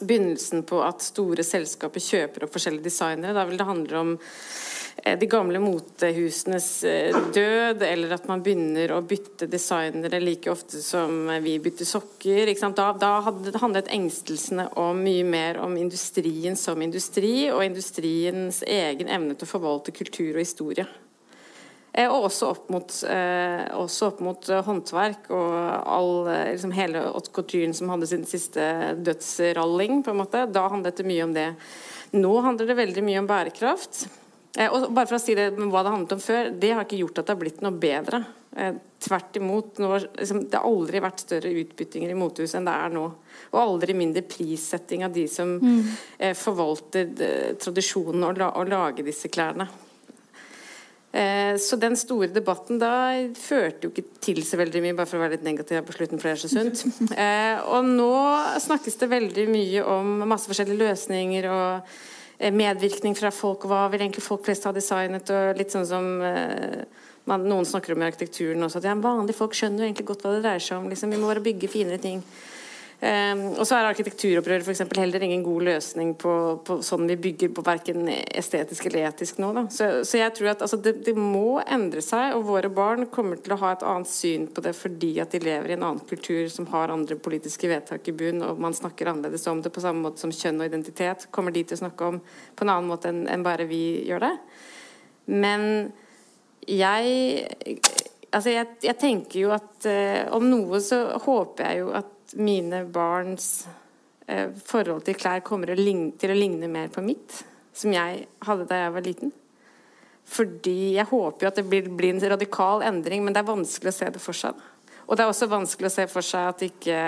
begynnelsen på at store selskaper kjøper opp forskjellige designere. Da vil det handle om eh, de gamle motehusenes eh, død, eller at man begynner å bytte designere like ofte som vi bytter sokker. Da, da handlet engstelsene om mye mer om industrien som industri, og industriens egen evne til å forvalte kultur og historie. Eh, Og også opp mot, eh, også opp mot eh, håndverk og all, liksom hele haute couturen som hadde sin siste dødsralling. på en måte. Da handlet det mye om det. Nå handler det veldig mye om bærekraft. Eh, og bare for å si det, Hva det handlet om før, det har ikke gjort at det har blitt noe bedre. Eh, tvert imot. Nå, liksom, det har aldri vært større utbyttinger i motehus enn det er nå. Og aldri mindre prissetting av de som eh, forvalter tradisjonen å, la, å lage disse klærne. Eh, Så den store debatten da førte jo ikke til så veldig mye, bare for å være litt negativ på slutten, for det er så sunt. Eh, Og nå snakkes det veldig mye om masse forskjellige løsninger og eh, medvirkning fra folk, og hva vil egentlig folk flest ha designet, og litt sånn som man, noen snakker om i arkitekturen også, at ja, vanlige folk skjønner jo egentlig godt hva det dreier seg om. Liksom, vi må bare bygge finere ting. Um, og så er arkitekturopprøret eksempel heller ingen god løsning på, på sånn vi bygger på verken estetisk eller etisk nå. Så, så jeg tror at altså, det, det må endre seg, og våre barn kommer til å ha et annet syn på det fordi at de lever i en annen kultur som har andre politiske vedtak i bunn, og man snakker annerledes om det på samme måte som kjønn og identitet kommer de til å snakke om på en annen måte enn en bare vi gjør det. Men jeg Altså, jeg, jeg tenker jo at eh, om noe så håper jeg jo at mine barns eh, forhold til klær kommer å ligne, til å ligne mer på mitt, som jeg hadde da jeg var liten. Fordi jeg håper jo at det blir, blir en radikal endring, men det er vanskelig å se det for seg. Og det er også vanskelig å se for seg at ikke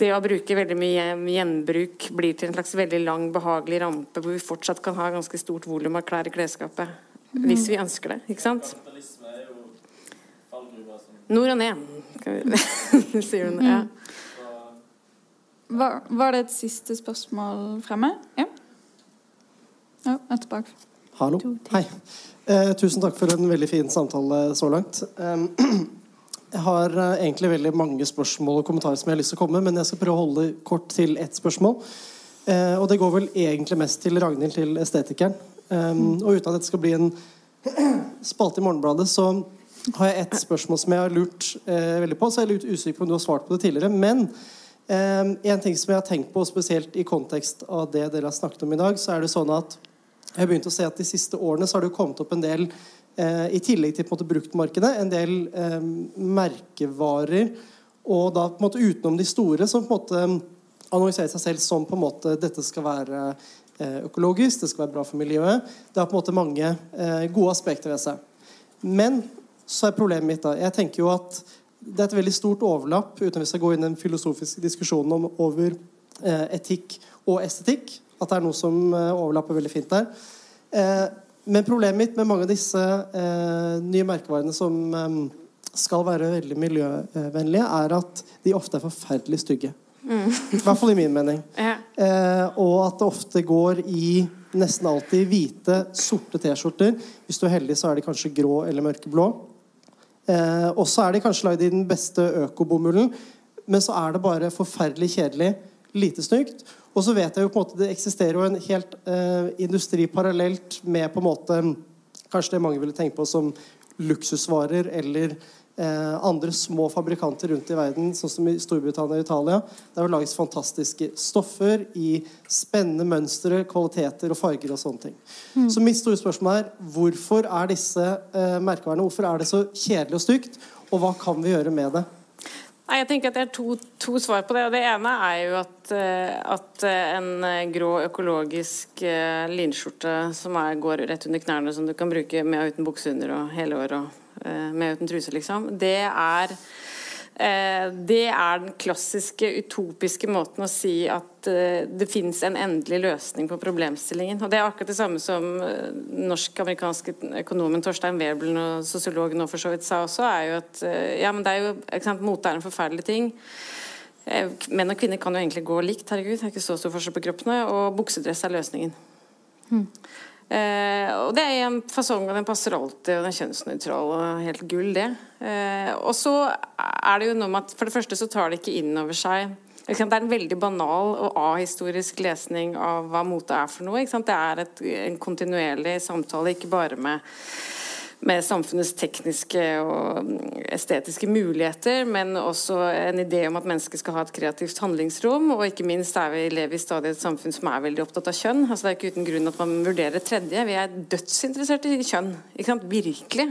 det å bruke veldig mye gjenbruk blir til en slags veldig lang, behagelig rampe hvor vi fortsatt kan ha ganske stort volum av klær i klesskapet. Hvis vi ønsker det, ikke sant? Nord og ned, sier hun. Ja. Var, var det et siste spørsmål fremme? Ja. Ja, et tilbake. Hallo. Hei. Eh, tusen takk for en veldig fin samtale så langt. Eh, jeg har eh, egentlig veldig mange spørsmål og kommentarer som jeg har lyst til å komme med, men jeg skal prøve å holde kort til ett spørsmål. Eh, og det går vel egentlig mest til Ragnhild, til estetikeren. Mm. og uten at dette skal bli en spalte i Morgenbladet, så har jeg et spørsmål som jeg har lurt eh, veldig på. Så jeg er litt usikker på om du har svart på det tidligere. Men eh, en ting som jeg har tenkt på, spesielt i kontekst av det dere har snakket om i dag, så er det sånn at jeg har begynt å se at de siste årene så har det jo kommet opp en del eh, i tillegg til på en måte bruktmarkedet, en del eh, merkevarer, og da på en måte utenom de store, som på en måte annonserer seg selv som på en måte dette skal være eh, økologisk, det skal være bra for miljøet. Det har på en måte mange eh, gode aspekter ved seg. Men så er problemet mitt da Jeg tenker jo at det er et veldig stort overlapp, uten at vi skal gå inn i den filosofiske diskusjonen om over eh, etikk og estetikk. At det er noe som eh, overlapper veldig fint der. Eh, men problemet mitt med mange av disse eh, nye merkevarene som eh, skal være veldig miljøvennlige, er at de ofte er forferdelig stygge. I hvert fall i min mening. Ja. Eh, og at det ofte går i nesten alltid hvite, sorte T-skjorter. Hvis du er heldig, så er de kanskje grå eller mørkeblå. Eh, og så er de kanskje lagd i den beste økobomullen, men så er det bare forferdelig kjedelig, lite stygt. Og så vet jeg jo på en måte det eksisterer jo en helt eh, industri parallelt med på en måte Kanskje det mange ville tenke på som luksusvarer eller andre små fabrikanter rundt i verden, sånn som i Storbritannia og Italia. Der det lages fantastiske stoffer i spennende mønstre, kvaliteter og farger og sånne ting. Så mitt store spørsmål er hvorfor er disse eh, merkevarene hvorfor er det så kjedelig og stygt, og hva kan vi gjøre med det? Nei, jeg tenker at Det er to, to svar på det. og Det ene er jo at, eh, at eh, en eh, grå økologisk eh, linskjorte som er, går rett under knærne, som du kan bruke med og uten bukse under og hele året og eh, med uten truse, liksom, det er Eh, det er den klassiske utopiske måten å si at eh, det fins en endelig løsning på problemstillingen. Og Det er akkurat det samme som eh, norsk-amerikanske økonomen Torstein Webelen og sosiologen nå for så vidt sa også, er jo at ja, men det er jo, ikke sant, mote er en forferdelig ting. Menn og kvinner kan jo egentlig gå likt, herregud, det er ikke så stor forskjell på kroppene. Og buksedress er løsningen. Mm. Eh, og det er en fasong, og den passer alltid, og den er kjønnsnøytral og helt gull, det. Eh, og så er det jo noe med at for det første så tar det ikke inn over seg det er en veldig banal og ahistorisk lesning av hva mote er for noe. Det er et, en kontinuerlig samtale, ikke bare med med samfunnets tekniske og estetiske muligheter, men også en idé om at mennesket skal ha et kreativt handlingsrom. Og ikke minst er vi lever i stadig et samfunn som er veldig opptatt av kjønn. Altså Det er ikke uten grunn at man vurderer tredje. Vi er dødsinteressert i kjønn. Ikke sant? Virkelig.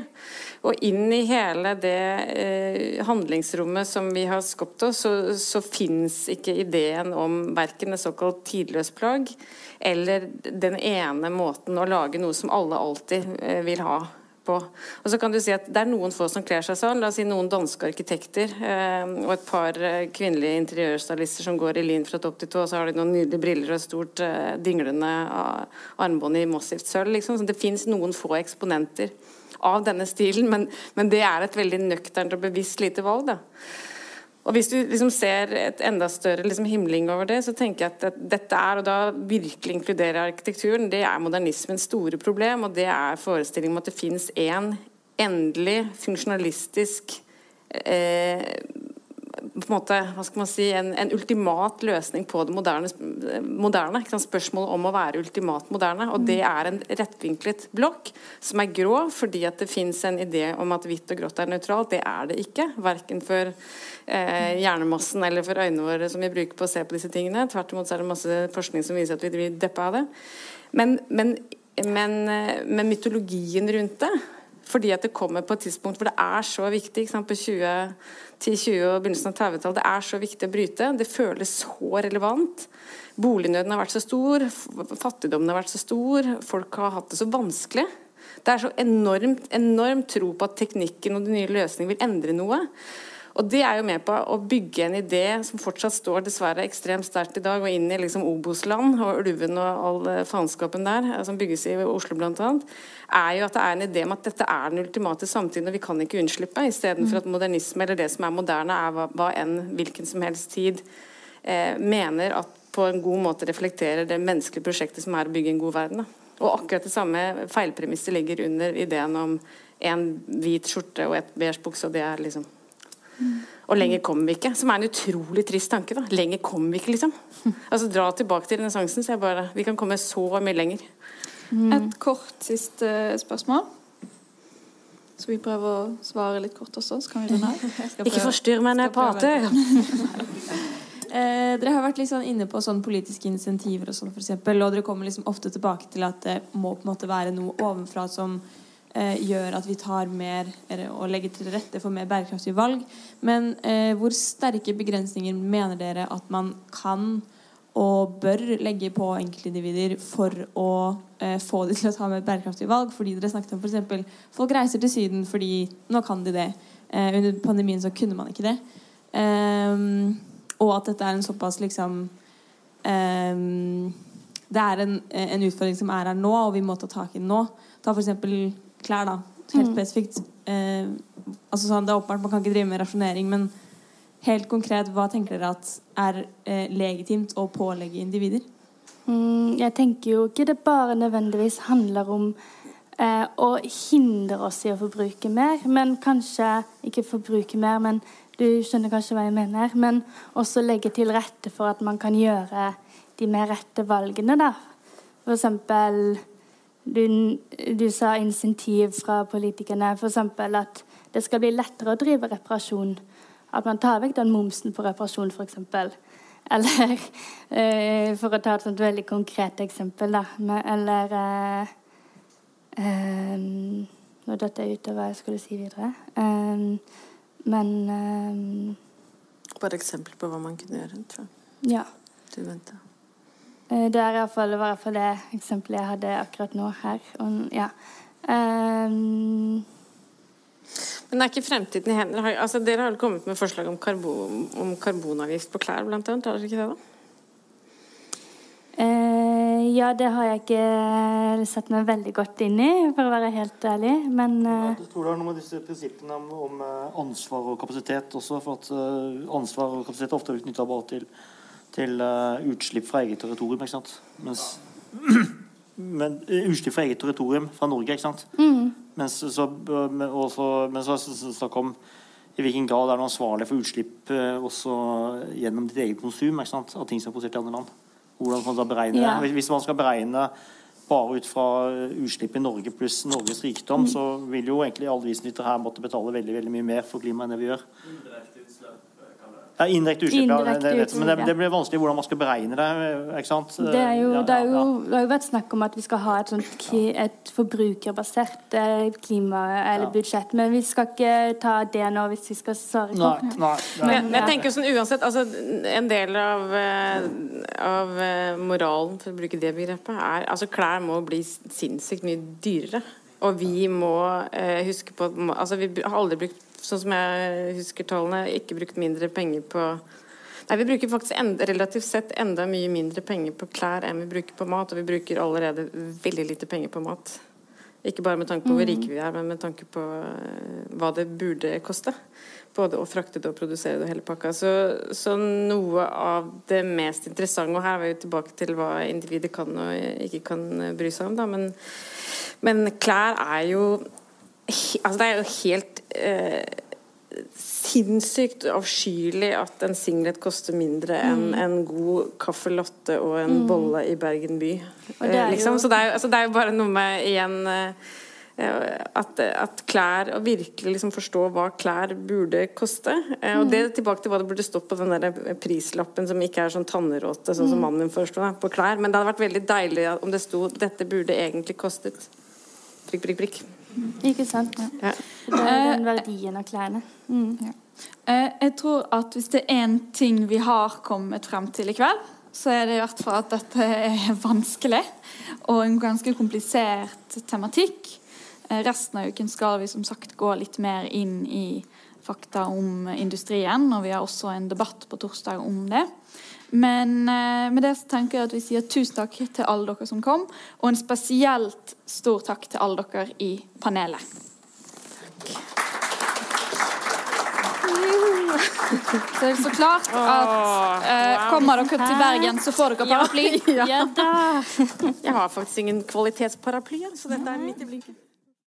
Og inn i hele det eh, handlingsrommet som vi har skapt oss, så, så fins ikke ideen om verken et såkalt tidløst plagg eller den ene måten å lage noe som alle alltid eh, vil ha på. Og så kan du si at Det er noen få som kler seg sånn. La oss si noen danske arkitekter eh, og et par eh, kvinnelige interiørstylister som går i lin fra topp til tå. Og så har de noen nydelige briller og et stort eh, dinglende armbånd i massivt sølv. Liksom. Så det fins noen få eksponenter av denne stilen, men, men, det er et veldig nøkternt og bevisst lite valg. da. Og Hvis du liksom ser et enda større liksom himling over det, så tenker jeg at dette er, og da virkelig inkluderer arkitekturen, det er modernismens store problem. Og det er forestillingen om at det fins én en endelig funksjonalistisk eh, på en måte, hva skal man si, en, en ultimat løsning på det moderne, moderne Spørsmålet om å være ultimat moderne. Og det er en rettvinklet blokk som er grå fordi at det fins en idé om at hvitt og grått er nøytralt. Det er det ikke. Verken for eh, hjernemassen eller for øynene våre som vi bruker på å se på disse tingene. Tvert imot er det masse forskning som viser at vi blir deppa av det. Men, men, men, eh, men mytologien rundt det fordi at det kommer på et tidspunkt hvor det er så viktig. på 20 10-20 og begynnelsen av 30-tallet. Det er så viktig å bryte. Det føles så relevant. Bolignøden har vært så stor, fattigdommen har vært så stor, folk har hatt det så vanskelig. Det er så enormt, enormt tro på at teknikken og de nye løsningene vil endre noe. Og Det er jo med på å bygge en idé som fortsatt står dessverre ekstremt sterkt i dag, og inn i liksom Obos-land og ulven og all eh, faenskapen der, eh, som bygges i Oslo bl.a., er jo at det er en idé om at dette er den ultimate samtiden, og vi kan ikke unnslippe. Istedenfor at modernisme, eller det som er moderne, er hva enn hvilken som helst tid eh, mener at på en god måte reflekterer det menneskelige prosjektet som er å bygge en god verden. Da. Og akkurat det samme feilpremisset ligger under ideen om en hvit skjorte og et beige bukse, og det er liksom og lenger kommer vi ikke. Som er en utrolig trist tanke. da. Lenger kommer vi ikke, liksom. Altså Dra tilbake til renessansen, så jeg bare Vi kan komme så mye lenger. Mm. Et kort siste spørsmål. Så vi prøver å svare litt kort også, så kan vi runde av. Ikke forstyrr meg når jeg prater. eh, dere har vært litt sånn inne på sånn politiske insentiver og sånn, f.eks. Og dere kommer liksom ofte tilbake til at det må på en måte være noe ovenfra som eh, gjør at vi tar mer og legger til rette for mer bærekraftige valg. Men eh, hvor sterke begrensninger mener dere at man kan og bør legge på enkeltindivider for å eh, få dem til å ta mer bærekraftige valg? Fordi dere snakket om f.eks. folk reiser til Syden fordi nå kan de det. Eh, under pandemien så kunne man ikke det. Um, og at dette er en såpass liksom um, Det er en, en, utfordring som er her nå, og vi må ta tak i den nå. Ta f.eks klær, da. Helt mm. spesifikt. Eh, altså sånn, det er åpenbart Man kan ikke drive med rasjonering, men helt konkret, hva tenker dere at er eh, legitimt å pålegge individer? Mm, jeg tenker jo ikke det bare nødvendigvis handler om eh, å hindre oss i å forbruke mer, men kanskje ikke forbruke mer, men du skjønner kanskje hva jeg mener, men også legge til rette for at man kan gjøre de mer rette valgene, da. For eksempel du, du, sa insentiv fra politikerne, f.eks. at det skal bli lettere å drive reparasjon. At man tar vekk den momsen på reparasjon, f.eks. Eller eh, for å ta et sånt veldig konkret eksempel, da. Eller eh, eh, Nå datt jeg ut av hva jeg skulle si videre. Eh, men eh, Bare eksempel på hva man kunne gjøre, tror jeg. Ja. Du venter. Eh, det, er i hvert fall, iallfall det eksempelet jeg hadde akkurat nå her. Og, ja. um, Men er ikke fremtiden i hender? Altså, dere har vel kommet med forslag om, karbon, om karbonavgift på klær, blant annet? Har dere ikke det, da? Uh, ja, det har jeg ikke satt meg veldig godt inn i, for å være helt ærlig. Men eh, Jeg tror det har noe med disse prinsippene om, om eh, ansvar og kapasitet også. For at uh, ansvar og kapasitet er ofte blitt knytta bare til, til uh, utslipp fra eget territorium. ikke sant? Mens men, eh, Utslipp fra eget territorium fra Norge, ikke sant? Mens så, eh, men også, men så er det snakk om i hvilken grad er du ansvarlig for utslipp også gjennom ditt eget konsum ikke sant? av ting som er produsert i andre land. Hvordan kan man da beregne Ja. Hvis- man skal beregne bare ut fra utslipp i Norge pluss Norges rikdom, så vil jo egentlig alle vi som sitter her, måtte betale veldig veldig mye mer for klimaet enn det vi gjør. Ja, indirekte utslipp, ja. Det, Indirekte det, utslipp, men det, det blir vanskelig hvordan man skal beregne det. ikke sant? det, er jo, Ja, det, er jo, det har jo vært snakk om at vi skal ha et, sånt, ki- et forbrukerbasert eh, klima- eller Ja. budsjett, men vi skal ikke ta det nå hvis vi skal svare Nei, kort. nei, Men nei. jeg, men jeg tenker sånn uansett altså, En del av, eh, av eh, moralen, for å bruke det begrepet, er altså klær må bli sinnssykt mye dyrere. Og vi må eh, huske på at altså, Vi har aldri brukt, sånn som jeg husker tallene, ikke brukt mindre penger på Nei, Vi bruker faktisk enda, relativt sett enda mye mindre penger på klær enn vi bruker på mat, og vi bruker allerede veldig lite penger på mat. Ikke bare med tanke på hvor rike vi er, men med tanke på eh, hva det burde koste. Både å frakte det og produsere det og hele pakka. Så, så noe av det mest interessante, og her er vi jo tilbake til hva individet kan og ikke kan bry seg om, da, men, men klær er jo Altså, det er jo helt eh, sinnssykt avskyelig at en singlet koster mindre enn en god caffè latte og en bolle i Bergen by. Det Eh, liksom. Så det er, jo- altså, det er jo bare noe med igjen eh, eh, at, at klær Å virkelig liksom forstå hva klær burde koste. Eh, Og det er tilbake til hva det burde stått på den der prislappen som ikke er sånn tanneråte, sånn som mannen min foreslo, på klær. Men det hadde vært veldig deilig om det sto 'dette burde egentlig kostet'. Prikk, prikk, prikk. Ikke sant? Ja. Det er den verdien av klærne. Eh, Jeg tror at hvis det er én ting vi har kommet frem til i kveld, så er det i hvert fall at dette er vanskelig og en ganske komplisert tematikk. Eh, Resten av uken skal vi som sagt gå litt mer inn i fakta om industrien, og vi har også en debatt på torsdag om det. Men eh, med det så tenker jeg at vi sier tusen takk til alle dere som kom, og en spesielt stor takk til alle dere i panelet. Så er det så klart at eh, kommer dere til Bergen, så får dere paraply. Ja. Ja da! Jeg har faktisk ingen kvalitetsparaply, så dette er midt i blinken.